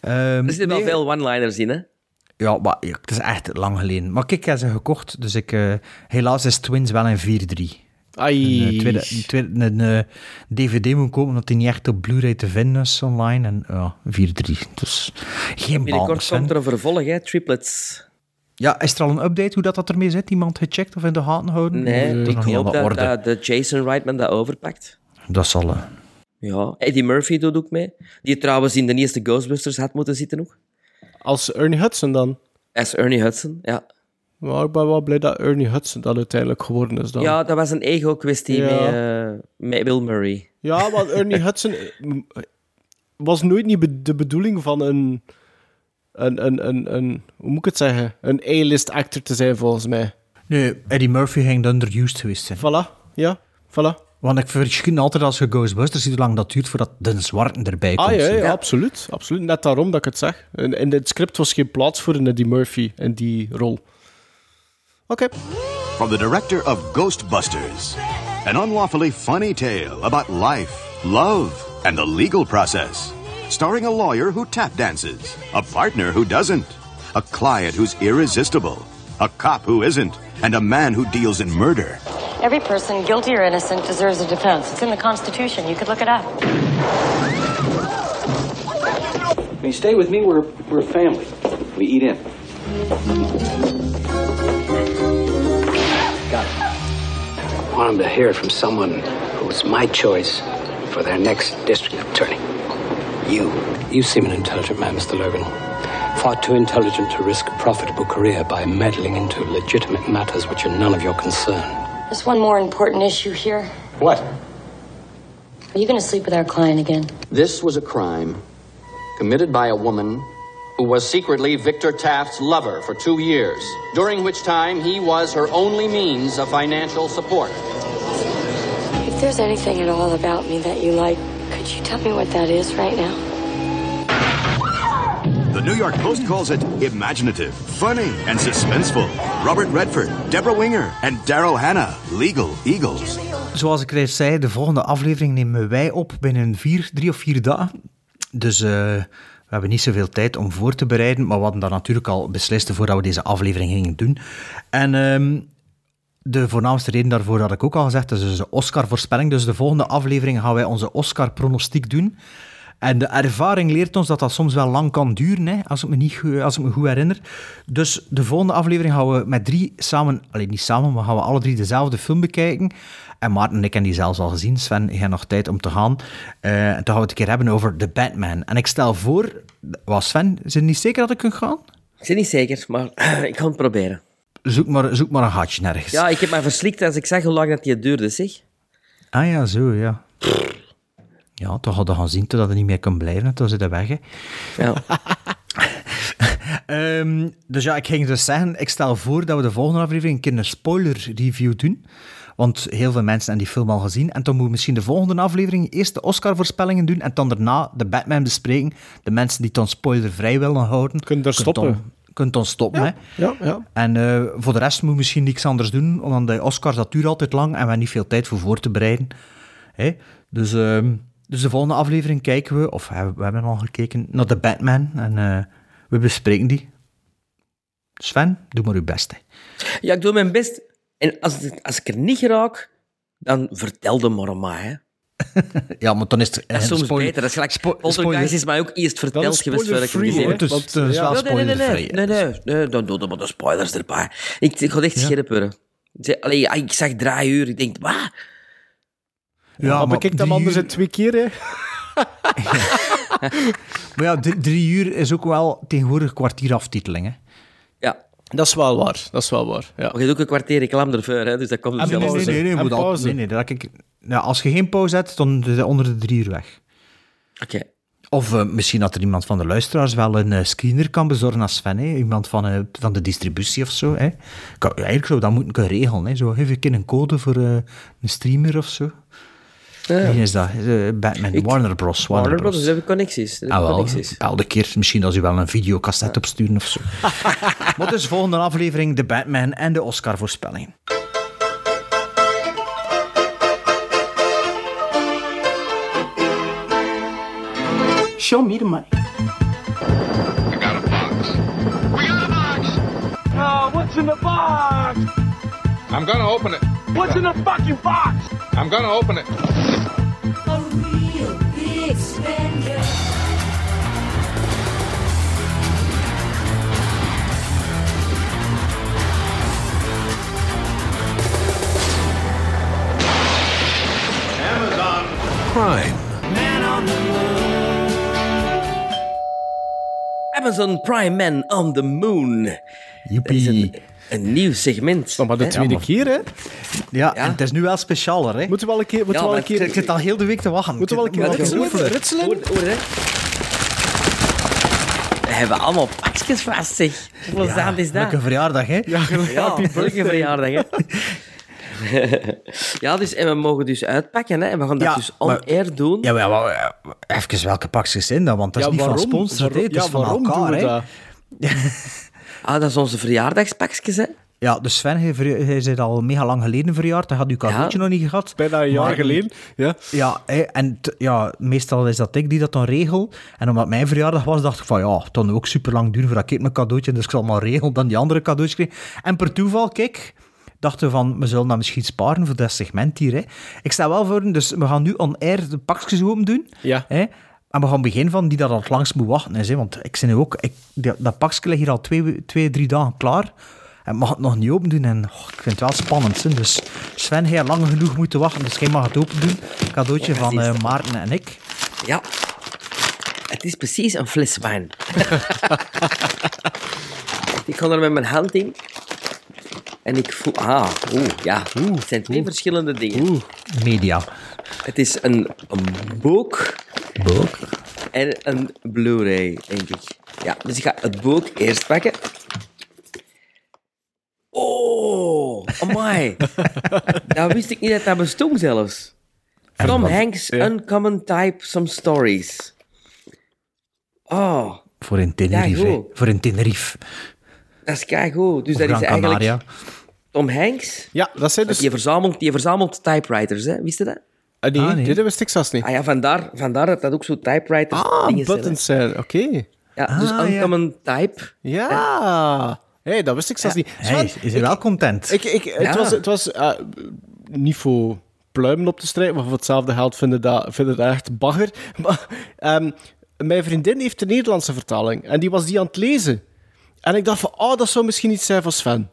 Speaker 4: Ehm,
Speaker 5: Er zitten wel
Speaker 4: nee,
Speaker 5: veel one-liners in, hè?
Speaker 4: Ja, maar ja, het is echt lang geleden. Maar kijk, ik heb ze gekocht, dus ik... eh, helaas is Twins wel een 4-3.
Speaker 6: Ai.
Speaker 4: Een, eh, tweede, een, tweede, een eh, DVD moet komen, omdat die niet echt op Blu-ray te vinden is online. En ja, 4-3. Dus geen
Speaker 5: Binnenkort
Speaker 4: balans.
Speaker 5: komt er een vervolg, hè? Triplets.
Speaker 4: Ja, is er al een update hoe dat, dat ermee zit? Iemand gecheckt of in de gaten houden?
Speaker 5: Nee, ik
Speaker 4: nog
Speaker 5: hoop
Speaker 4: de
Speaker 5: dat, de Jason Reitman dat overpakt.
Speaker 4: Dat zal... eh,
Speaker 5: Ja, Eddie Murphy doet ook mee. Die trouwens in de eerste Ghostbusters had moeten zitten ook.
Speaker 6: Als Ernie Hudson dan.
Speaker 5: As Ernie Hudson, ja.
Speaker 6: Maar ik ben wel blij dat Ernie Hudson dat uiteindelijk geworden is dan.
Speaker 5: Ja, dat was een ego-kwestie
Speaker 6: Ja.
Speaker 5: met, eh, met Bill Murray.
Speaker 6: Ja, want Ernie Hudson eh, was nooit niet de bedoeling van een, een, een, een, een hoe moet ik het zeggen, een A-list actor te zijn volgens mij.
Speaker 4: Nee, Eddie Murphy ging de underused geweest zijn.
Speaker 6: Voilà, ja, voilà.
Speaker 4: Want ik verschil altijd als je Ghostbusters ziet hoe lang dat duurt voordat de zwarte erbij komt.
Speaker 6: Ah ja, absoluut, absoluut. Net daarom dat ik het zeg. In, in het script was geen plaats voor een Eddie Murphy in die rol. Oké.
Speaker 11: From the director of Ghostbusters, an unlawfully funny tale about life, love, and the legal process. Starring a lawyer who tap dances, a partner who doesn't, a client who's irresistible, a cop who isn't, and a man who deals in murder.
Speaker 12: Every person, guilty or innocent, deserves a defense. It's in the Constitution. You could look it up.
Speaker 13: When you stay with me, we're, we're a family. We eat in. Got it.
Speaker 14: I want them to hear it from someone who's my choice for their next district attorney. You. You seem an intelligent man, Mr. Logan. Far too intelligent to risk a profitable career by meddling into legitimate matters which are none of your concern.
Speaker 12: There's one more important issue here.
Speaker 13: What?
Speaker 12: Are you going to sleep with our client again?
Speaker 13: This was a crime committed by a woman who was secretly Victor Taft's lover for two years, during which time he was her only means of financial support.
Speaker 12: If there's anything at all about me that you like, could you tell me what that is right now?
Speaker 11: The New York Post calls it imaginative, funny, and suspenseful. Robert Redford, Deborah Winger, and Daryl Hannah, Legal Eagles.
Speaker 4: Zoals ik reeds zei, de volgende aflevering nemen wij op binnen vier, drie of vier dagen. Dus eh, we hebben niet zoveel tijd om voor te bereiden, maar we hadden dat natuurlijk al beslist voordat we deze aflevering gingen doen. En ehm, de voornaamste reden daarvoor had ik ook al gezegd, is dus de Oscar-voorspelling. Dus de volgende aflevering gaan wij onze Oscar-pronostiek doen. En de ervaring leert ons dat dat soms wel lang kan duren, hè, als, ik me niet, als ik me goed herinner. Dus de volgende aflevering gaan we met drie samen, alleen niet samen, maar gaan we alle drie dezelfde film bekijken. En Maarten en ik hebben die zelfs al gezien. Sven, hebt nog tijd om te gaan. Eh, en dan gaan we het een keer hebben over The Batman. En ik stel voor, was Sven, het niet zeker dat ik kan gaan?
Speaker 5: Ik ben niet zeker, maar ik ga het proberen.
Speaker 4: Zoek maar, zoek maar een gatje nergens.
Speaker 5: Ja, ik heb mij verslikt als ik zag hoe lang dat die duurde, zeg.
Speaker 4: Ah ja, zo, ja. Ja, toch hadden we gaan zien totdat het niet meer kan blijven. Toen zit hij weg, hè.
Speaker 5: Ja.
Speaker 4: Ehm, dus ja, ik ging dus zeggen, ik stel voor dat we de volgende aflevering een keer een spoiler-review doen. Want heel veel mensen hebben die film al gezien. En dan moeten we misschien de volgende aflevering eerst de Oscar-voorspellingen doen en dan daarna de Batman bespreken. De mensen die het dan spoilervrij willen houden.
Speaker 6: Kunnen er stoppen.
Speaker 4: Kunt ons stoppen, hè.
Speaker 6: Ja, ja.
Speaker 4: En eh, voor de rest moet misschien niks anders doen, omdat de Oscars, dat duurt altijd lang en we hebben niet veel tijd voor voor te bereiden. Hè? Dus, ehm, dus de volgende aflevering kijken we, of we, we hebben al gekeken, naar de Batman en eh, we bespreken die. Sven, doe maar uw best. hè.
Speaker 5: Ja, ik doe mijn best. En als, als ik er niet geraak, dan vertel de maar mij, hè.
Speaker 4: Ja, maar dan is het...
Speaker 5: Dat is soms
Speaker 4: spoiler-
Speaker 5: beter. Dat is gelijk,
Speaker 4: spoiler-
Speaker 5: Poltergeist is mij ook eerst verteld geweest voordat ik hem gezien
Speaker 6: spoiler-free,
Speaker 5: heb.
Speaker 4: Dus, is
Speaker 6: ja.
Speaker 4: wel
Speaker 5: Ja, nee, nee, nee, nee, nee, nee, nee, dan doe er maar de spoilers erbij. Ik, ik ga echt scherp worden. Allee, ja, ik zag drie uur, ik denk, wat?
Speaker 4: Ja,
Speaker 6: maar
Speaker 4: maar
Speaker 6: bekijk hem
Speaker 4: drie
Speaker 6: anders
Speaker 4: uur-
Speaker 6: in twee keer, hè.
Speaker 4: Maar ja, drie, uur is ook wel tegenwoordig kwartier aftiteling, hè.
Speaker 5: Ja,
Speaker 6: Dat is wel waar, dat is wel waar. Ja.
Speaker 5: maar je doet ook een kwartier reclame ervoor, hè, dus dat komt zelfs.
Speaker 4: Nee, nee, nee, nee, nee, nee, dat ik, ja, als je geen pauze hebt, dan is onder de drie uur weg.
Speaker 5: Oké.
Speaker 4: Of eh, misschien dat er iemand van de luisteraars wel een eh, screener kan bezorgen als Sven. Hè? Iemand van, eh, van de distributie of zo. Hè? Kan, eigenlijk zou dat moeten kunnen regelen. Hè? Zo, geef ik een code voor een streamer of zo. Wie is dat? Batman, Warner Bros. Warner,
Speaker 5: Warner Bros.
Speaker 4: Bros.
Speaker 5: Dus hebben connecties. Dat
Speaker 4: Ah, wel.
Speaker 5: connecties.
Speaker 4: Elke keer misschien als u wel een videocassette opsturen of zo. maar dus volgende aflevering de Batman en de Oscar-voorspelling.
Speaker 15: Show me the money. I got a box. We got a box!
Speaker 1: Oh, what's in the box?
Speaker 16: I'm gonna open it.
Speaker 1: What's in the fucking box?
Speaker 16: I'm gonna open it.
Speaker 17: A real big spender.
Speaker 1: Amazon
Speaker 18: Prime.
Speaker 5: Amazon Prime Man on the Moon.
Speaker 4: Joepie.
Speaker 5: Een, een nieuw segment.
Speaker 6: Nog maar de tweede keer, hè?
Speaker 4: Ja, en het is nu wel specialer, hè?
Speaker 6: Moeten we wel een keer... Moeten
Speaker 5: Ja,
Speaker 6: we wel
Speaker 5: maar
Speaker 6: een keer
Speaker 4: Ik zit al heel de week te wachten.
Speaker 6: Moeten we wel een keer
Speaker 4: Ik heb-
Speaker 6: ritselen?
Speaker 5: Hoor, hoor, hè. We hebben allemaal pakjes vast, zeg. Hoeveel
Speaker 4: Ja,
Speaker 5: is dat?
Speaker 4: Leuke verjaardag, hè?
Speaker 6: Ja,
Speaker 5: Ja, leuke verjaardag, hè. ja, dus, en we mogen dus uitpakken, hè. En we gaan dat
Speaker 4: Ja,
Speaker 5: dus on
Speaker 4: maar-
Speaker 5: air doen.
Speaker 4: Ja, maar, maar, even welke pakjes zijn dat? Want dat is
Speaker 6: Ja,
Speaker 4: niet van sponsor, Het is van elkaar,
Speaker 6: doen we
Speaker 4: hè?
Speaker 6: dat?
Speaker 5: Ah, dat is onze verjaardagspakjes, hè.
Speaker 4: Ja, dus Sven, hij, is al mega lang geleden verjaard. Hij had uw cadeautje nog niet gehad.
Speaker 6: Bijna een jaar
Speaker 4: Maar-
Speaker 6: geleden. Ja.
Speaker 4: Ja, hè, en t- ja, meestal is dat ik die dat dan regel. En omdat mijn verjaardag was, dacht ik van ja, het kan ook super lang duren voordat ik mijn cadeautje, dus ik zal maar regelen dan die andere cadeautjes krijgen. En per toeval, kijk, dachten we van, we zullen dat misschien sparen voor dat segment hier. Hè. Ik sta wel voor, dus we gaan nu on-air de pakjes open doen.
Speaker 6: Ja.
Speaker 4: Hè. En we gaan beginnen van die dat het langst moet wachten is. Hè. Want ik zit nu ook, ik, dat, dat pakje ligt hier al twee, twee, drie dagen klaar. En mag het nog niet open doen. En oh, ik vind het wel spannend. Hè. Dus Sven, had lang genoeg moeten wachten. Dus jij mag het open doen. Cadeautje van eh, Maarten en ik.
Speaker 5: Ja. Het is precies een fles wijn. ik ga er met mijn hand in. En ik voel... Ah, oeh, ja. het zijn twee verschillende dingen.
Speaker 4: Media.
Speaker 5: Het is een, een boek
Speaker 4: Boek.
Speaker 5: en een Blu-ray, denk ik. Ja, dus ik ga het boek eerst pakken. Oh, amai. dat wist ik niet dat dat bestond zelfs. Tom Hanks, Uncommon Type, Some Stories. Oh,
Speaker 4: Voor in Tenerife.
Speaker 5: Ja.
Speaker 4: Voor in Tenerife.
Speaker 5: Dat is keigoed. Dus
Speaker 4: Of
Speaker 5: dat is eigenlijk
Speaker 4: Canaria.
Speaker 5: Tom Hanks.
Speaker 6: Ja, dat zijn dus...
Speaker 5: Die verzamelt, die verzamelt typewriters, hè? Wist je dat?
Speaker 6: Ah, nee,
Speaker 4: Ah, nee.
Speaker 6: dit wist ik zelfs niet.
Speaker 5: Ah ja, vandaar, vandaar dat dat ook zo typewriters
Speaker 6: Ah,
Speaker 5: dingen
Speaker 6: buttons zijn. Oké.
Speaker 5: Ja, dus
Speaker 4: Ah, ja.
Speaker 5: Uncommon Type.
Speaker 6: Ja. hey, dat wist ik zelfs niet.
Speaker 4: Hey, is hij wel content?
Speaker 6: Ik, ik, het was, het was eh, niet voor pluimen op te strijden, maar voor hetzelfde geld vinden dat, vinden dat echt bagger. Maar ehm, mijn vriendin heeft de Nederlandse vertaling en die was die aan het lezen. En ik dacht van, oh, dat zou misschien iets zijn voor Sven.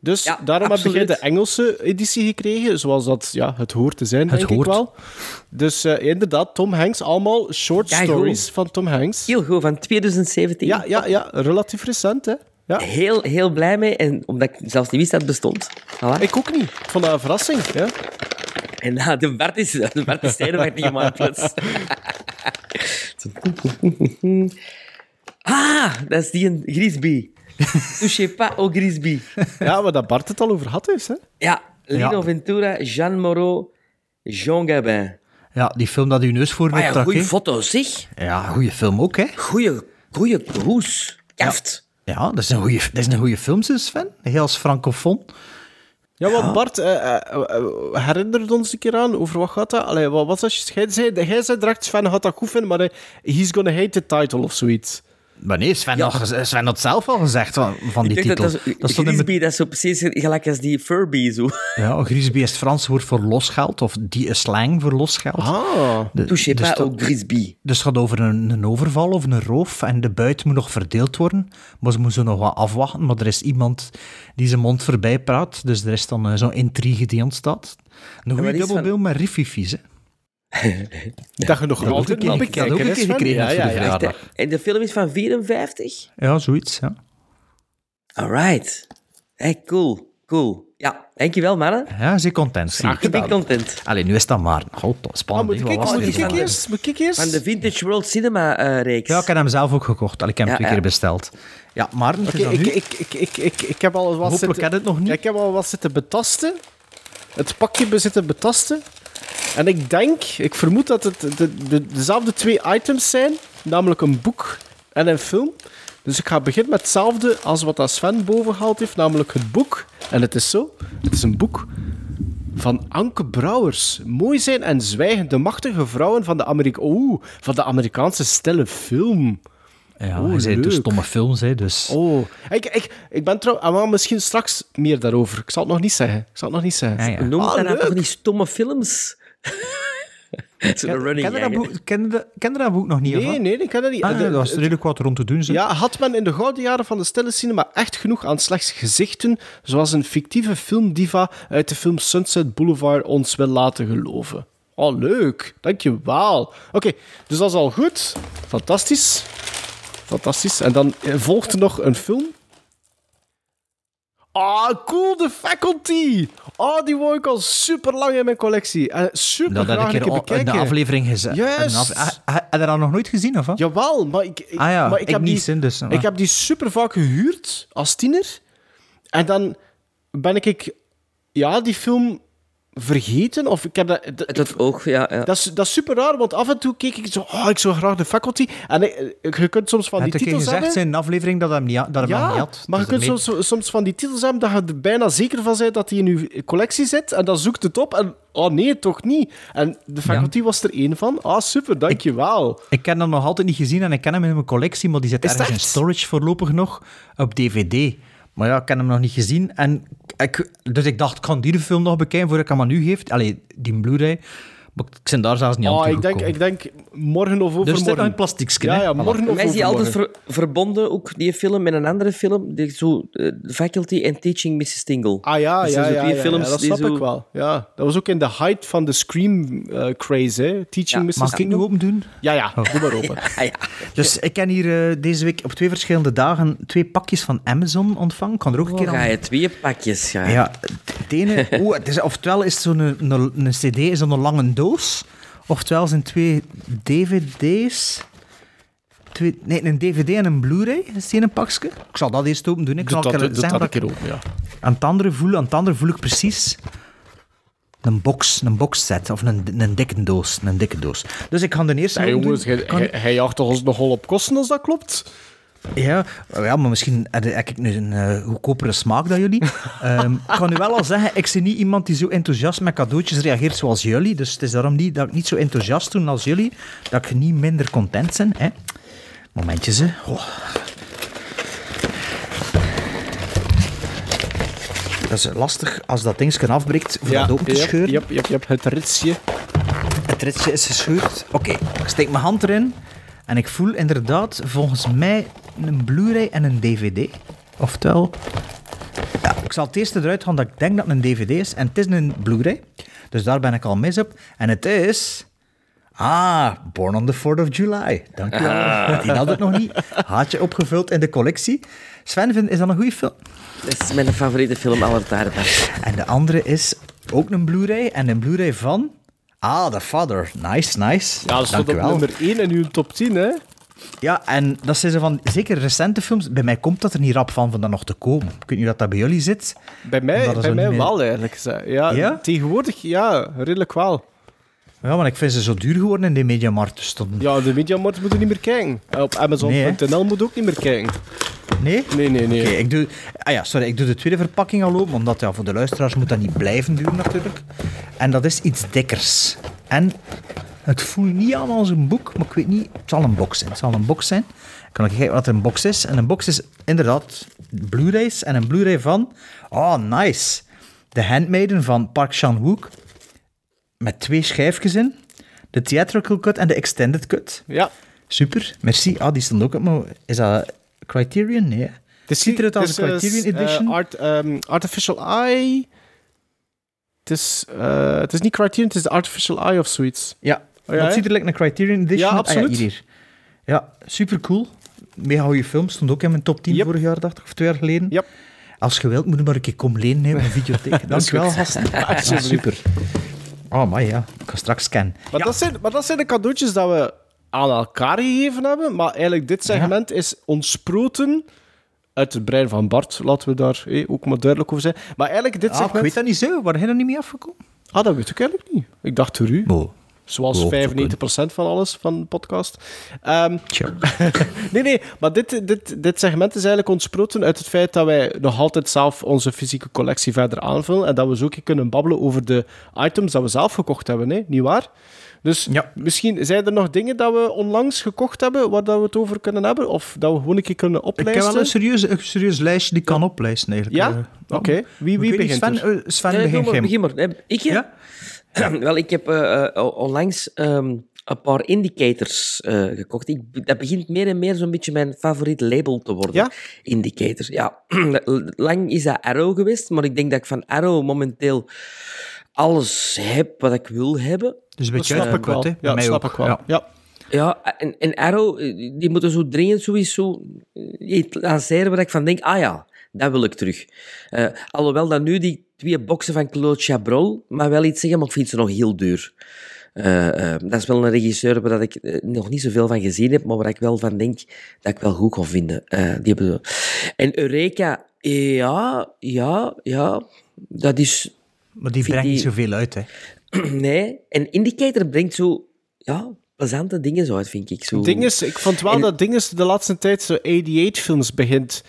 Speaker 6: Dus
Speaker 5: Ja,
Speaker 6: daarom heb jij de Engelse editie gekregen, zoals dat ja, het hoort te zijn,
Speaker 4: Het
Speaker 6: denk
Speaker 4: hoort.
Speaker 6: ik wel. Dus eh, inderdaad, Tom Hanks, allemaal short stories van Tom Hanks.
Speaker 5: Heel goed, van 2017.
Speaker 6: Ja, ja, ja, relatief recent, hè. Ja.
Speaker 5: Heel, heel blij mee. En omdat ik zelfs niet wist dat het bestond. Voilà.
Speaker 6: Ik ook niet. Ik vond dat een verrassing. Ja.
Speaker 5: En nou, de Bart is, de Bart is mijn plots. ah, dat is die een Grisby. Touchez pas au Grisby.
Speaker 6: ja, maar dat Bart het al over had is, hè.
Speaker 5: Ja, Lino
Speaker 4: Ja.
Speaker 5: Ventura, Jean Moreau, Jean Gabin.
Speaker 4: Ja, die film dat uw neus voor
Speaker 5: ja,
Speaker 4: optrok,
Speaker 5: goede
Speaker 4: hè.
Speaker 5: foto, zeg.
Speaker 4: Ja, goede film ook, hè.
Speaker 5: Goeie, goeie hoes. Kaft.
Speaker 4: Ja, dat is een goede, dat is een goede film, Sven. Heel als francofoon.
Speaker 6: Ja, want Bart, eh, eh, eh, ons een keer aan, over wat gaat dat? Allee, wat was dat? Jij zei, jij zei direct, Sven gaat dat goed vinden, maar eh, he's gonna hate the title of zoiets.
Speaker 4: Maar nee, Sven,
Speaker 5: Ja.
Speaker 4: had, Sven had zelf al gezegd van, van die titel.
Speaker 5: dat Grisby, dat is zo precies gelijk als die Furby. Zo.
Speaker 4: Ja, Grisby is het Frans woord voor losgeld, of die is slang voor losgeld.
Speaker 6: Ah.
Speaker 4: De- dus
Speaker 5: pas au Grisby.
Speaker 4: Dus het gaat over een, een overval of een roof en de buit moet nog verdeeld worden. Maar ze moeten nog wat afwachten, maar er is iemand die zijn mond voorbij praat. Dus er is dan eh, zo'n intrigue die ontstaat. Een goede
Speaker 5: is
Speaker 4: dubbelbil met riffifies, hè.
Speaker 6: Dat je nog
Speaker 4: Dat
Speaker 6: altijd
Speaker 4: een-
Speaker 6: bekijken,
Speaker 4: dat ook
Speaker 6: hè,
Speaker 4: een keer
Speaker 6: Sven?
Speaker 4: gekregen
Speaker 6: Ja, ja,
Speaker 4: de
Speaker 6: ja.
Speaker 5: hè? En de film is van 54?
Speaker 4: Ja, zoiets, ja.
Speaker 5: Alright. Hey, cool. Cool. Ja, dankjewel, mannen.
Speaker 4: Ja, zeer content. zie
Speaker 5: Ik ben content.
Speaker 4: Allee, nu is dat maar. God, spannend.
Speaker 6: moet ik,
Speaker 4: was
Speaker 6: moet ik
Speaker 4: van?
Speaker 6: eerst? Moet ik eerst?
Speaker 5: Van de Vintage World Cinema eh, reeks.
Speaker 4: Ja, ik heb hem zelf ook gekocht. Allee, ik heb hem
Speaker 5: Ja,
Speaker 4: twee
Speaker 5: ja.
Speaker 4: keer besteld. Ja, maar het is
Speaker 6: Oké,
Speaker 4: aan
Speaker 6: ik, ik, ik, ik, ik, ik heb al wat
Speaker 4: Hopelijk
Speaker 6: zitten...
Speaker 4: heb je het nog niet.
Speaker 6: Ik heb al wat zitten betasten. Het pakje zitten betasten. En ik denk, ik vermoed dat het de, de- dezelfde twee items zijn, namelijk een boek en een film. Dus ik ga beginnen met hetzelfde als wat Sven boven gehaald heeft, namelijk het boek. En het is zo, het is een boek van Anke Brouwers. Mooi zijn en zwijgen, de machtige vrouwen van de, van de Amerikaanse stille film.
Speaker 4: Ja,
Speaker 6: Oh,
Speaker 4: hij zei dus stomme films, hè, dus...
Speaker 6: Oh, ik, ik, ik ben trouw, ah, maar misschien straks meer daarover. Ik zal het nog niet zeggen. Ik zal het nog niet zeggen.
Speaker 4: Ja, ja.
Speaker 5: Noem
Speaker 6: Ah,
Speaker 5: dat nou toch niet stomme films?
Speaker 4: Ken, dat boek, nog niet?
Speaker 6: Nee, nee, ik ken dat niet.
Speaker 4: Ah, nee, dat was redelijk wat rond te doen. Zo.
Speaker 6: Ja, had men in de gouden jaren van de stille cinema echt genoeg aan slechts gezichten, zoals een fictieve filmdiva uit de film Sunset Boulevard ons wil laten geloven? Oh, leuk. Dankjewel. Oké, dus dat is al goed. Fantastisch. Fantastisch. En dan eh, volgt er nog een film. Ah, cool, The Faculty. Oh, die wou ik al super lang in mijn collectie. Eh, super
Speaker 4: dat had
Speaker 6: graag
Speaker 4: ik in de aflevering gezet.
Speaker 6: Juist.
Speaker 4: Af- Ah, ah, Heb je dat nog nooit gezien, of wat?
Speaker 6: Jawel, maar ik, ik,
Speaker 4: Ah ja,
Speaker 6: maar ik,
Speaker 4: ik
Speaker 6: heb
Speaker 4: niet,
Speaker 6: die,
Speaker 4: hè, dus,
Speaker 6: ik
Speaker 4: ah.
Speaker 6: heb die super vaak gehuurd als tiener. En dan ben ik ja, die film vergeten. Of ik heb dat, dat,
Speaker 5: oog, ja. ja.
Speaker 6: dat, is, dat is super raar, want af en toe keek ik zo... Oh, ik zou graag de faculty. En ik- je kunt soms van die titels
Speaker 4: gezegd
Speaker 6: hebben...
Speaker 4: in een aflevering dat hij hem niet, had- dat hij hem
Speaker 6: Ja,
Speaker 4: niet had.
Speaker 6: maar je
Speaker 4: Dus
Speaker 6: kunt soms, soms van die titels hebben dat je er bijna zeker van bent dat die in je collectie zit. En dan zoekt het op en... Oh nee, toch niet. En de faculty was er één van. Ah, super, dankjewel.
Speaker 4: Ik ken hem nog altijd niet gezien en ik ken hem in mijn collectie, maar die zit ergens in storage voorlopig nog op DVD. Maar ja, ik ken hem nog niet gezien. En ik, dus ik dacht, ik kan die film nog bekijken voordat ik hem aan u geef. Allee, die Blu-ray. Maar ik ben daar zelfs niet aan
Speaker 6: Oh, ik denk,
Speaker 4: toegekomen.
Speaker 6: ik denk morgen of
Speaker 4: Dus er zit
Speaker 6: overmorgen.
Speaker 4: een plastiekje.
Speaker 6: Ja, ja, morgen of
Speaker 5: mij is die altijd
Speaker 6: overmorgen.
Speaker 5: ver- verbonden, ook die film, met een andere film. Die, zo, eh, Faculty and Teaching Mrs. Tingle.
Speaker 6: Ah ja, ja,
Speaker 5: zijn
Speaker 6: ja,
Speaker 5: twee
Speaker 6: ja,
Speaker 5: films
Speaker 6: ja, dat snap
Speaker 5: zo-
Speaker 6: ik wel. Ja, dat was ook in de height van de Scream eh, craze, hè? Teaching Mrs.
Speaker 4: Mag ik nu
Speaker 6: Tingle.
Speaker 4: open doen?
Speaker 6: Ja, ja, doe maar open.
Speaker 5: Ah, ja.
Speaker 4: Dus ik heb hier eh, deze week op twee verschillende dagen twee pakjes van Amazon ontvangen. Ik kan er ook een
Speaker 5: Oh,
Speaker 4: keer
Speaker 5: ga
Speaker 4: aan...
Speaker 5: je twee pakjes gaan.
Speaker 4: Ja, het ene... Oeh, het is, oftewel is zo'n een, een, een cd is zo'n lange doos, oftewel zijn twee dvd's. Twee, nee, een dvd en een blu-ray. Is die een pakje? Ik zal dat eerst open doen. Ik zal
Speaker 6: dat, doe
Speaker 4: zeggen
Speaker 6: dat open, ja.
Speaker 4: aan het andere voel, aan het andere voel ik precies een box, een boxset of een, een dikke doos, een dikke doos. Dus ik ga de eerste
Speaker 6: Ja, jongens, hij, jaagt toch ons nogal op kosten als dat klopt?
Speaker 4: Ja, ja, maar misschien heb ik nu een eh, goedkopere smaak dan jullie. Ehm, ik kan u wel al zeggen, ik ben niet iemand die zo enthousiast met cadeautjes reageert zoals jullie. Dus het is daarom niet dat ik niet zo enthousiast doe als jullie, dat ik niet minder content ben. Hè. Momentjes, hè. Oh. Dat is lastig als dat ding afbreekt voor dat open te
Speaker 6: yep,
Speaker 4: scheuren.
Speaker 6: Yep, yep, yep, het ritsje.
Speaker 4: Het ritsje is gescheurd. Oké, ik steek mijn hand erin en ik voel inderdaad volgens mij een Blu-ray en een DVD. Oftewel, ja, ik zal het eerst eruit gaan dat ik denk dat het een DVD is en het is een Blu-ray. Dus daar ben ik al mis op. En het is. Ah, Born on the 4th of July. Dank je wel.
Speaker 5: Ah.
Speaker 4: Die had het nog niet. Haatje opgevuld in de collectie. Sven, vind- is dat een goede film?
Speaker 5: Dat is mijn favoriete film aller tijden.
Speaker 4: En de andere is ook een Blu-ray. En een Blu-ray van... Ah, The Father. Nice, nice.
Speaker 6: Ja, dat stond op
Speaker 4: wel.
Speaker 6: nummer 1 in uw top 10, hè?
Speaker 4: Ja, en dat zijn ze van zeker recente films. Bij mij komt dat er niet rap van, van dat nog te komen. Ik weet niet dat, dat bij jullie zit.
Speaker 6: Bij mij, bij mij
Speaker 4: meer-
Speaker 6: wel, eigenlijk. Ja,
Speaker 4: Ja?
Speaker 6: Tegenwoordig, ja, redelijk wel.
Speaker 4: Ja, maar ik vind ze zo duur geworden in de Mediamarkt. Dus dan...
Speaker 6: Ja, de Mediamarkt moet je niet meer kijken. En Op Amazon.nl moet je ook niet meer kijken.
Speaker 4: Nee?
Speaker 6: Nee, nee, nee.
Speaker 4: Oké, ik doe... Ah ja, sorry, ik doe de tweede verpakking al open, omdat ja, voor de luisteraars moet dat niet blijven duren natuurlijk. En dat is iets dikkers. En het voelt niet aan als een boek, maar ik weet niet... Het zal een box zijn. Het zal een box zijn. Ik kan ook kijken wat een box is. En een box is inderdaad Blu-rays en een Blu-ray van... Oh, nice. The Handmaiden van Park Chan-wook. Met twee schijfjes in. De theatrical cut en de extended cut.
Speaker 6: Ja.
Speaker 4: Super, merci. Ah, die stond ook op mijn... Is dat Criterion? Nee.
Speaker 6: Het
Speaker 4: Ziet er het als een
Speaker 6: is,
Speaker 4: Criterion
Speaker 6: eh,
Speaker 4: Edition?
Speaker 6: art, ehm, artificial Eye. Het is, eh, het is niet Criterion, het is de Artificial Eye of zoiets.
Speaker 4: Ja,
Speaker 6: Oh,
Speaker 4: dat
Speaker 6: ja, hè?
Speaker 4: ziet er like een Criterion Edition
Speaker 6: Ja.
Speaker 4: Ah
Speaker 6: absoluut.
Speaker 4: hier, hier. Ja, super cool. Mega goede film. Stond ook in mijn top 10 vorig jaar, dacht ik, of twee jaar geleden.
Speaker 6: Yep.
Speaker 4: Als je wilt, moet je maar een keer komen lenen op een videotheek. Dank
Speaker 6: is
Speaker 4: je wel,
Speaker 6: goed.
Speaker 4: gasten. Ja,
Speaker 6: Alsjeblieft.
Speaker 4: super. Oh, maar ja. Ik ga straks scannen.
Speaker 6: Maar, dat zijn, maar dat zijn de cadeautjes dat we aan elkaar gegeven hebben. Maar eigenlijk, dit segment is ontsproten uit het brein van Bart. Laten we daar ook maar duidelijk over zijn. Maar eigenlijk, dit
Speaker 4: Ah,
Speaker 6: segment...
Speaker 4: ik weet dat niet zo. Waar ben je er niet mee afgekomen?
Speaker 6: Ah, dat weet ik eigenlijk niet. Ik dacht door u.
Speaker 4: Oh.
Speaker 6: Zoals
Speaker 4: Oh,
Speaker 6: 95% van alles van de podcast. Ehm, nee, nee, maar dit, dit, dit segment is eigenlijk ontsproten uit het feit dat wij nog altijd zelf onze fysieke collectie verder aanvullen en dat we zo ook kunnen babbelen over de items dat we zelf gekocht hebben, hè? niet waar? Dus misschien zijn er nog dingen dat we onlangs gekocht hebben waar dat we het over kunnen hebben? Of dat we gewoon een keer kunnen
Speaker 4: Ik
Speaker 6: oplijsten?
Speaker 4: heb wel een serieus, een serieus lijstje die ik kan oplijsten eigenlijk.
Speaker 6: Ja?
Speaker 4: Eh,
Speaker 6: Oké. Wie, wie
Speaker 4: ik
Speaker 6: begint
Speaker 4: Sven,
Speaker 5: Nee,
Speaker 4: begint geen-
Speaker 5: begin maar. Nee, Ik, ja? Wel, ik heb eh, eh, onlangs ehm, een paar indicators eh, gekocht. Ik, dat begint meer en meer zo'n beetje mijn favoriet label te worden.
Speaker 6: Ja?
Speaker 5: Indicators. Ja, lang is dat Arrow geweest, maar ik denk dat ik van Arrow momenteel alles heb wat ik wil hebben.
Speaker 4: Dus een beetje
Speaker 6: snap ik wel.
Speaker 4: hè?
Speaker 6: Ja, snap
Speaker 4: ook.
Speaker 6: ik wel.
Speaker 4: Ja.
Speaker 6: Ja.
Speaker 5: Ja, en, en Arrow, die moeten zo dringend sowieso iets lanceren waar ik van denk, ah ja, dat wil ik terug. Eh, alhoewel dat nu die twee boxen van Claude Chabrol maar wel iets zeggen, maar ik vind ze nog heel duur. Eh, eh, dat is wel een regisseur waar dat ik nog niet zoveel van gezien heb, maar waar ik wel van denk dat ik wel goed kan vinden. Eh, die hebben... En Eureka, ja, ja, ja, dat is...
Speaker 4: Maar die brengt niet zoveel uit, hè.
Speaker 5: nee, en Indicator brengt zo, ja, plezante dingen zo uit, vind ik. Zo.
Speaker 6: Het ding is, ik vond wel
Speaker 5: En-
Speaker 6: dat ding is de laatste tijd zo 88-films begint.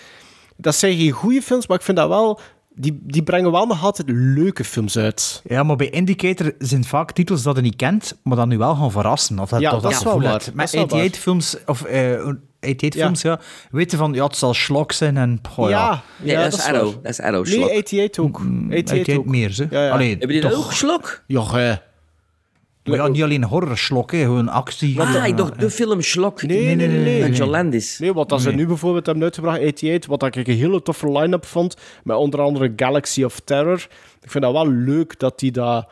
Speaker 6: Dat zijn geen goede films, maar ik vind dat wel... Die, die brengen wel nog altijd leuke films uit.
Speaker 4: Ja, maar bij Indicator zijn vaak titels dat je niet kent, maar dan nu wel gaan verrassen. Of dat,
Speaker 6: Ja,
Speaker 4: of
Speaker 6: dat is wel
Speaker 4: gevoel
Speaker 6: waar.
Speaker 4: hebt.
Speaker 6: Dat
Speaker 4: Met
Speaker 6: is wel waar.
Speaker 4: 88 films, of eh 88 films, ja, weten van, ja, het zal slok zijn en, oh, ja.
Speaker 5: Nee, dat, is Arrow. Dat is Arrow,
Speaker 6: Nee,
Speaker 5: Slok.
Speaker 6: 88 ook. 88,
Speaker 4: 88
Speaker 6: ook.
Speaker 4: meer, ze.
Speaker 6: Ja, ja.
Speaker 4: Allee,
Speaker 5: Hebben die dat
Speaker 4: toch.
Speaker 5: ook, Slok?
Speaker 6: Ja, hè.
Speaker 4: Maar ja, niet alleen horror slok, hè, gewoon actie.
Speaker 5: Ah,
Speaker 4: Ja,
Speaker 5: ik dacht de film Slok.
Speaker 6: Nee, nee, nee. nee,
Speaker 5: Van
Speaker 6: nee.
Speaker 5: John Landis.
Speaker 6: Nee, wat als ze nu bijvoorbeeld hebben uitgebracht, 88, wat ik een hele toffe line-up vond, met onder andere Galaxy of Terror. Ik vind dat wel leuk dat die dat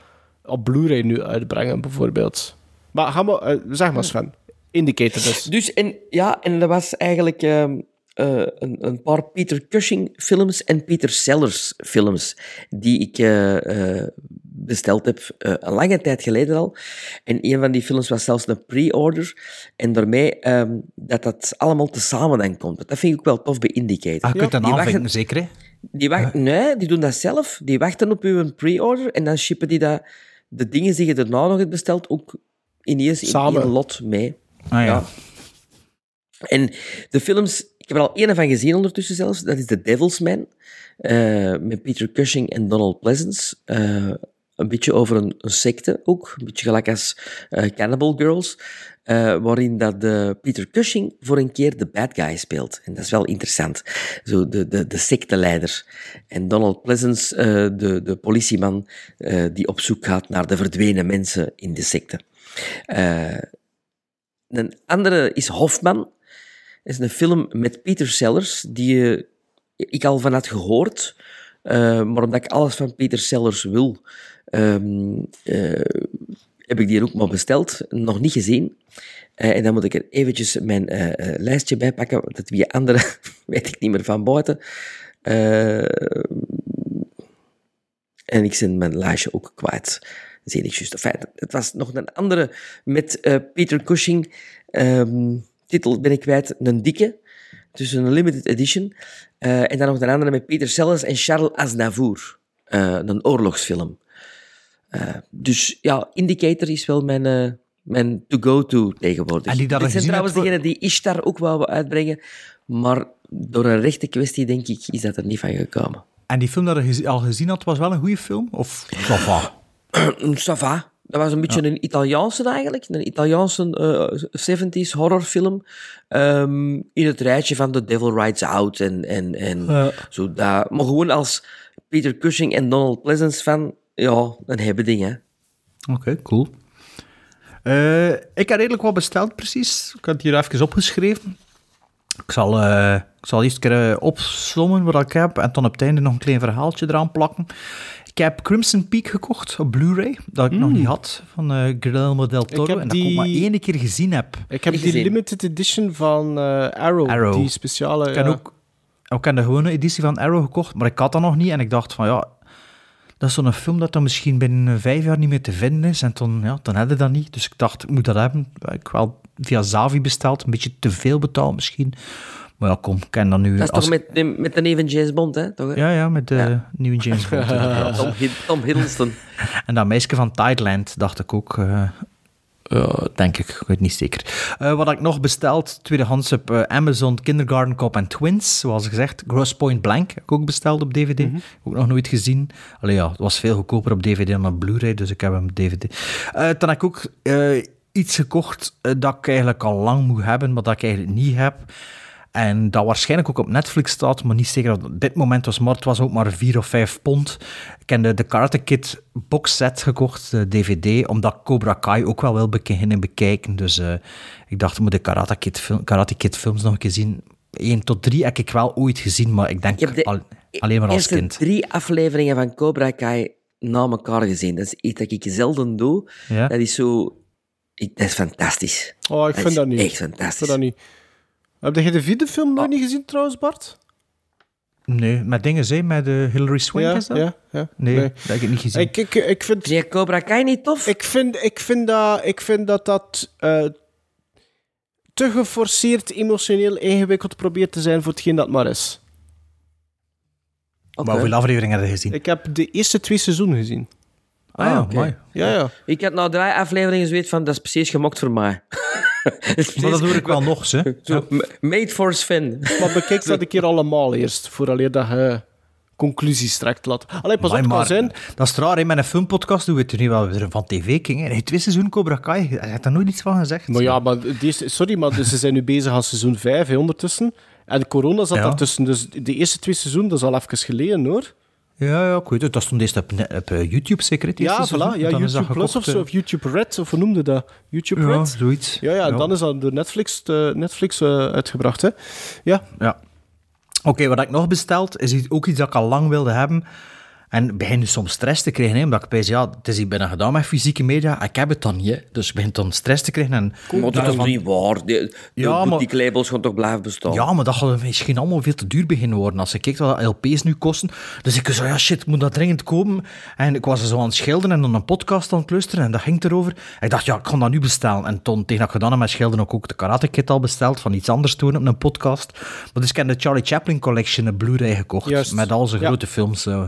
Speaker 6: op Blu-ray nu uitbrengen, bijvoorbeeld. Maar ga maar, eh, zeg maar Sven. Indicator dus.
Speaker 5: Dus, en, ja, en dat was eigenlijk ehm, eh, een, een paar Peter Cushing films en Peter Sellers films die ik eh, eh, besteld heb, eh, een lange tijd geleden al. En een van die films was zelfs een pre-order. En daarmee ehm, dat dat allemaal tezamen dan komt. Dat vind ik ook wel tof bij Indicator.
Speaker 4: Ah, je kunt dat aanvinken,
Speaker 5: wachten-
Speaker 4: zeker, hè?
Speaker 5: Die wacht, Nee, die doen dat zelf. Die wachten op uw pre-order en dan shippen die dat, de dingen die je daarna nog hebt besteld ook ineens in één lot mee.
Speaker 4: Ah, ja.
Speaker 5: En de films, ik heb er al één van gezien ondertussen zelfs, dat is The Devil's Man, eh, met Peter Cushing en Donald Pleasence. Eh, een beetje over een, een secte ook, een beetje gelijk als eh, Cannibal Girls, eh, waarin dat Peter Cushing voor een keer de bad guy speelt. En dat is wel interessant. Zo de, de, de secteleider. En Donald Pleasence, eh, de, de politieman, die op zoek gaat naar de verdwenen mensen in de secte. Een andere is Hofman. Dat is een film met Peter Sellers, die ik al van had gehoord. eh, maar omdat ik alles van Peter Sellers wil, ehm, eh, heb ik die ook maar besteld. Nog niet gezien. Eh, en dan moet ik er eventjes mijn eh, lijstje bij pakken, het wie andere weet ik niet meer van buiten. Eh, en ik ben mijn lijstje ook kwijt. Zie ik juist. Enfin, het was nog een andere met Peter Cushing. Ehm, titel ben ik kwijt. Een dikke. Dus een limited edition. En dan nog een andere met Peter Sellers en Charles Aznavour. Een oorlogsfilm. Eh, dus ja, Indicator is wel mijn, eh, mijn to-go-to tegenwoordig.
Speaker 4: En die dat
Speaker 5: Dit zijn trouwens
Speaker 4: voor-
Speaker 5: degenen die Ishtar ook wou uitbrengen. Maar door een rechte kwestie, denk ik, is dat er niet van gekomen.
Speaker 4: En die film dat je al gezien had, was wel een goede film? Of ça va?
Speaker 5: Ça va. Dat was een beetje een Italiaanse eigenlijk. Een Italiaanse eh, 70s horrorfilm. Ehm, in het rijtje van The Devil Rides Out en, en, en
Speaker 4: Ja.
Speaker 5: zo dat. Maar gewoon als Peter Cushing en Donald Pleasence fan, ja, dan hebben dingen.
Speaker 4: Oké, cool. Eh, ik heb redelijk wat besteld, precies. Ik had het hier even opgeschreven. Ik zal, eh, ik zal eerst een keer eh, opzommen wat ik heb en dan op het einde nog een klein verhaaltje eraan plakken. Ik heb Crimson Peak gekocht op Blu-ray, dat ik nog niet had, van eh Guillermo del Toro.
Speaker 6: heb
Speaker 4: en dat ik ook maar één keer gezien heb.
Speaker 6: Ik heb die
Speaker 5: gezien.
Speaker 6: limited edition van eh, Arrow,
Speaker 4: Arrow.
Speaker 6: die speciale...
Speaker 4: Ik heb
Speaker 6: ja.
Speaker 4: ook, ook de gewone editie van Arrow gekocht, maar ik had dat nog niet. En ik dacht van ja, dat is zo'n film dat dan misschien binnen eh, vijf jaar niet meer te vinden is. En toen, ja, dan had ik dat niet. Dus ik dacht, ik moet dat hebben. Ik wel via Zavi besteld, een beetje te veel betaald misschien. Maar ja, kom, ik ken dat nu...
Speaker 5: Dat is
Speaker 4: als-
Speaker 5: toch met, de- met de neven James Bond, hè? Toch, hè?
Speaker 4: Ja, ja, met de nieuwe James Bond.
Speaker 5: Tom, Tom Hiddleston.
Speaker 4: En dat meisje van Tideland, dacht ik ook. eh, ja, denk ik, ik weet niet zeker. Eh, wat ik nog besteld? Tweedehands op eh, Amazon, Kindergarten Cop and Twins. Zoals gezegd, Gross Point Blank heb ik ook besteld op DVD. Ook nog nooit gezien. Allee ja, het was veel goedkoper op DVD dan op Blu-ray, dus ik heb hem op DVD. Eh dan heb ik ook eh, iets gekocht eh, dat ik eigenlijk al lang moet hebben, maar dat ik eigenlijk niet heb. En dat waarschijnlijk ook op Netflix staat, maar niet zeker op dit moment was. Maar het was ook maar 4 of 5 pond. Ik heb de, de Karate Kid box set gekocht, de DVD, omdat ik Cobra Kai ook wel wil beginnen bekijken. Dus eh, ik dacht, ik moet de Karate Kid, film, Karate Kid films nog een keer zien. 1 tot 3 heb ik wel ooit gezien, maar ik denk
Speaker 5: Ik heb de
Speaker 4: al- alleen maar als
Speaker 5: eerste
Speaker 4: kind.
Speaker 5: drie afleveringen van Cobra Kai na elkaar gezien. Dat is iets dat ik zelden doe.
Speaker 4: Ja.
Speaker 5: Dat is zo... Ik, dat is fantastisch.
Speaker 6: Oh, ik
Speaker 5: Dat
Speaker 6: vind
Speaker 5: is
Speaker 6: dat niet.
Speaker 5: echt
Speaker 6: Ik
Speaker 5: fantastisch.
Speaker 6: vind dat niet. Heb je de vierde film nog niet gezien trouwens, Bart?
Speaker 4: Nee, met dingen zijn, met eh, Hilary Swank
Speaker 6: Ja,
Speaker 4: is dat?
Speaker 6: ja, ja.
Speaker 4: Nee,
Speaker 6: Nee.
Speaker 4: dat heb ik niet gezien.
Speaker 6: Ik, ik, ik vind...
Speaker 5: Cobra Kai niet tof?
Speaker 6: Ik vind, ik vind dat ik vind dat, dat eh, te geforceerd emotioneel ingewikkeld probeert te zijn voor hetgeen dat maar is.
Speaker 4: Maar hoeveel afleveringen heb je gezien?
Speaker 6: Ik heb de eerste twee seizoenen gezien.
Speaker 4: Ah, ja,
Speaker 5: oké.
Speaker 4: mooi.
Speaker 6: Ja, ja.
Speaker 5: Ik had na drie afleveringen zoiets van, dat is precies gemokt voor mij.
Speaker 4: Maar dat hoor ik wel nog, ze.
Speaker 5: Made for Sven.
Speaker 6: Maar bekijk dat een keer allemaal eerst, vooraleer dat je conclusies trekt. Laat. Allee, pas op,
Speaker 4: Amai,
Speaker 6: het kan
Speaker 4: maar
Speaker 6: zijn...
Speaker 4: Dat is raar, met een filmpodcast doen we het er nu wel weer van tv king. Hij heeft twee seizoenen Cobra Kai. Hij heeft daar nooit iets van gezegd.
Speaker 6: Maar ja, maar deze, sorry, maar dus ze zijn nu bezig aan seizoen 5 hè, ondertussen. En corona zat
Speaker 4: Ja.
Speaker 6: daartussen, dus de eerste twee seizoenen, dat is al even geleden hoor.
Speaker 4: Ja, ja, ik weet het. Dat stond eerst op, eh, YouTube, zeker het
Speaker 6: Ja, voilà. Ja,
Speaker 4: Dan
Speaker 6: YouTube Plus of zo,
Speaker 4: eh,
Speaker 6: of YouTube Red, of hoe noemde dat? YouTube
Speaker 4: Ja,
Speaker 6: Red?
Speaker 4: zoiets.
Speaker 6: Ja, ja, en
Speaker 4: Ja.
Speaker 6: dan is dat door Netflix, eh, Netflix eh, uitgebracht, hè. Ja.
Speaker 4: Ja. Oké, wat ik nog besteld, is ook iets dat ik al lang wilde hebben. En begin nu soms stress te krijgen, hè, omdat ik bij ja, het is hier bijna gedaan met fysieke media. Ik heb het dan niet, hè. dus ik begin dan stress te krijgen. En
Speaker 5: Maar dat is
Speaker 4: van-
Speaker 5: toch niet waar? Die,
Speaker 4: Ja, maar-
Speaker 5: die labels gaan toch blijven bestaan?
Speaker 4: Ja, maar dat gaat misschien allemaal veel te duur beginnen worden. Als je kijkt wat LP's nu kosten. Dus ik zei, ja shit, moet dat dringend komen? En ik was er zo aan het schilderen en dan een podcast aan het luisteren en dat ging erover. Ik dacht, ja, ik ga dat nu bestellen. En toen, tegen dat ik gedaan heb met schilderen, ik ook de Karate Kid al besteld, van iets anders doen op een podcast. Maar dus ik heb de Charlie Chaplin Collection, een Blu-ray gekocht,
Speaker 6: Juist.
Speaker 4: met al zijn
Speaker 6: Ja.
Speaker 4: grote films. eh,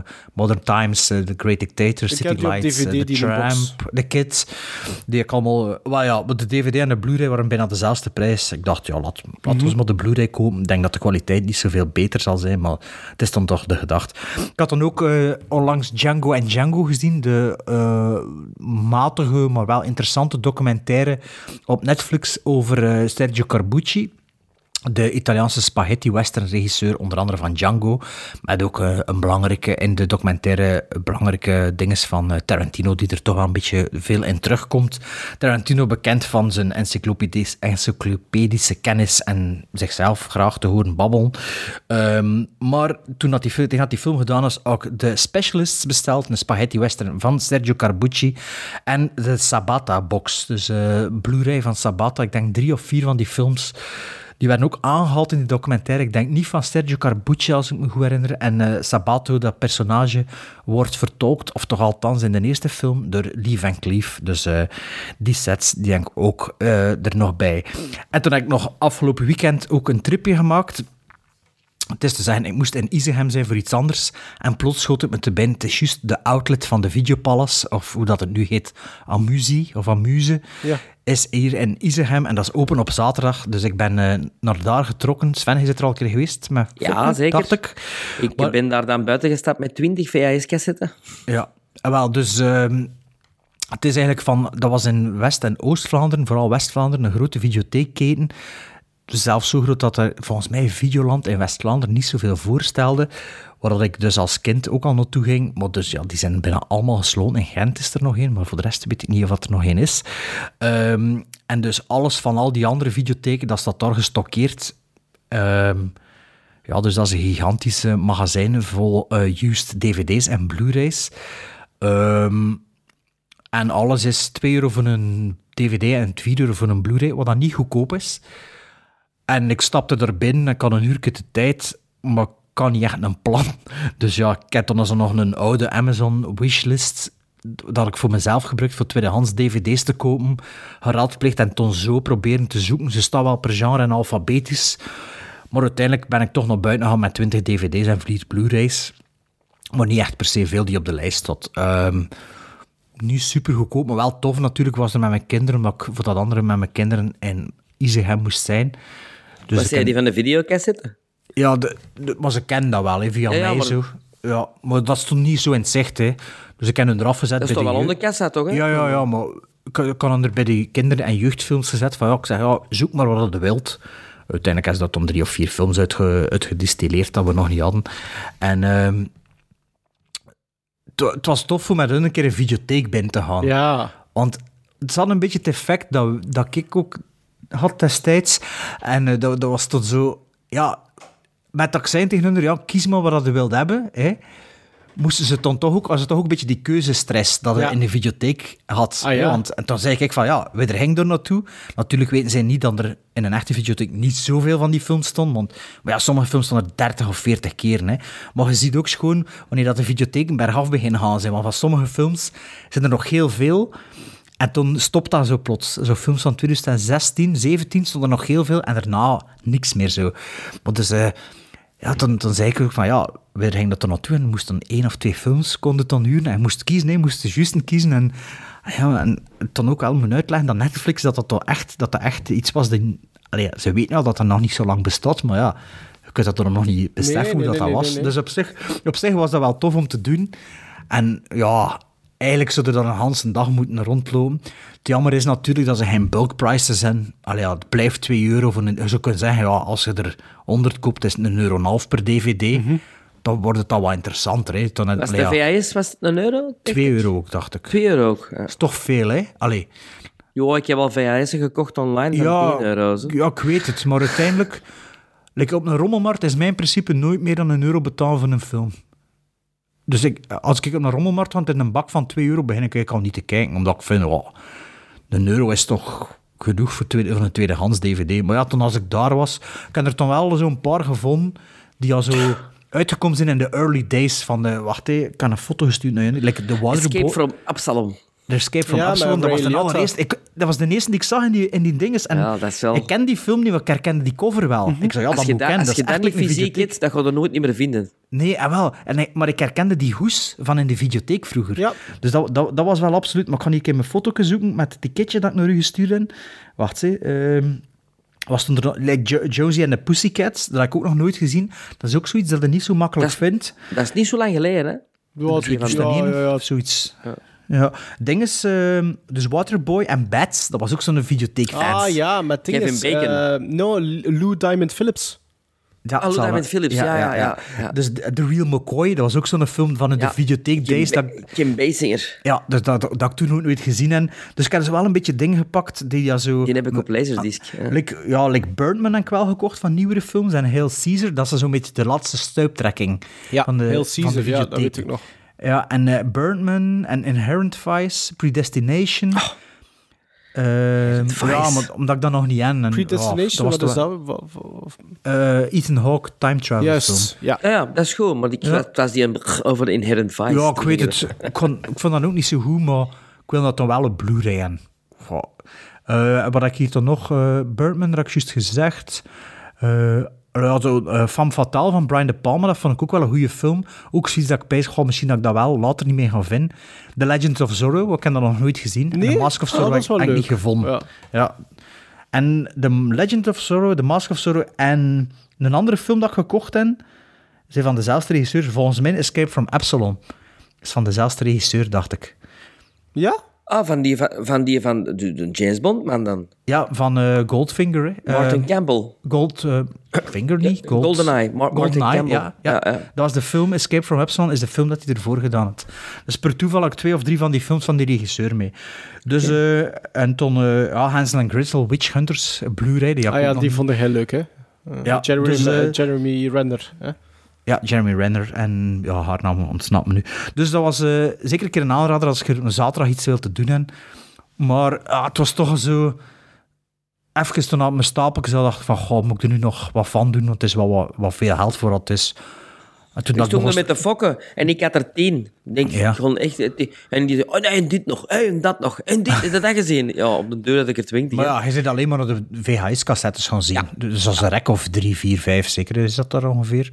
Speaker 4: Modern Times, eh, The Great Dictator,
Speaker 6: Ik
Speaker 4: City Lights, eh,
Speaker 6: DVD,
Speaker 4: The. Tramp, The Kids. Die ik allemaal... eh, Wel ja, maar de DVD en de Blu-ray waren bijna dezelfde prijs. Ik dacht, ja, laat, laten we eens maar de Blu-ray kopen. Ik denk dat de kwaliteit niet zoveel beter zal zijn, maar het is dan toch de gedachte. Ik had dan ook eh, onlangs Django en Django gezien. De matige, maar wel interessante documentaire op Netflix over Sergio Carbucci. De Italiaanse spaghetti-western-regisseur, onder andere van Django. Met ook eh, een belangrijke, in de documentaire, belangrijke dinges van eh, Tarantino, die er toch wel een beetje veel in terugkomt. Tarantino bekend van zijn encyclopedisch, encyclopedische kennis en zichzelf graag te horen babbelen. Ehm, maar toen dat die, fil- tegen dat die film gedaan is, ook de Specialists besteld, een spaghetti-western van Sergio Carbucci. En de Sabata-box, dus eh Blu-ray van Sabata. Ik denk drie of vier van die films. Die werden ook aangehaald in die documentaire. Ik denk niet van Sergio Carbucci, als ik me goed herinner. En eh, Sabato, dat personage, wordt vertolkt, of toch althans in de eerste film, door Lee Van Cleef. Dus eh, die sets, die denk ik ook eh, er nog bij. En toen heb ik nog afgelopen weekend ook een tripje gemaakt. Het is te zeggen, ik moest in Izegem zijn voor iets anders. En plots schoot het me te binnen. Het is juist de outlet van de Videopalace, of hoe dat het nu heet, Amusie of Amuse,
Speaker 6: Ja.
Speaker 4: Is hier in Izegem. En dat is open op zaterdag. Dus ik ben eh, naar daar getrokken. Sven, je zit er al een keer geweest met
Speaker 5: Ja,
Speaker 4: Fokken,
Speaker 5: zeker.
Speaker 4: dacht ik.
Speaker 5: Ik
Speaker 4: Maar-
Speaker 5: ben daar dan buiten gestapt met 20 VHS-cassetten.
Speaker 4: Ja, en wel, dus ehm, het is eigenlijk van, dat was in West- en Oost-Vlaanderen, vooral West-Vlaanderen, een grote videotheekketen. Zelfs zo groot dat er volgens mij Videoland in West-Vlaanderen niet zoveel voorstelde. Waar ik dus als kind ook al naartoe ging. Maar dus ja, die zijn bijna allemaal gesloten. In Gent is er nog één, maar voor de rest weet ik niet of er nog één is. Ehm, en dus alles van al die andere videotheken, dat staat daar gestockeerd. Ehm, ja, dus dat is een gigantische magazijn vol eh, used dvd's en blu-rays. Ehm, en alles is 2 euro voor een dvd en 4 euro voor een blu-ray, wat dan niet goedkoop is. En ik stapte er binnen, ik had een uur de tijd, maar kan niet echt een plan. Dus ja, ik heb dan zo nog een oude Amazon wishlist dat ik voor mezelf gebruikt voor tweedehands dvd's te kopen, geraadpleegd en toen zo proberen te zoeken. Ze staan wel per genre en alfabetisch. Maar uiteindelijk ben ik toch nog buiten gegaan met 20 dvd's en 4 blu-rays. Maar niet echt per se veel die op de lijst stond. Ehm, niet super goedkoop, maar wel tof natuurlijk was er met mijn kinderen, maar ik voor dat andere met mijn kinderen in Izegem moest zijn. Dus
Speaker 5: Was
Speaker 4: ik
Speaker 5: jij die van de videocassette?
Speaker 4: Ja, de, de- maar ze kennen dat wel, hè, via
Speaker 5: Ja, ja,
Speaker 4: mij
Speaker 5: maar-
Speaker 4: zo. Ja, maar dat stond niet zo in het zicht, hè. Dus ik heb hun eraf gezet
Speaker 5: Dat is toch wel onder kassa, toch? Hè?
Speaker 4: Ja, ja, ja, maar ik, ik had hem er bij die kinderen- en jeugdfilms gezet van, ja, ik zeg, ja, zoek maar wat je wilt. Uiteindelijk is dat om drie of vier films uitge, uitgedistilleerd dat we nog niet hadden. En ehm, het was tof om met hun een keer een videotheek binnen te gaan.
Speaker 6: Ja.
Speaker 4: Want het had een beetje het effect dat, dat ik ook had destijds. En eh, dat, dat was tot zo... Ja, met zei tegen hun, ja, kies maar wat je wilt hebben. Hè. Moesten ze dan toch ook... Was het toch ook een beetje die keuzestress dat je
Speaker 6: Ja.
Speaker 4: in de videotheek had.
Speaker 6: Ah, ja.
Speaker 4: Want, en toen zei ik van, ja, we er er naartoe. Natuurlijk weten zij niet dat er in een echte videotheek niet zoveel van die films stonden. Want, maar ja, sommige films stonden er 30 of 40 keer. Hè. Maar je ziet ook schoon wanneer dat de videotheken bergaf beginnen gaan zijn. Want van sommige films zijn er nog heel veel... En toen stopt dat zo plots. Zo films van 2016, 17 stonden er nog heel veel en daarna niks meer zo. Maar dus, eh, ja, toen, toen zei ik ook van ja, we gingen dat er naartoe en we moesten één of twee films konden dan huren. En moest kiezen, nee, moest de juiste kiezen. En, ja, en toen ook wel moeten uitleggen dat Netflix dat dat, toch echt, dat dat echt iets was. Dat, allee, ze weten wel dat dat nog niet zo lang bestaat, maar ja, je kunt dat er nog niet beseffen
Speaker 6: Nee,
Speaker 4: hoe dat,
Speaker 6: nee,
Speaker 4: dat was. Dus op zich, op zich was dat wel tof om te doen. En ja, eigenlijk zouden we dan een hele dag moeten rondlopen. Het jammer is natuurlijk dat ze geen bulk prices zijn. Allee, ja, het blijft 2 euro. Voor een, je zou kunnen zeggen, ja, als je er 100 koopt, is het een euro en half per dvd. Dan wordt het al wat interessanter. Hè. Dan,
Speaker 5: Was
Speaker 4: allee,
Speaker 5: de VHS was het een euro?
Speaker 4: 2 euro ook, dacht ik.
Speaker 5: 2 euro ook. Ja.
Speaker 4: Dat is toch veel, hè? Allee.
Speaker 5: Jo, ik heb al VHS'en gekocht online van
Speaker 4: Ja,
Speaker 5: 10 euro. zo.
Speaker 4: ja, ik weet het. Maar uiteindelijk, like op een rommelmarkt is mijn principe nooit meer dan een euro betalen voor een film. Dus ik, als ik op een rommelmarkt want in een bak van 2 euro begin ik eigenlijk al niet te kijken. Omdat ik vind, oh, een euro is toch genoeg voor, tweede, voor een tweedehands dvd. Maar ja, toen als ik daar was, ik heb er toen wel zo'n paar gevonden die al zo uitgekomen zijn in de early days van de... Wacht, hè, ik kan een foto gestuurd naar je. Like de
Speaker 5: Escape from Absalom.
Speaker 4: De Escape from
Speaker 6: Ja,
Speaker 4: Absalom, dat was de allereerste. Ik, dat was de eerste die ik zag in die, in die dinges. En
Speaker 5: Ja, dat is wel-
Speaker 4: Ik ken die film niet, maar ik herkende die cover wel. Ik zei, ja,
Speaker 5: als
Speaker 4: dat
Speaker 5: je
Speaker 4: moet ik
Speaker 5: dat,
Speaker 4: kennen.
Speaker 5: als
Speaker 4: Dat
Speaker 5: je
Speaker 4: is
Speaker 5: dat niet fysiek hebt, dat ga je er nooit niet meer vinden.
Speaker 4: Nee, ah, wel. En, ik- maar ik herkende die hoes van in de videotheek vroeger. Dus dat, dat, dat was wel absoluut... Maar ik ga hier een keer mijn foto zoeken met het ticketje dat ik naar u gestuurd heb. Wacht, hè. ehm, was toen er nog- like Jo- Josie en de Pussycats, dat heb ik ook nog nooit gezien. Dat is ook zoiets dat je niet zo makkelijk vindt.
Speaker 5: Dat is niet zo lang geleden, hè?
Speaker 6: Ja,
Speaker 5: van-
Speaker 4: 2001
Speaker 6: ja, ja, ja.
Speaker 4: zoiets. Ja. Ding is, ehm, dus Waterboy en Bats, dat was ook zo'n videotheekfans.
Speaker 6: Ah ja, met dingen.
Speaker 5: Kevin Bacon.
Speaker 6: eh, no, Lou Diamond Phillips.
Speaker 4: Ja,
Speaker 5: Ah, Lou Diamond. Phillips, ja, ja, ja, ja.
Speaker 4: Dus The Real McCoy, dat was ook zo'n film van de
Speaker 5: Ja.
Speaker 4: videotheek
Speaker 5: Kim,
Speaker 4: Days. Dat,
Speaker 5: Kim Basinger.
Speaker 4: ja, dus dat, dat, dat ik toen ook nooit gezien heb. Dus ik heb zo wel een beetje dingen gepakt die ja zo...
Speaker 5: Die heb ik op Laserdisc. Ja.
Speaker 4: Like, ja, like Birdman heb ik wel gekocht van nieuwere films. En Hail Caesar, dat is zo'n beetje de laatste stuiptrekking
Speaker 6: Ja,
Speaker 4: van de,
Speaker 6: Hail
Speaker 4: van
Speaker 6: Caesar,
Speaker 4: de
Speaker 6: ja, dat
Speaker 4: videotheek.
Speaker 6: weet ik nog.
Speaker 4: Ja, en eh, Birdman en Inherent Vice, Predestination. Ehm, ja, maar omdat ik dat nog niet ken. En,
Speaker 6: Predestination,
Speaker 4: ja,
Speaker 6: wat is dat?
Speaker 4: Eh, Ethan Hawke, time travel
Speaker 6: Juist,
Speaker 4: film.
Speaker 6: ja.
Speaker 5: Ja, ja, dat is goed, maar ik
Speaker 4: Ja.
Speaker 5: was, was die over de Inherent Vice.
Speaker 4: Ja, ik weet het. Ik, kon, ik vond dat ook niet zo goed, maar ik wil dat dan wel op Blu-ray. Goh. Eh, wat heb ik hier dan nog? Birdman, dat heb ik juist gezegd. Ja, zo, eh, Femme Fatale van Brian De Palma, dat vond ik ook wel een goede film. Ook zoiets dat ik bij goh, misschien dat ik dat wel later niet meer ga vinden. The Legend of Zorro, ik heb dat nog nooit gezien. En? The Mask of
Speaker 6: Ah,
Speaker 4: Zorro heb ik niet gevonden.
Speaker 6: Ja.
Speaker 4: Ja. En The Legend of Zorro, The Mask of Zorro en een andere film dat ik gekocht heb, zijn van dezelfde regisseur. Volgens mij Escape from Absalom. Is van dezelfde regisseur, dacht ik.
Speaker 6: Ja?
Speaker 5: Ah, van die van, van, die van de, de James Bond man dan.
Speaker 4: Ja, van eh, Goldfinger. hè.
Speaker 5: Martin
Speaker 4: Eh,
Speaker 5: Campbell.
Speaker 4: Gold... eh, niet? Gold,
Speaker 5: GoldenEye, Mar- Martin
Speaker 4: GoldenEye,
Speaker 5: Campbell.
Speaker 4: Ja, ja.
Speaker 5: Ja, ja.
Speaker 4: Dat was de film Escape from Absalom, is de film dat hij ervoor gedaan had. Dus per toeval ik twee of drie van die films van die regisseur mee. Dus, eh, en toen eh, ja, Hansel en Gretel, Witch Hunters, Blu-ray. Die,
Speaker 6: Ah
Speaker 4: ook
Speaker 6: ja, die vond ik heel leuk, hè?
Speaker 4: Ja,
Speaker 6: Jeremy,
Speaker 4: dus,
Speaker 6: Jeremy Renner. Hè?
Speaker 4: Ja, Jeremy Renner. En ja, haar naam ontsnapt me nu. Dus dat was eh, zeker een keer een aanrader als je een zaterdag iets wil te doen hebt. Maar ah, het was toch zo... Even toen op mijn stapeltje dacht ik van, goh, moet ik er nu nog wat van doen? Want het is wel wat, wat veel geld voor wat het is. En toen
Speaker 5: Ik
Speaker 4: dat
Speaker 5: er met de fokken en ik had er tien. Denk,
Speaker 4: Ja.
Speaker 5: gewoon echt, het- en die zei, oh nee, en dit nog, hey, en dat nog, en dit, en dat had gezien. Ja, op de deur had ik er twintig.
Speaker 4: Maar ja, je zit alleen maar naar de VHS-cassettes gaan zien. Dus als een rek of drie, vier, vijf zeker is dat er ongeveer.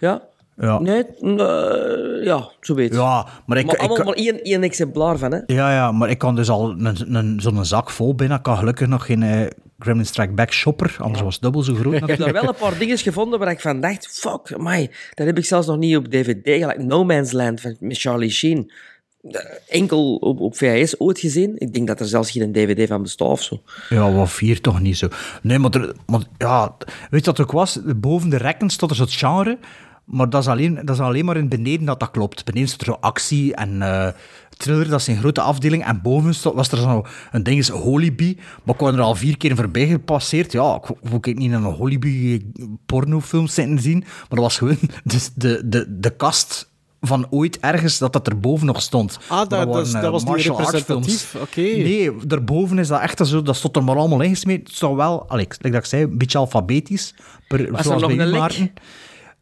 Speaker 5: Ja?
Speaker 4: Ja.
Speaker 5: Nee, eh, ja, zo weet
Speaker 4: Ja, maar ik-
Speaker 5: maar
Speaker 4: ik-
Speaker 5: allemaal maar één, één exemplaar van, hè.
Speaker 4: Ja, ja, maar ik kan dus al een, een, zo'n zak vol binnen. Ik kan gelukkig nog geen eh, Gremlin Strike Back shopper, anders was het dubbel zo groot.
Speaker 5: Ik heb daar wel een paar dingen gevonden waar ik van dacht, fuck, my, dat heb ik zelfs nog niet op DVD, gelijk No Man's Land van, met Charlie Sheen. Eh, Enkel op, VHS ooit gezien. Ik denk dat er zelfs geen DVD van bestaat of zo.
Speaker 4: Ja, wat vier toch niet zo. Nee, maar, ja, weet je wat ook was? Boven de rekken stond er zo'n genre, maar dat is, alleen, dat is alleen maar in beneden dat dat klopt. Beneden stond er actie en eh, thriller, dat is een grote afdeling. En boven was er zo een ding, is Hollyby. Maar ik was er al vier keer voorbij gepasseerd. Ja, ik wil niet in een Hollyby pornofilm zitten zien, maar dat was gewoon de, de, de, de kast van ooit ergens dat dat erboven nog stond.
Speaker 6: Ah, dat- dat
Speaker 4: waren,
Speaker 6: is- dat
Speaker 4: eh,
Speaker 6: was niet representatief. Oké.
Speaker 4: Nee, daarboven is dat echt zo, dat stond er maar allemaal ingesmeed. Het stond wel, Alex, like dat ik zei, een beetje alfabetisch. Per,
Speaker 5: Was er
Speaker 4: zoals
Speaker 5: nog
Speaker 4: bij? Maarten.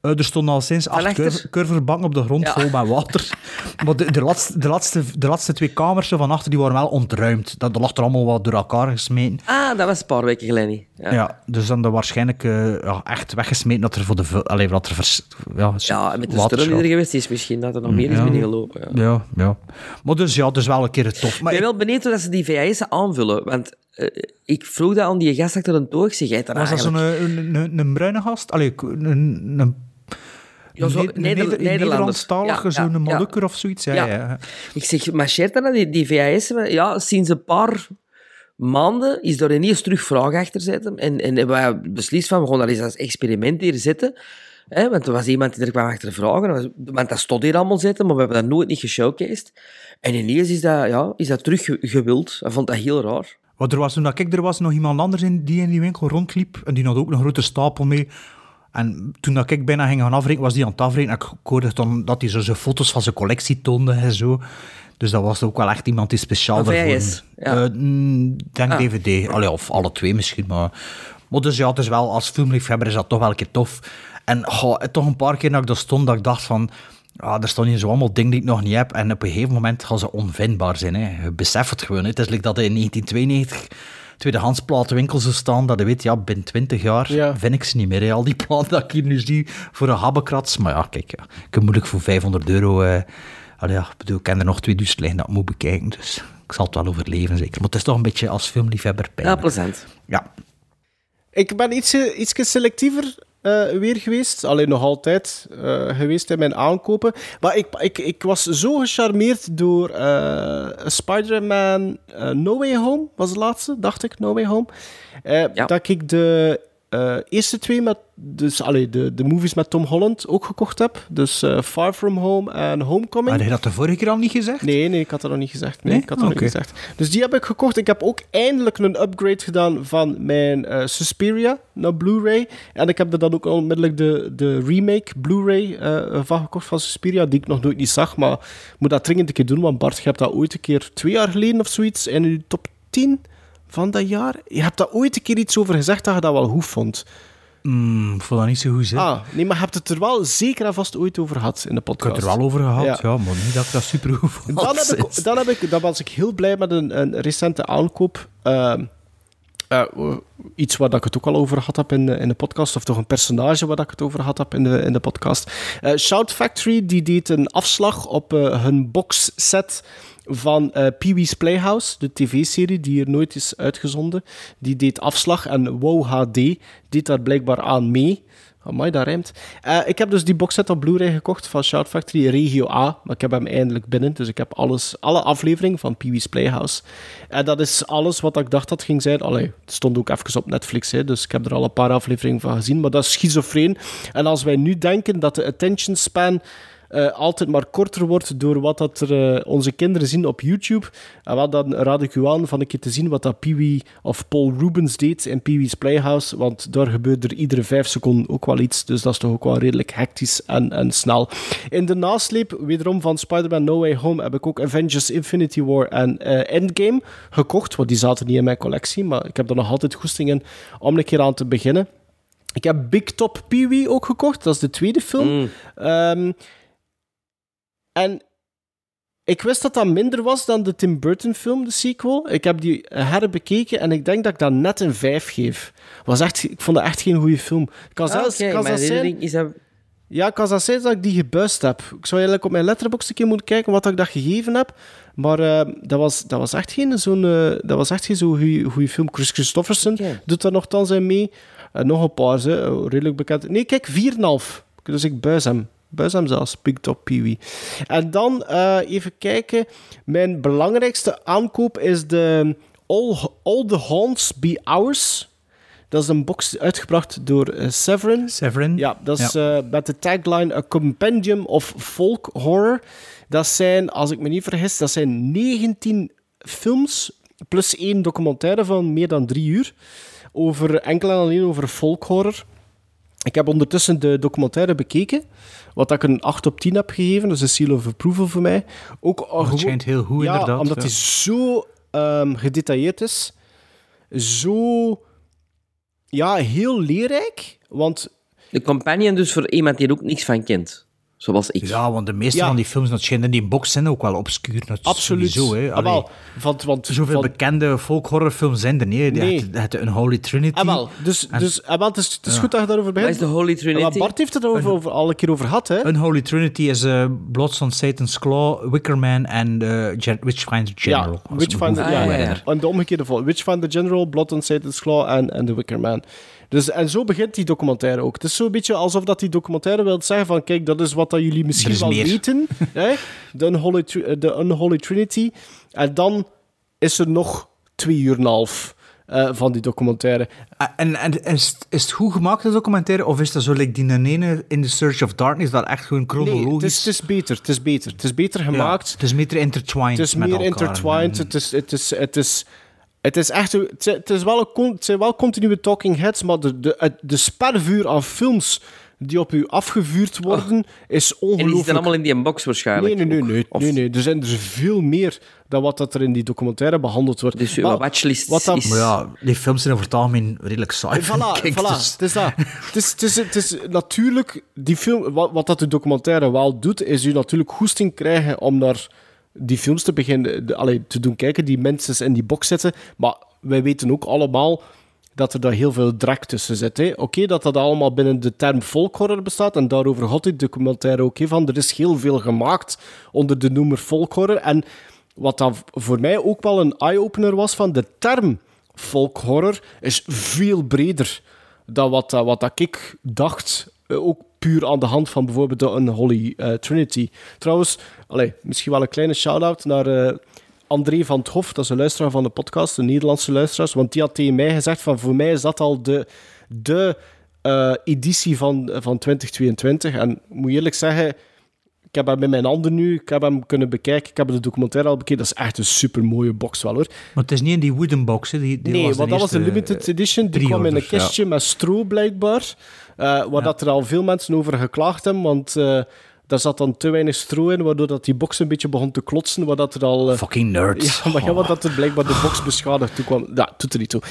Speaker 4: Eh, er stonden al sinds acht
Speaker 5: achter?
Speaker 4: curve- curverbanken op de grond
Speaker 5: Ja.
Speaker 4: vol met water. Maar de, de, laatste, de, laatste, de laatste twee kamers zo van achter die waren wel ontruimd. Dat, dat lag er allemaal wat door elkaar gesmeten.
Speaker 5: Ah, dat was een paar weken geleden. niet.
Speaker 4: Ja.
Speaker 5: Ja.
Speaker 4: dus dan dat waarschijnlijk eh, ja, echt weggesmeten dat er voor de... Allee, dat er vers, ja,
Speaker 5: met de stroom die er geweest is, misschien dat er nog meer is
Speaker 4: Ja.
Speaker 5: binnengelopen. Ja.
Speaker 4: Ja, ja. Maar dus ja, dus wel een keer tof.
Speaker 5: Ik
Speaker 4: Maar
Speaker 5: ben
Speaker 4: ik-
Speaker 5: wel benieuwd hoe dat ze die VHS aanvullen. Want eh, ik vroeg dat aan die gast achter een toog. Zeg, jij daar
Speaker 4: was dat zo'n
Speaker 5: eigenlijk...
Speaker 4: een, een, een bruine gast? Allee, een, een,
Speaker 5: Ja, zo- Neder-
Speaker 4: Neder-. Nederlandstalige,
Speaker 5: Ja,
Speaker 4: zo'n
Speaker 5: ja,
Speaker 4: Molukker of zoiets. Ja,
Speaker 5: Ja. Ik zeg, marcheert dat nou, die, die VHS? Ja, sinds een paar maanden is er ineens terug vragen achter zitten. En, en hebben wij beslist van, we gaan dat eens als experiment hier zitten. Hè, want er was iemand die er kwam achter vragen. Want dat stond hier allemaal zitten, maar we hebben dat nooit niet geshowcased. En ineens is dat, ja, is dat terug ge- gewild. Ik vond dat heel raar.
Speaker 4: Want er was, toen ik er was, nog iemand anders in, die in die winkel rondliep. En die had ook een grote stapel mee. En toen dat ik bijna ging gaan afrekenen, was die aan het afrekenen. En ik hoorde dat hij zo zijn foto's van zijn collectie toonde en zo. Dus dat was ook wel echt iemand die speciaal
Speaker 5: Van
Speaker 4: daarvoor...
Speaker 5: VHS, ja.
Speaker 4: Eh, mm, denk
Speaker 5: Ah.
Speaker 4: DVD. Allee, of alle twee misschien, maar... Maar dus ja, het is wel, als filmliefhebber is dat toch wel een keer tof. En goh, toch een paar keer dat ik daar stond, dat ik dacht van... Ah, er staan hier zo allemaal dingen die ik nog niet heb. En op een gegeven moment gaan ze onvindbaar zijn. Hè. Je beseft het gewoon. Hè. Het is like dat in 1992 tweedehands platenwinkel zou staan. Dat je weet, ja, binnen 20 jaar
Speaker 6: Ja.
Speaker 4: vind ik ze niet meer. Hè. Al die platen dat ik hier nu zie voor een habbekrats. Maar ja, kijk, ja, ik heb moeilijk voor 500 euro... eh, allee, ja, ik bedoel, ik ken er nog 2000 liggen dat ik moet bekijken. Dus ik zal het wel overleven, zeker. Maar het is toch een beetje als filmliefhebber
Speaker 5: Ja,
Speaker 4: pijnlijk.
Speaker 5: plezant.
Speaker 4: Ja.
Speaker 6: Ik ben ietsje, ietsje selectiever eh, weer geweest. Alleen nog altijd eh, geweest in mijn aankopen. Maar ik, ik, ik was zo gecharmeerd door eh, Spider-Man eh, No Way Home, was de laatste, dacht ik, No Way Home. Eh, Dat ik de eh, eerste twee, met, dus allee, de, de movies met Tom Holland ook gekocht heb. Dus eh, Far From Home en Homecoming.
Speaker 4: Had je dat de vorige keer al niet gezegd?
Speaker 6: Nee, nee, ik had dat nog niet gezegd. Nee,
Speaker 4: Nee?
Speaker 6: ik had dat nog niet gezegd. Dus die heb ik gekocht. Ik heb ook eindelijk een upgrade gedaan van mijn eh, Suspiria naar Blu-ray. En ik heb er dan ook onmiddellijk de, de remake Blu-ray van gekocht van Suspiria, die ik nog nooit niet zag. Maar ik moet dat dringend een keer doen, want Bart, je hebt dat ooit een keer twee jaar geleden of zoiets in je top 10 van dat jaar. Je hebt daar ooit een keer iets over gezegd dat je dat wel goed vond.
Speaker 4: Mm, ik vond dat niet zo goed, hè.
Speaker 6: Ah, nee, maar je hebt het er wel zeker en vast ooit over gehad in de
Speaker 4: Ik heb
Speaker 6: podcast.
Speaker 4: het er wel over gehad, ja.
Speaker 6: Ja.
Speaker 4: maar niet dat ik dat super goed vond.
Speaker 6: Dan, heb ik, dan, heb ik, dan was ik heel blij met een, een recente aankoop. Ehm, eh, iets waar ik het ook al over gehad heb in de, in de podcast, of toch een personage waar ik het over gehad heb in de, in de podcast. Eh, Shout Factory die deed een afslag op eh, hun boxset van eh Pee-wee's Playhouse, de tv-serie die hier nooit is uitgezonden. Die deed afslag en Wow HD deed daar blijkbaar aan mee. Amai, dat rijmt. Eh, ik heb dus die boxset op Blu-ray gekocht van Shout Factory Regio A, maar ik heb hem eindelijk binnen. Dus ik heb alles, alle afleveringen van Pee-wee's Playhouse. En dat is alles wat ik dacht dat ging zijn. Allee, het stond ook even op Netflix, hè, dus ik heb er al een paar afleveringen van gezien. Maar dat is schizofreen. En als wij nu denken dat de attention span eh, altijd maar korter wordt door wat dat er, eh, onze kinderen zien op YouTube. En wat dan raad ik u aan van een keer te zien wat dat Pee-wee of Paul Rubens deed in Pee-wee's Playhouse, want daar gebeurt er iedere vijf seconden ook wel iets, dus dat is toch ook wel redelijk hectisch en, en snel. In de nasleep, wederom van Spider-Man No Way Home, heb ik ook Avengers Infinity War en eh, Endgame gekocht, want die zaten niet in mijn collectie, maar ik heb er nog altijd goesting in om een keer aan te beginnen. Ik heb Big Top Pee-wee ook gekocht. Dat is de tweede film.
Speaker 5: Mm.
Speaker 6: Ehm, en ik wist dat dat minder was dan de Tim Burton film, de sequel. Ik heb die herbekeken en ik denk dat ik dat net een 5 geef. Was echt, ik vond dat echt geen goede film. Kan
Speaker 5: Ah,
Speaker 6: zelfs,
Speaker 5: oké,
Speaker 6: kan zijn,
Speaker 5: is dat...
Speaker 6: ja, kan zelfs zijn dat ik die gebuist heb. Ik zou eigenlijk op mijn letterbox een keer moeten kijken wat ik dat gegeven heb. Maar eh, dat, was, dat was echt geen zo'n eh, dat was echt geen zo'n goede film. Chris Christofferson doet daar nogthans aan mee. En nog een paar, ze, eh, redelijk bekend. Nee, kijk, 4,5. Dus ik buis hem. Buis hem zelfs, Big Top Pee-wee. En dan eh, even kijken. Mijn belangrijkste aankoop is de All, All the Haunts Be Ours. Dat is een box uitgebracht door eh, Severin.
Speaker 4: Severin.
Speaker 6: Ja, dat is eh, met de tagline A Compendium of Folk Horror. Dat zijn, als ik me niet vergis, dat zijn 19 films plus één documentaire van meer dan drie uur. Over, enkel en alleen over folk horror. Ik heb ondertussen de documentaire bekeken, wat ik een 8 op 10 heb gegeven, dus een seal of approval voor mij. Ook, gewoon-
Speaker 4: schijnt heel goed,
Speaker 6: ja,
Speaker 4: inderdaad,
Speaker 6: omdat
Speaker 4: ja.
Speaker 6: hij zo ehm, gedetailleerd is. Zo... Ja, heel leerrijk, want...
Speaker 5: De Companion dus voor iemand die er ook niks van kent. Zoals ik.
Speaker 4: Ja, want de meeste
Speaker 6: Ja.
Speaker 4: van die films, dat schijnen die box zijn ook wel obscuur. Dat
Speaker 6: Absoluut.
Speaker 4: Sowieso, hè.
Speaker 6: Ah,
Speaker 4: Allee,
Speaker 6: want, want,
Speaker 4: Zoveel
Speaker 6: van-
Speaker 4: bekende folk horrorfilms zijn er niet.
Speaker 6: Nee.
Speaker 4: Je hebt een Holy Trinity.
Speaker 6: Ah, wel. Dus,
Speaker 4: En-
Speaker 6: dus ah, het is, het is
Speaker 4: Ja.
Speaker 6: goed dat je daarover begint.
Speaker 5: Wat is de Holy Trinity?
Speaker 6: Maar Bart heeft het erover over, al een keer over gehad, hè?
Speaker 4: Een Holy Trinity is eh Bloods on Satan's Claw, Wicker Man en eh, Gen- Witchfinder General.
Speaker 6: Ja, Witchfinder, ja, ja. En de omgekeerde vol. Witchfinder General, Blood on Satan's Claw en, en The Wicker Man. Dus, en zo begint die documentaire ook. Het is zo'n beetje alsof dat die documentaire wil zeggen van kijk, dat is wat dat jullie misschien
Speaker 4: is
Speaker 6: wel
Speaker 4: meer.
Speaker 6: weten. hè? De, Unholy, eh, de Unholy Trinity. En dan is er nog twee uur en een half eh, van die documentaire.
Speaker 4: Ah, En, en is, het- is het goed gemaakt, de documentaire? Of is dat zo like die ene in The Search of Darkness, dat echt gewoon
Speaker 6: Nee,
Speaker 4: chronologisch...
Speaker 6: het is, het is beter. Het is beter. Het is beter
Speaker 4: Ja,
Speaker 6: gemaakt.
Speaker 4: het is meer intertwined
Speaker 6: Het is meer
Speaker 4: elkaar.
Speaker 6: intertwined. Het is, het is, het is, het is echt... Het, is- het, is wel een, con- het zijn wel continue talking heads, maar de, de, de spervuur aan films die op u afgevuurd worden, is
Speaker 5: En die
Speaker 6: ongelooflijk.
Speaker 5: zitten allemaal in die box waarschijnlijk.
Speaker 6: Nee, nee, nee, nee,
Speaker 5: Of-
Speaker 6: nee, nee. Er zijn er veel meer dan wat dat er in die documentaire behandeld wordt.
Speaker 5: Dus uw watchlist
Speaker 6: wat dat-
Speaker 5: is...
Speaker 4: Maar ja, die films zijn over het algemeen redelijk saai.
Speaker 6: Voilà,
Speaker 4: ik.
Speaker 6: voilà.
Speaker 4: Dus-
Speaker 6: Het is dat. Het is, het, is, het is natuurlijk... Die film, wat, wat dat de documentaire wel doet, is u natuurlijk goesting krijgen om naar die films te beginnen te doen kijken, die mensen in die box zitten. Maar wij weten ook allemaal dat er daar heel veel drek tussen zit. Oké, dat dat allemaal binnen de term folkhorror bestaat, en daarover had die documentaire ook. hè, van, er is heel veel gemaakt onder de noemer folkhorror. En wat dan voor mij ook wel een eye-opener was van de term folkhorror is veel breder dan wat, eh, wat dat ik dacht. Eh, ook puur aan de hand van bijvoorbeeld de Unholy eh, Trinity. Trouwens, allee, misschien wel een kleine shout-out naar eh, André van het Hof. Dat is een luisteraar van de podcast, een Nederlandse luisteraar. Want die had tegen mij gezegd van voor mij is dat al de, de eh, editie van, van 2022. En moet eerlijk zeggen, ik heb hem in mijn handen nu, ik heb hem kunnen bekijken, ik heb de documentaire al bekeken. Dat is echt een super mooie box wel hoor.
Speaker 4: Maar het is niet in die wooden box, hè. Die, die
Speaker 6: nee,
Speaker 4: was
Speaker 6: want dat was een limited edition. Die kwam in een
Speaker 4: ja.
Speaker 6: kistje met stro blijkbaar. eh, waar dat er al veel mensen over geklaagd hebben, want eh, daar zat dan te weinig stro in, waardoor dat die box een beetje begon te klotsen, waar dat er al... eh,
Speaker 4: Fucking nerds.
Speaker 6: ja, maar ja, wat dat er blijkbaar de box beschadigd toe kwam. Ja, doet er niet toe.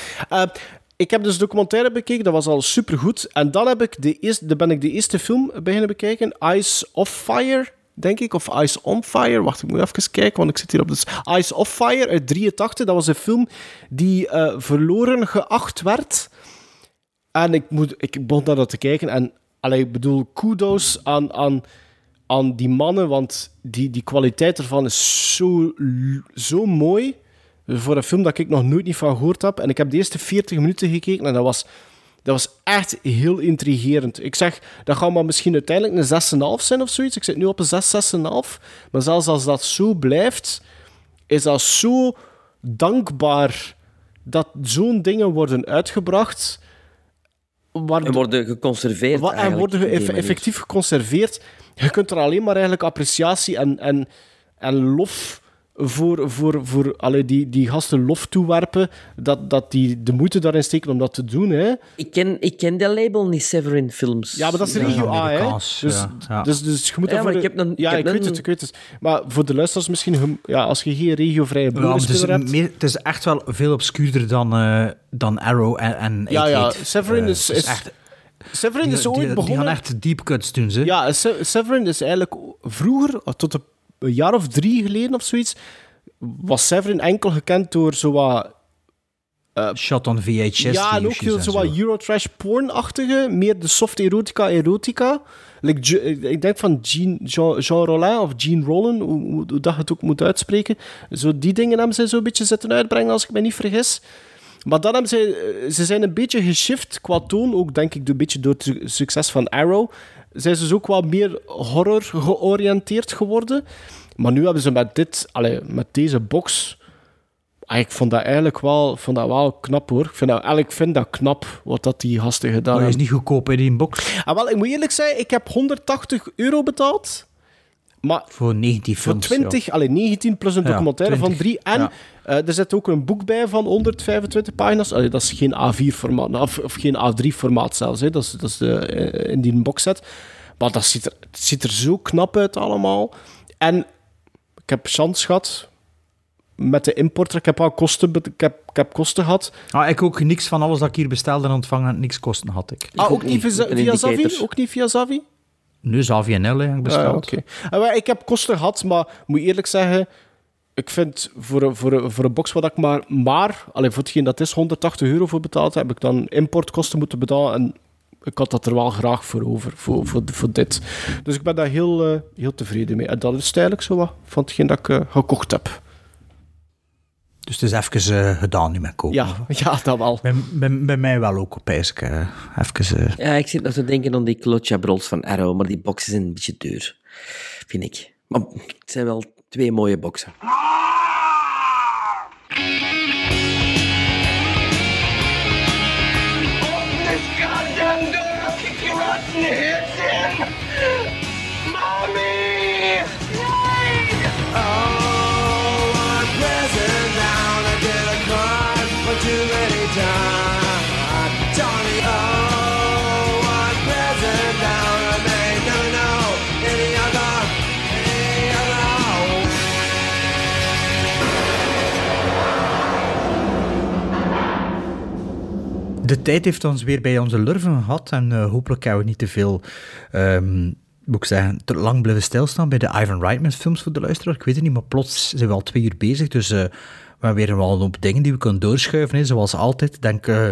Speaker 6: Ik heb dus documentaire bekeken, dat was al supergoed. En dan heb ik de eerste, dan ben ik de eerste film beginnen bekijken, Ice of Fire, denk ik, of Ice on Fire. Wacht, ik moet even kijken, want ik zit hier op de... Ice of Fire uit 83, dat was een film die eh, verloren geacht werd. En ik, moet, ik begon naar dat te kijken en allee, ik bedoel, kudos aan, aan, aan die mannen, want die, die kwaliteit ervan is zo, zo mooi. Voor een film dat ik nog nooit niet van gehoord heb. En ik heb de eerste 40 minuten gekeken en dat was, dat was echt heel intrigerend. Ik zeg, dat gaat maar misschien uiteindelijk een 6,5 zijn of zoiets. Ik zit nu op een 6, 6,5. Maar zelfs als dat zo blijft, is dat zo dankbaar dat zo'n dingen worden uitgebracht. Waar
Speaker 5: En worden geconserveerd
Speaker 6: wat, en worden eff- effectief geconserveerd. Je kunt er alleen maar eigenlijk appreciatie en, en, en lof voor, voor, voor allee, die, die gasten lof toewerpen. Dat, dat die de moeite daarin steken om dat te doen. Hè.
Speaker 5: Ik ken, ik ken dat label niet, Severin Films.
Speaker 6: Ja, maar dat is regio A, hè?
Speaker 4: Amerikaans,
Speaker 6: Dus,
Speaker 4: ja, ja.
Speaker 6: Dus, dus je moet
Speaker 5: Ja,
Speaker 6: voor
Speaker 5: ik
Speaker 6: de-
Speaker 5: heb een-
Speaker 6: Ja,
Speaker 5: ik
Speaker 6: weet
Speaker 5: een-
Speaker 6: het, ik weet het. Maar voor de luisteraars misschien... Ja, als je geen regiovrije
Speaker 4: is
Speaker 6: broederspeler hebt...
Speaker 4: meer, het is echt wel veel obscuurder dan, eh, dan Arrow en, en
Speaker 6: Ja, ja,
Speaker 4: 88.
Speaker 6: Severin
Speaker 4: Eh,
Speaker 6: is-
Speaker 4: echt
Speaker 6: Severin
Speaker 4: die,
Speaker 6: is ooit
Speaker 4: die, die
Speaker 6: begonnen-
Speaker 4: gaan echt deep cuts doen, ze.
Speaker 6: Ja, Se- Severin is eigenlijk vroeger, tot een een jaar of drie geleden of zoiets, was Severin enkel gekend door zo wat...
Speaker 4: Shot on VHS
Speaker 6: ja, en ook heel zo wat Eurotrash porn-achtige, meer de soft erotica erotica. Like, Je- ik denk van Jean, Jean, Jean Rollin of Jean Rollen, hoe, hoe, hoe dat je het ook moet uitspreken. Zo die dingen hebben ze zo'n beetje zitten uitbrengen, als ik me niet vergis. Maar dan hebben ze, eh, ze zijn een beetje geshift qua toon, ook denk ik een beetje door het su- succes van Arrow. Zijn ze dus ook wat meer horror georiënteerd geworden. Maar nu hebben ze met dit, allee, met deze box. ah, Ik vond dat eigenlijk wel, vond dat wel knap hoor. Ik vind dat, eigenlijk vind dat knap wat dat die gasten gedaan
Speaker 4: Maar hij is
Speaker 6: hebben.
Speaker 4: niet goedkoop in die box.
Speaker 6: Ah, wel, ik moet eerlijk zijn, ik heb 180 euro betaald. Maar
Speaker 4: Voor 19
Speaker 6: voor
Speaker 4: films.
Speaker 6: 20, allee, 19 plus een
Speaker 4: Ja,
Speaker 6: documentaire van
Speaker 4: 20,
Speaker 6: 3. En
Speaker 4: ja.
Speaker 6: eh, er zit ook een boek bij van 125 pagina's. Allee, dat is geen A4-formaat, of, of geen A3-formaat zelfs. Hè. Dat is, dat is de, eh, in die boxset. Maar dat ziet er, het ziet er zo knap uit allemaal. En ik heb chance gehad met de import. Ik heb, al kosten, ik heb, ik heb kosten gehad.
Speaker 4: Ah, ik ook niks van alles dat ik hier bestelde en ontvangen niks kosten had ik.
Speaker 6: Ah, ook niet via, via Zavi? Ook niet via Zavi?
Speaker 4: Nu Zavi en L heb ik besteld.
Speaker 6: Ah. Ah, Ik heb kosten gehad, maar moet eerlijk zeggen, ik vind voor een, voor een, voor een box wat ik maar, maar allee, voor hetgeen dat is, 180 euro voor betaald, heb ik dan importkosten moeten betalen en ik had dat er wel graag voor over, voor, voor, voor dit. Dus ik ben daar heel, eh, heel tevreden mee. En dat is eigenlijk zo wat van hetgeen dat ik eh, gekocht heb.
Speaker 4: Dus het is even eh, gedaan nu met kopen.
Speaker 6: Ja, ja dat wel.
Speaker 4: Bij, bij, bij mij wel ook, eh, even... eh,
Speaker 5: Ja, ik zit nog te denken aan die Clotcha Brols van Arrow, maar die boxen zijn een beetje duur, vind ik. Maar het zijn wel twee mooie boxen.
Speaker 4: De tijd heeft ons weer bij onze lurven gehad en eh, hopelijk gaan we niet te veel, ehm, moet ik zeggen, te lang blijven stilstaan bij de Ivan Reitman films voor de luisteraar. Ik weet het niet, maar plots zijn we al twee uur bezig, dus eh, we hebben weer wel een hoop dingen die we kunnen doorschuiven, zoals altijd. Denk, eh,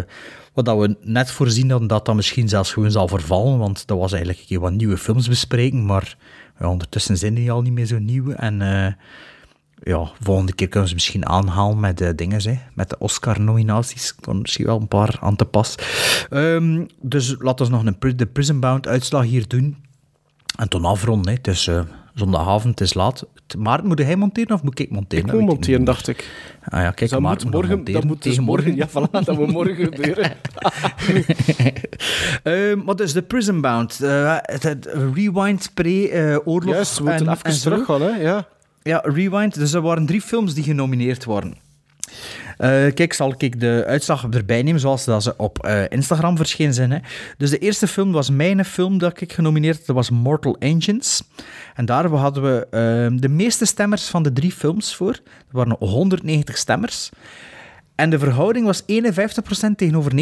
Speaker 4: wat dat we net voorzien dat dat misschien zelfs gewoon zal vervallen, want dat was eigenlijk een keer wat nieuwe films bespreken, maar ondertussen zijn die al niet meer zo nieuw en... eh, ja, volgende keer kunnen ze misschien aanhalen met de dingen, hè, met de Oscar-nominaties. Kan misschien wel een paar aan te pas. Ehm, dus laten we nog een, de Prison Bound uitslag hier doen. En toen afronden. Hè. Het is eh, zondagavond, het is laat. Maar moet hij monteren of moet ik monteren?
Speaker 6: Ik moet monteren, dacht ik.
Speaker 4: Ah ja, kijk,
Speaker 6: Dus moet morgen, dat moet dus morgen, ja, voilà, dat moet morgen gebeuren.
Speaker 4: Ehm, wat is de Prison Bound? Eh, het, het Rewind pre-oorlog.
Speaker 6: Juist, we moeten even teruggaan, hè, ja.
Speaker 4: Ja, Rewind. Dus er waren drie films die genomineerd waren. Eh, kijk, zal ik de uitslag erbij nemen zoals dat ze op eh, Instagram verschenen zijn. Hè. Dus de eerste film was mijn film dat ik genomineerd had. Dat was Mortal Engines. En daar hadden we ehm, de meeste stemmers van de drie films voor. Er waren 190 stemmers. En de verhouding was 51% tegenover 49%.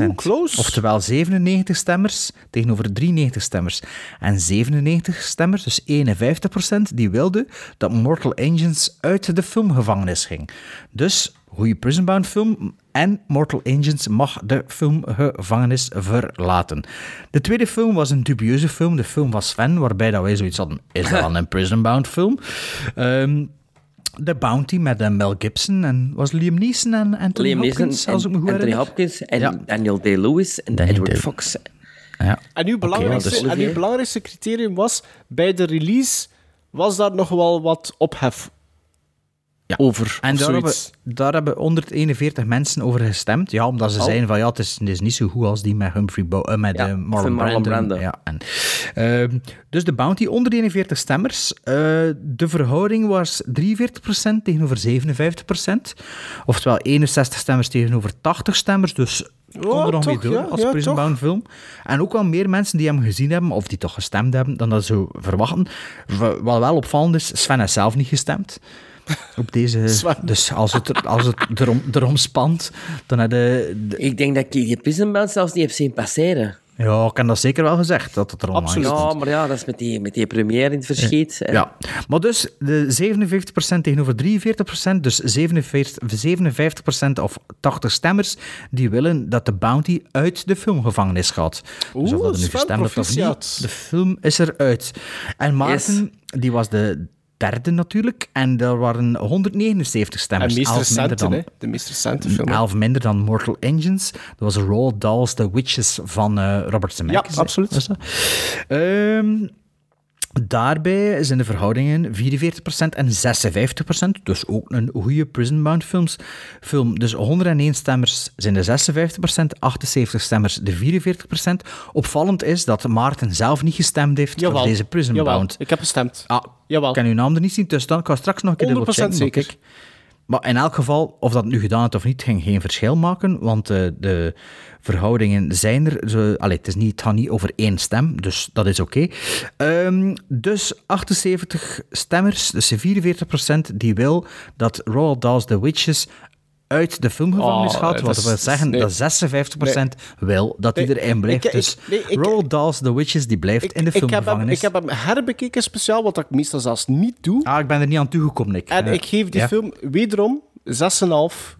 Speaker 6: Oeh, close.
Speaker 4: Oftewel 97 stemmers tegenover 93 stemmers. En 97 stemmers, dus 51%, die wilden dat Mortal Engines uit de filmgevangenis ging. Dus, goede Prisonbound film en Mortal Engines mag de filmgevangenis verlaten. De tweede film was een dubieuze film, de film van Sven, waarbij dat wij zoiets hadden, is dat dan een Prisonbound film? Ehm The Bounty met eh, Mel Gibson en was Liam Neeson en Anthony
Speaker 5: Liam
Speaker 4: Hopkins,
Speaker 5: Neeson,
Speaker 4: als ik me goed
Speaker 5: Anthony
Speaker 4: herinner.
Speaker 5: Hopkins en
Speaker 4: Ja.
Speaker 5: Daniel Day-Lewis en Edward
Speaker 4: Day-
Speaker 5: Fox.
Speaker 4: Ja.
Speaker 6: En uw belangrijkste,
Speaker 5: dus-
Speaker 6: en uw belangrijkste criterium was, bij de release was daar nog wel wat ophef over.
Speaker 4: En daar hebben, daar hebben 141 mensen over gestemd. Ja, omdat ze
Speaker 6: Oh.
Speaker 4: zeiden van ja, het is, het is niet zo goed als die met Humphrey Bo eh, met
Speaker 5: Ja,
Speaker 4: eh, Marlon,
Speaker 5: Marlon
Speaker 4: Brando. Ja, en, ehm, dus de Bounty onder 41 stemmers. Eh, de verhouding was 43% tegenover 57%. Oftewel 61 stemmers tegenover 80 stemmers. Dus kon
Speaker 6: Oh,
Speaker 4: er nog
Speaker 6: toch,
Speaker 4: mee door
Speaker 6: ja,
Speaker 4: als
Speaker 6: ja,
Speaker 4: Prison. Bound film. En ook wel meer mensen die hem gezien hebben, of die toch gestemd hebben, dan dat ze verwachten. Wat wel opvallend is, Sven heeft zelf niet gestemd. Op deze, dus als het, er- als het erom, erom spant, dan had de, de-
Speaker 5: Ik denk dat ik die zelfs niet heb zien passeren.
Speaker 4: Ja, ik heb dat zeker wel gezegd, dat het er online
Speaker 6: Absoluut.
Speaker 5: Ja, maar ja, dat is met die, met die première in het verschiet. hè.
Speaker 4: Ja, maar dus de 57% tegenover 43%, dus 47, 57% of 80 stemmers, die willen dat de bounty uit de filmgevangenis gaat. dus of
Speaker 6: Oeh,
Speaker 4: dat er nu gestemd of niet, de film is eruit. En Maarten, die was de derde natuurlijk, en er waren 179
Speaker 6: En
Speaker 4: stemmers.
Speaker 6: meest
Speaker 4: 11 minder
Speaker 6: recente,
Speaker 4: dan,
Speaker 6: hè. De meest recente film.
Speaker 4: 11 minder dan Mortal Engines. Dat was Roald Dahl's The Witches van eh, Robert Zemeckis.
Speaker 6: Ja, absoluut.
Speaker 4: Ehm, daarbij zijn de verhoudingen 44% en 56%. Dus ook een goede Prison Bound films. film. Dus 101 stemmers zijn de 56%, 78 stemmers de 44%. Opvallend is dat Maarten zelf niet gestemd heeft
Speaker 6: Jawel.
Speaker 4: voor deze Prison
Speaker 6: Jawel,
Speaker 4: Bound.
Speaker 6: ik heb gestemd.
Speaker 4: Ah,
Speaker 6: Jawel.
Speaker 4: ik kan uw naam er niet zien, dus dan kan ik straks nog een keer dubbel
Speaker 6: 100%
Speaker 4: checken.
Speaker 6: zeker.
Speaker 4: kijk. Maar in elk geval, of dat nu gedaan heeft of niet, ging geen verschil maken, want eh, de verhoudingen zijn er. Zo, allee, het, is niet, het gaat niet over één stem, dus dat is oké. Ehm, dus 78 stemmers, dus 44% die wil dat Roald Dahl's The Witches uit de filmgevangenis
Speaker 6: Oh,
Speaker 4: gaat, wat wil zeggen
Speaker 6: nee.
Speaker 4: dat 56% wil dat hij
Speaker 6: Nee,
Speaker 4: erin blijft.
Speaker 6: ik-
Speaker 4: dus
Speaker 6: ik-
Speaker 4: Roald Dahl's The Witches die blijft in de
Speaker 6: Ik heb, hem,
Speaker 4: filmgevangenis.
Speaker 6: ik heb hem herbekeken speciaal, wat ik meestal zelfs niet doe.
Speaker 4: Ah, ik ben er niet aan toegekomen, Nick.
Speaker 6: En ik geef die
Speaker 4: ja.
Speaker 6: film wederom 6,5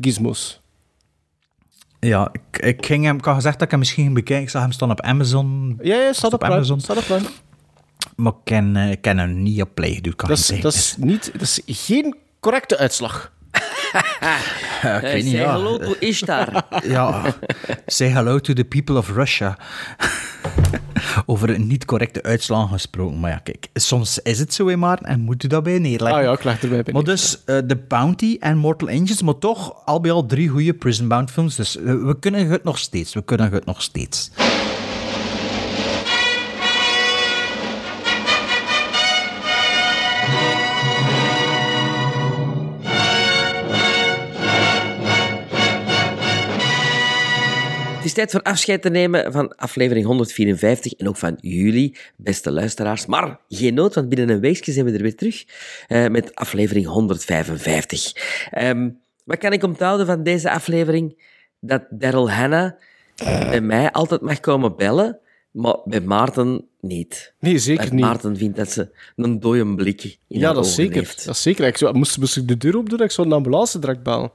Speaker 6: gizmos.
Speaker 4: Ja, ik, ik, ging hem, ik had gezegd dat ik hem misschien ging bekijken. Ik zag hem staan op Amazon.
Speaker 6: Ja, ja, staat op,
Speaker 4: Amazon.
Speaker 6: staat op.
Speaker 4: Maar ik ken, eh, ik ken hem niet op play kan
Speaker 6: Dat is, dat, is niet, dat is geen correcte uitslag.
Speaker 4: Ik
Speaker 5: Eh,
Speaker 4: weet niet,
Speaker 5: say
Speaker 4: ja.
Speaker 5: hello to Ishtar.
Speaker 4: Ja, say hello to the people of Russia. Over een niet correcte uitslag gesproken. Maar ja, kijk, soms is het zo in maar en moet u dat bij neerleggen.
Speaker 6: Ah ja, ik leg erbij bij
Speaker 4: Maar dus eh, The Bounty en Mortal Engines, maar toch al bij al drie goede Prison Bound films. Dus eh, we kunnen het nog steeds. We kunnen het nog steeds.
Speaker 5: Is tijd voor afscheid te nemen van aflevering 154 en ook van jullie, beste luisteraars. Maar geen nood, want binnen een weekje zijn we er weer terug eh, met aflevering 155. Ehm, wat kan ik onthouden van deze aflevering? Dat Daryl Hannah bij mij altijd mag komen bellen, maar bij Maarten niet.
Speaker 6: Nee, zeker niet.
Speaker 5: Maarten vindt dat ze een dode blik in
Speaker 6: Ja, dat is zeker.
Speaker 5: heeft.
Speaker 6: Dat is zeker. Ik zou, moest, moest ik de deur opdoen, ik zou een ambulance direct bellen.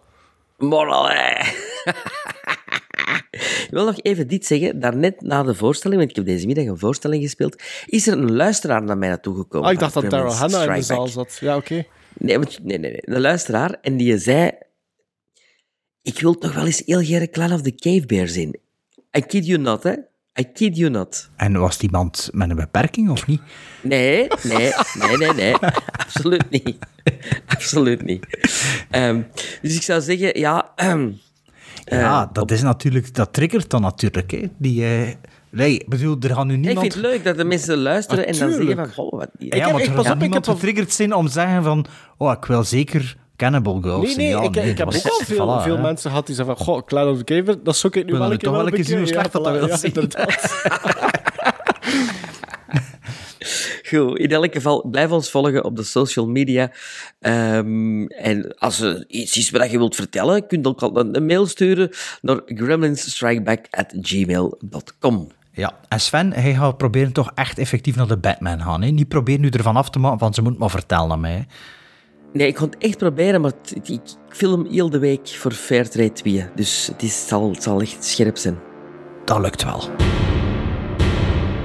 Speaker 5: Maar. Ik wil nog even dit zeggen. Daarnet na de voorstelling, want ik heb deze middag een voorstelling gespeeld, is er een luisteraar naar mij naartoe gekomen.
Speaker 6: Ah, ik dacht dat Daryl Hannah in de zaal zat. Ja, oké.
Speaker 5: Nee, nee, nee, nee. Een luisteraar. En die zei... Ik wil toch wel eens heel graag Clan of the Cave Bear zien. I kid you not, hè. I kid you not.
Speaker 4: En was die iemand met een beperking of niet?
Speaker 5: Nee, nee, nee, nee, nee. Absoluut niet. Absoluut niet. Ehm, dus ik zou zeggen, ja... ehm,
Speaker 4: Ja,
Speaker 5: eh,
Speaker 4: dat is natuurlijk, dat triggert dan natuurlijk. Hè. Die, eh, nee, ik bedoel, er gaan nu
Speaker 5: ik
Speaker 4: niemand...
Speaker 5: vind het leuk dat de mensen luisteren en dan zeggen van... Goh, wat,
Speaker 4: Ja, maar er gaat
Speaker 6: pas op, ik
Speaker 4: niemand
Speaker 6: heb-
Speaker 4: getriggerd zijn om te zeggen van... Oh, ik wil zeker Cannibal Girls
Speaker 6: Nee, nee,
Speaker 4: Ja,
Speaker 6: ik, ik heb ook al veel,
Speaker 4: voilà,
Speaker 6: veel mensen gehad die zeggen van, goh, Clan of the Cave, dat zou ik nu
Speaker 4: wil
Speaker 6: wel een keer
Speaker 4: toch wel een keer zien hoe slecht dat dat
Speaker 6: voilà,
Speaker 4: wil
Speaker 6: ja,
Speaker 4: zien.
Speaker 6: inderdaad.
Speaker 5: Goed, in elk geval, blijf ons volgen op de social media. Ehm, en als er iets is wat je wilt vertellen, kun je ook altijd een mail sturen naar gremlinsstrikeback.gmail.com.
Speaker 4: Ja, en Sven, hij gaat proberen toch echt effectief naar de Batman gaan. Hè? Niet proberen nu ervan af te maken, van ze moet maar vertellen aan mij.
Speaker 5: Nee, ik kon het echt proberen, maar ik, ik film heel de week voor Fairtrade 2. Dus het, is, het, zal, het zal echt scherp zijn.
Speaker 4: Dat lukt wel.